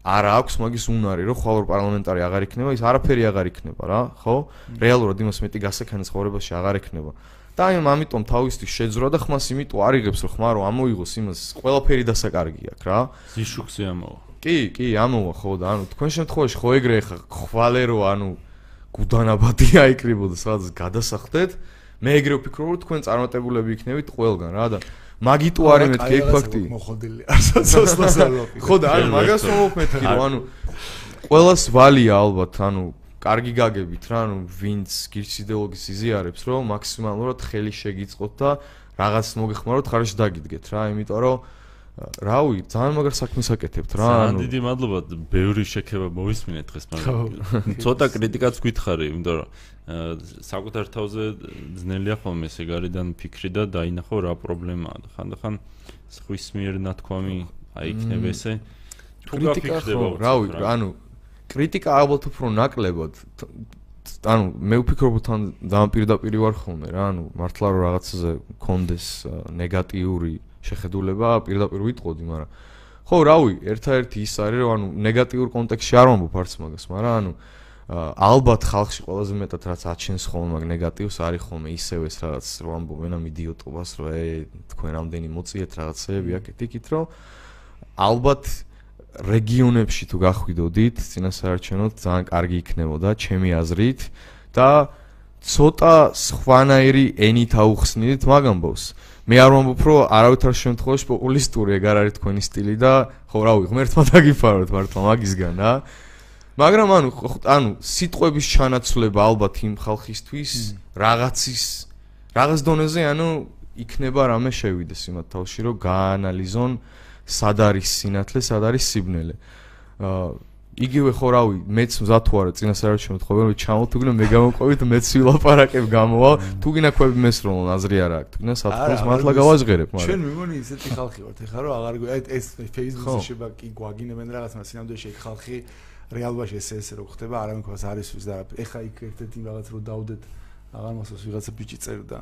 [SPEAKER 3] არ აქვს მაგის უნარი რომ ხვალ პარლამენტარი აღარ იქნება ის არაფერი აღარ იქნება რა ხო? რეალურად იმას მეტი გასაქანი ცხოვრებაში აღარ იქნება. და აი ამიტომ თავისთვის შეძრა და ხმას იმიტომ არიღებს რომ ხმა რომ ამოიღოს იმას ყველაფერი დასაკარგი აქვს რა.
[SPEAKER 1] ზიშუქზე ამოვა.
[SPEAKER 3] კი, კი, ამოვა ხო და ანუ თქვენ შემთხვევაში ხო ეგრე ხა ხვალე რო ანუ გუდანაბადი აიკრიბოდა სადაც გადასახდეთ. მე ეგრე ვფიქრობ რომ თქვენ წარმატებულები იქნებით ყველგან რა და მაგიტო არის მეთქი ეგ ფაქტი
[SPEAKER 2] მოხდილი არსაცოს
[SPEAKER 3] ხო და ანუ მაგას მომოფ მეთქი რომ ანუ ყველას ვალია ალბათ ანუ კარგი გაგებით რა ანუ ვინც გირჩ იდეოლოგის იზიარებს რომ მაქსიმალურად ხელი შეგიწყოთ და რაღაც მოგეხმაროთ ხარში დაგიდგეთ რა იმიტომ რომ რავი, ძალიან მაგარ საქმეს აკეთებთ რა.
[SPEAKER 1] ანუ დიდი მადლობა, ბევრი შექება მოვისმინეთ დღეს, მაგრამ ცოტა კრიტიკაც გითხარი, იმიტომ რომ საკუთარ თავზე ძნელია ხოლმე სიგარიდან ფიქრი და დაინახო რა პრობლემაა. ხანდახან სხვის მიერ ნათქვამი აი იქნება ესე.
[SPEAKER 3] თუ გაფიქრდება, რავი, ანუ კრიტიკა ალბათ უფრო ნაკლებად ანუ მე ვფიქრობ თან ძალიან პირდაპირ ვარ ხოლმე რა, ანუ მართლა რომ რაღაცაზე კონდეს ნეგატიური შეხედულება პირდაპირ ვიტყოდი, მაგრამ ხო, რავი, ერთ-ერთი ის არის, რომ ანუ ნეგატიურ კონტექსტში არ ვამბობ არც მაგას, მაგრამ ანუ ალბათ ხალხში ყველაზე მეტად რაც აჩენს ხოლმე მაგ ნეგატივს არის ხოლმე ისევ ეს რაღაც რომ ამბობენ ამ იდიოტობას, რომ ე თქვენ ამდენი მოწიეთ რაღაცეები აქეთ იქით, რომ ალბათ რეგიონებში თუ გახვიდოდით, წინასაარჩევნოდ ძალიან კარგი იქნებოდა ჩემი აზრით და ცოტა სხვანაირი ენით აუხსნით მაგ ამბავს. მე არ ვამბობ რომ არავითარ შემთხვევაში პოპულისტური ეგ არ არის თქვენი სტილი და ხო რავი ღმერთმა დაგიფაროთ მართლა მაგისგან რა. მაგრამ ანუ ანუ სიტყვების ჩანაცვლება ალბათ იმ ხალხისთვის რაღაცის რაღაც დონეზე ანუ იქნება რამე შევიდეს იმათ თავში რომ გაანალიზონ სად არის სინათლე სად არის სიბნელე. აა იგივე ხო რავი, მეც მზად თუ არა წინასაარჩევნო თხოვნა ჩამოთუგნე მე გამოყვებით მეც ვილაპარაკებ გამოვა, თუ გინა ხვები მესროლო აზრი არა აქვს. თქნა საფრთხეს მართლა გავაჟღერებ,
[SPEAKER 2] მაგრამ ჩვენ მეგონი ისეთი ხალხი ვართ, ეხლა რომ აღარ აი ეს Facebook-ზე შეება კი გვაგინებენ რაღაცა სინამდვილეში ეგ ხალხი რეალობაში ესე ესე რო ხდება, არავინ ქვას არის ვის და ეხლა იქ ერთ-ერთი რაღაც რო დაუდეთ აღარ მოსოს ვიღაცა ბიჭი წერდა.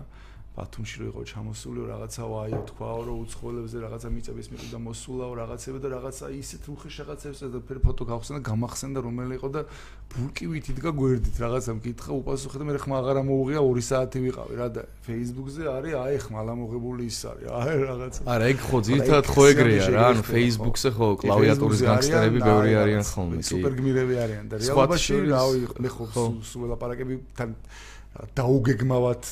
[SPEAKER 2] ბათუმში რო იყო ჩამოსულიო რაღაცა ვაიო თქვაო რომ უცხოელებზე რაღაცა მიწების მიყიდა მოსულაო რაღაცები და რაღაცა ისეთ რუხი რაღაცებს და ფერ ფოტო გავხსნა გამახსენდა რომელი იყო და ბურკივით იდგა გვერდით რაღაცა მკითხა უპასუხე და მე ხმა აღარა მოუღია 2 საათი ვიყავი რა და Facebook-ზე არის აი ხმა ლამოღებული ის არის აი რაღაცა.
[SPEAKER 3] არა ეგ ხო ძირთად ხო ეგრეა რა ანუ Facebook-ზე ხო კლავიატურის განგსტერები ბევრი არიან ხოლმე
[SPEAKER 2] კი. სუპერ გმირები არიან და რეალობაში რავი მე ხო სულ ლაპარაკები თან დაუგეგმავად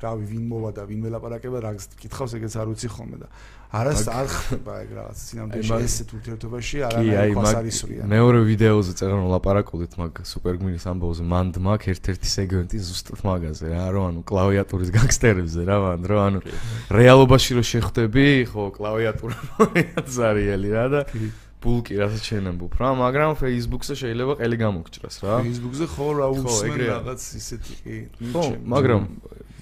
[SPEAKER 2] რავი ვინ მოვა და ვინ მელაპარაკება რა გითხავს ეგეც არ ვიცი ხოლმე და არას არ ხდება ეგ რაღაც სინამდვილეში ესეთ ურთიერთობაში არანაირი ხასარისვრია
[SPEAKER 3] მეორე ვიდეოზე წერან ლაპარაკობდით მაგ სუპერგმირის ამბავზე მანდ მაგ ერთ-ერთი სეგმენტი ზუსტად მაგაზე რა რომ ანუ კლავიატურის განგსტერებზე რა მანდ რომ ანუ რეალობაში რო შეხვდები ხო კლავიატურა ზარიელი რა და ბულკი რასაც შენამბობ რა, მაგრამ Facebook-ზე შეიძლება ყელი გამოგჭრას რა.
[SPEAKER 2] Facebook-ზე ხო რა უსმენ რაღაც ისეთი კი.
[SPEAKER 3] ხო, მაგრამ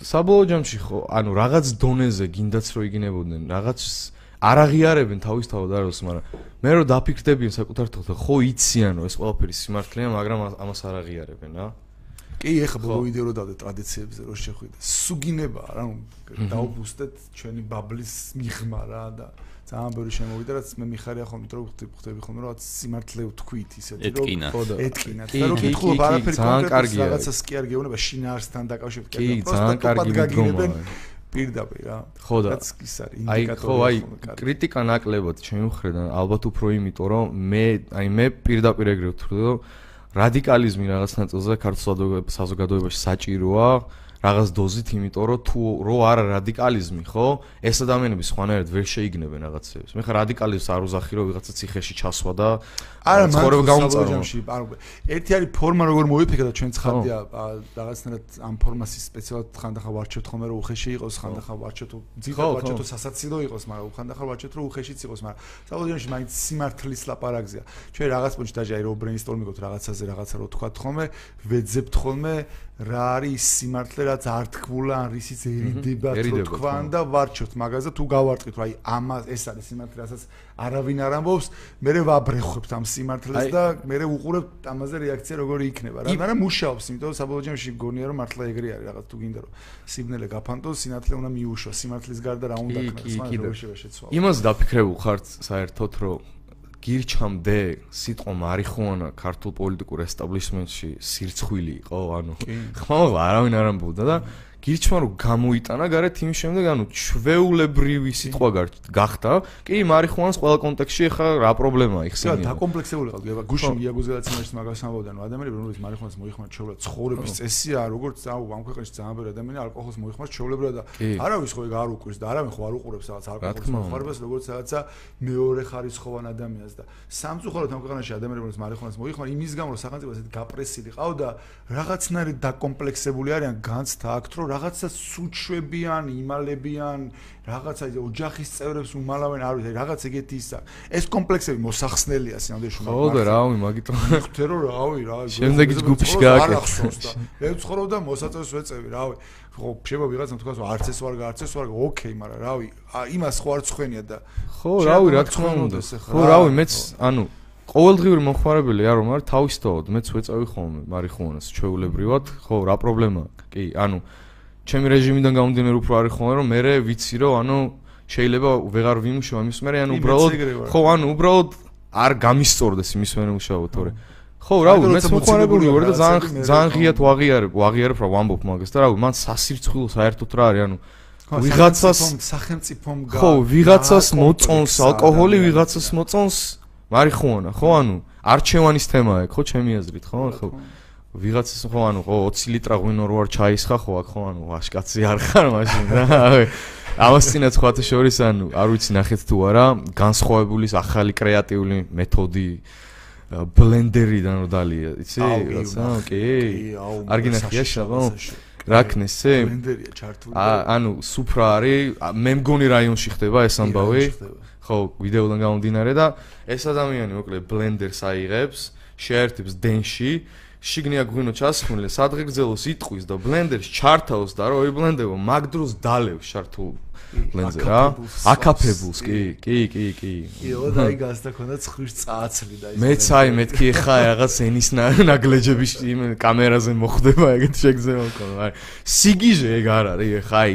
[SPEAKER 3] საბოლოო ჯამში ხო, ანუ რაღაც დონეზე გინდაც რო იგინებოდნენ, რაღაც არ აღიარებენ თავის თავად აროს, მაგრამ მე რო დაფიქრდებიან საკუთარ თავს, ხო იციან რომ ეს ყველაფერი სიმართლეა, მაგრამ ამას არ აღიარებენ რა.
[SPEAKER 2] კი, ეხა ბოლო ვიდეო რო დავდე ტრადიციებზე რო შეხვიდე. სუგინება რა, დაუბუსტეთ ჩვენი ბაბლის მიღმა რა და ძალიან ბევრი შემოვიდა რაც მე მიხარია ხოლმე რომ ხვდები ხოლმე რომ სიმართლე ვთქვით ისეთი
[SPEAKER 1] რომ
[SPEAKER 2] ეტკინა და რომ კითხულობ არაფერი კონკრეტულად რაღაცას კი არ გეუბნება შინაარსთან დაკავშირებით
[SPEAKER 3] კი ძალიან კარგი მიდგომა
[SPEAKER 2] პირდაპირ რა.
[SPEAKER 3] ხო და
[SPEAKER 2] ის არის
[SPEAKER 3] ინდიკატორი. ხო, აი კრიტიკა ნაკლებად ჩემი მხრიდან, ალბათ უფრო იმიტომ, რომ მე აი მე პირდაპირ ეგრე ვთვლი, რომ რადიკალიზმი რაღაც ნაწილზე ქართულ საზოგადოებაში საჭიროა. რაღაც დოზით, იმიტომ რომ თუ რო არა რადიკალიზმი, ხო? ეს ადამიანები სხვანაირად ვერ შეიგნებენ რაღაცებს. მე ხა რადიკალიზმს არ უზახი რომ ვიღაცა ციხეში ჩასვა და
[SPEAKER 2] არა მაგრამ გამწაროში ერთი არის ფორმა როგორ მოიფიქრა და ჩვენ ცხადია რაღაცნაირად ამ ფორმას სპეციალურად ხანდახა ვარჩევთ ხოლმე რომ უხეში იყოს ხანდახა ვარჩევთ ძითა ვარჩევთ სასაცილო იყოს მაგრამ ხანდახა ვარჩევთ რომ უხეშიც იყოს მაგრამ საბოლოოში მაინც სიმართლის ლაპარაკზია ჩვენ რაღაც პონჩი დაჟე აი რო ბრეინსტორმი გქოთ რაღაცაზე რაღაცა რო თქვათ ხოლმე ვეძებთ ხოლმე რა არის სიმართლე რაც არ თქმულა ან რისიც ერიდება თქო თქვან და ვარჩევთ მაგაზე თუ გავარტყით რომ აი ამას ეს არის სიმართლე რასაც არავინ არ ამბობს. მე ვაბრეხებთ ამ სიმართლეს და მე უყურებ ამაზე რეაქცია როგორი იქნება რა. მაგრამ მუშაობს იმიტომ საბოლოო ჯამში გონია რომ მართლა ეგრე არის რაღაც თუ გინდა რომ სიბნელე გაფანტო სინათლე უნდა მიუშვა სიმართლის გარდა რა უნდა ქნა სხვა როგორ შევა
[SPEAKER 3] იმას დაფიქრებულ ხარ საერთოდ რომ გირჩამდე სიტყვა მარიხუანა ქართულ პოლიტიკურ ესტაბლიშმენტში სირცხვილი იყო ანუ ხმამა არავინ არ ამბობდა და გირჩმა რომ გამოიტანა გარეთ იმის შემდეგ ანუ ჩვეულებრივი სიტყვა გახდა. კი მარიხუანას ყველა კონტექსში ახლა რა პრობლემაა იხსენია?
[SPEAKER 2] და დაკომპლექსებული ყავდა გუშინ იაგოს გადაცემაში მაგას ამბობდნენ რომ ადამიანები რომლებიც მარიხუანას მოიხმართ ჩვეულებრივ ცხოვრების წესია როგორც აუ ამ ქვეყანაში ძალიან ბევრი ადამიანი ალკოჰოლს მოიხმართ ჩვეულებრივ და არავის ხო ეგ არ უკვირს და არავინ ხო არ უყურებს რაღაც ალკოჰოლს მოხმარებას როგორც რაღაცა მეორე ხარისხოვან ადამიანს და სამწუხაროდ ამ ქვეყანაში ადამიანები რომლებიც მარიხუანას მოიხმართ იმის გამო რომ სახელმწიფო ესეთ გაპრესილი ყავდა რაღაცნაირად დაკომპლექსებული არიან განცდა აქ რომ რაღაცა სუჩვებიან, იმალებიან, რაღაცა ოჯახის წევრებს უმალავენ, არ ვიცი, რაღაც ეგეთი ისა. ეს კომპლექსები მოსახსნელია სინამდვილეში.
[SPEAKER 3] ხო და რავი, მაგითო.
[SPEAKER 2] ხვდე რომ რავი, რა.
[SPEAKER 3] შემდეგი ჯგუფში გააკეთე.
[SPEAKER 2] მე ვცხოვრობ და მოსაწევს ვეწევი, რავი. ხო, შეიძლება ვიღაცამ თქვას, რომ არც ეს ვარ, არც ეს ვარ, ოკეი, მაგრამ რავი, იმას ხო არ ცხენია და
[SPEAKER 3] ხო, რავი, რა თქმა უნდა. ხო, რავი, მეც, ანუ ყოველდღიური მომხმარებელი არ ვარ, თავისთავად მეც ვეწევი ხოლმე მარიხუანას ჩვეულებრივად. ხო, რა პრობლემაა? კი, ანუ ჩემი რეჟიმიდან გამომდინარე უფრო არის ხოლმე რომ მე ვიცი რომ ანუ შეიძლება ვეღარ ვიმუშაო იმის მერე ანუ უბრალოდ ხო ანუ უბრალოდ არ გამისწორდეს იმის მერე მუშაო თორე ხო რა ვიცი მეც მოხარებული ვარ და ძალიან ძალიან ღიად ვაღიარებ ვაღიარებ რა ვამბობ მაგას და რა ვიცი მან სასირცხვილო საერთოდ რა არის ანუ ვიღაცას
[SPEAKER 2] სახელმწიფომ
[SPEAKER 3] ხო ვიღაცას მოწონს ალკოჰოლი ვიღაცას მოწონს მარიხუანა ხო ანუ არჩევანის თემაა ხო ჩემი აზრით ხო. ხო ვიღაცის ხო ანუ ხო 20 ლიტრა ღვინო რო არ ჩაისხა ხო აქ ხო ანუ ვაშკაცი არ ხარ მაშინ რა ამას წინაც ხოთა შორის ანუ არ ვიცი ნახეთ თუ არა განსხვავებული ახალი კრეატიული მეთოდი ბლენდერიდან რო დალია იცი რაცა კი არ გინახია შაბო რაკნესი
[SPEAKER 2] ბლენდერია ჩართული
[SPEAKER 3] ანუ სუფრა არის მე მგონი რაიონში ხდება ეს ამბავი? ხო ვიდეოდან გამომდინარე და ეს ადამიანი მოკლედ ბლენდერს აიღებს შეერთებს დენში შიგნია გვინო ჩასხმული, სადღეგრძელოს იტყვის და ბლენდერს ჩართავს და რო იბლენდებო, მაგ დროს დალევ შართულ ბლენდზე რა. აკაფებულს, კი, კი, კი, კი.
[SPEAKER 2] იო, და აი გასდა ქონდა ცხრის წააცლი და ის.
[SPEAKER 3] მეც აი მეთქი ხა რაღაც ენის ნაგლეჯების იმ კამერაზე მოხდება ეგეთ შეგზევა მქონდა. აი სიგიჟე ეგ არ არის, ხა აი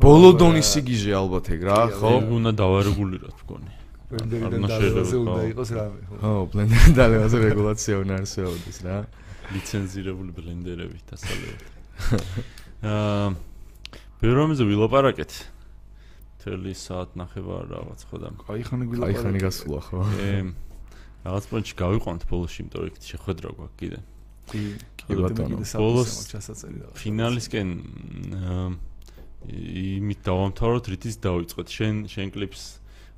[SPEAKER 3] ბოლოდონის სიგიჟე ალბათ ეგ რა, ხო?
[SPEAKER 1] უნდა დავარეგულიროთ მგონი.
[SPEAKER 2] ბლენდერიდან დალევაზე უნდა იყოს რამე,
[SPEAKER 3] ხო? ხო, ბლენდერიდან დალევაზე რეგულაცია უნდა არსებობდეს რა.
[SPEAKER 1] ლიცენზირებული ბლენდერები დასალევად. აა ბერომეზე ვილაპარაკეთ. თელი საათ ნახევარ რაღაც ხო და
[SPEAKER 2] აი ხანი ვილაპარაკეთ.
[SPEAKER 3] აი ხანი გასულა ხო?
[SPEAKER 1] ე რაღაც პონჩი გავიყვანთ ბოლოში, იმიტომ რომ შეხვედრა გვაქვს კიდე.
[SPEAKER 2] კი, კი ბატონო. ბოლოს ჩასაწერი რაღაც.
[SPEAKER 1] ფინალისკენ იმით დავამთავროთ, რითიც დავიწყოთ. შენ შენ კლიპს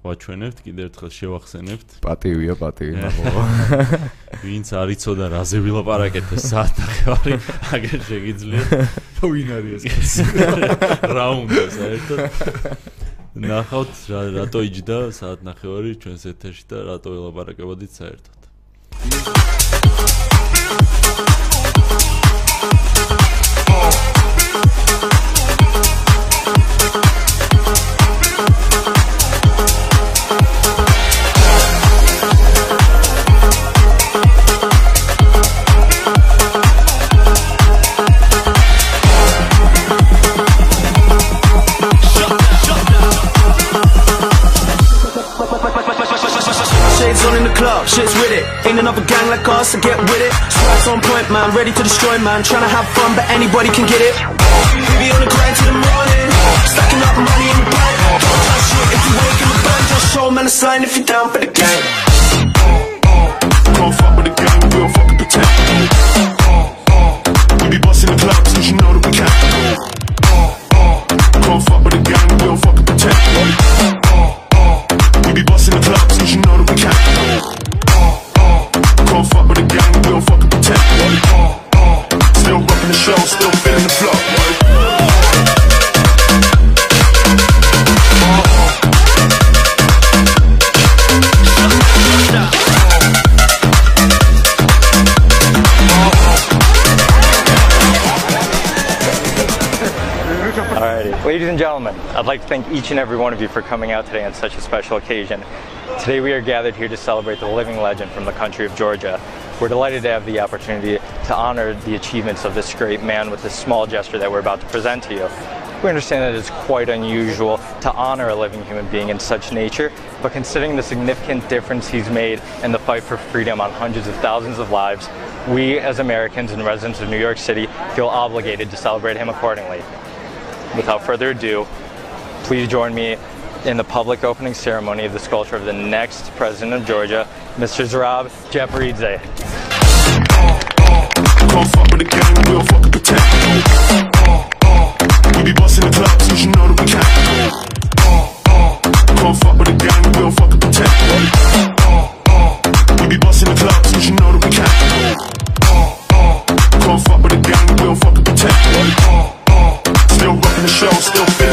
[SPEAKER 1] ვაჩვენებთ, კიდევ ერთხელ შევახსენებთ.
[SPEAKER 3] პატივია, პატივი, მაგო.
[SPEAKER 1] ვინც არ იცოდა რაზე ვილაპარაკეთ ეს საათნახევარი, აგერ შეგიძლიათ.
[SPEAKER 2] თუ ვინ არის ეს?
[SPEAKER 1] რა უნდა საერთოდ? ნახავთ რა რატო იჯდა საათნახევარი ჩვენს ეთერში და რატო ვილაპარაკებოდით საერთოდ.
[SPEAKER 4] Man, ready to destroy, man. Trying to have fun, but anybody can get it. We be on the grind till the morning. Stacking up money in the bank. Don't touch shit if you wake in the band. Just show man a sign if you're down for the game.
[SPEAKER 5] Don't fuck with the gang, we don't fucking pretend.
[SPEAKER 6] And gentlemen, I'd like to thank each and every one of you for coming out today on such a special occasion. Today we are gathered here to celebrate the living legend from the country of Georgia. We're delighted to have the opportunity to honor the achievements of this great man with this small gesture that we're about to present to you. We understand that it's quite unusual to honor a living human being in such nature, but considering the significant difference he's made in the fight for freedom on hundreds of thousands of lives, we as Americans and residents of New York City feel obligated to celebrate him accordingly without further ado, please join me in the public opening ceremony of the sculpture of the next president of Georgia, Mr. Zarab Jeparidze.
[SPEAKER 5] Don't fuck with the gang, we don't fucking pretend the show, still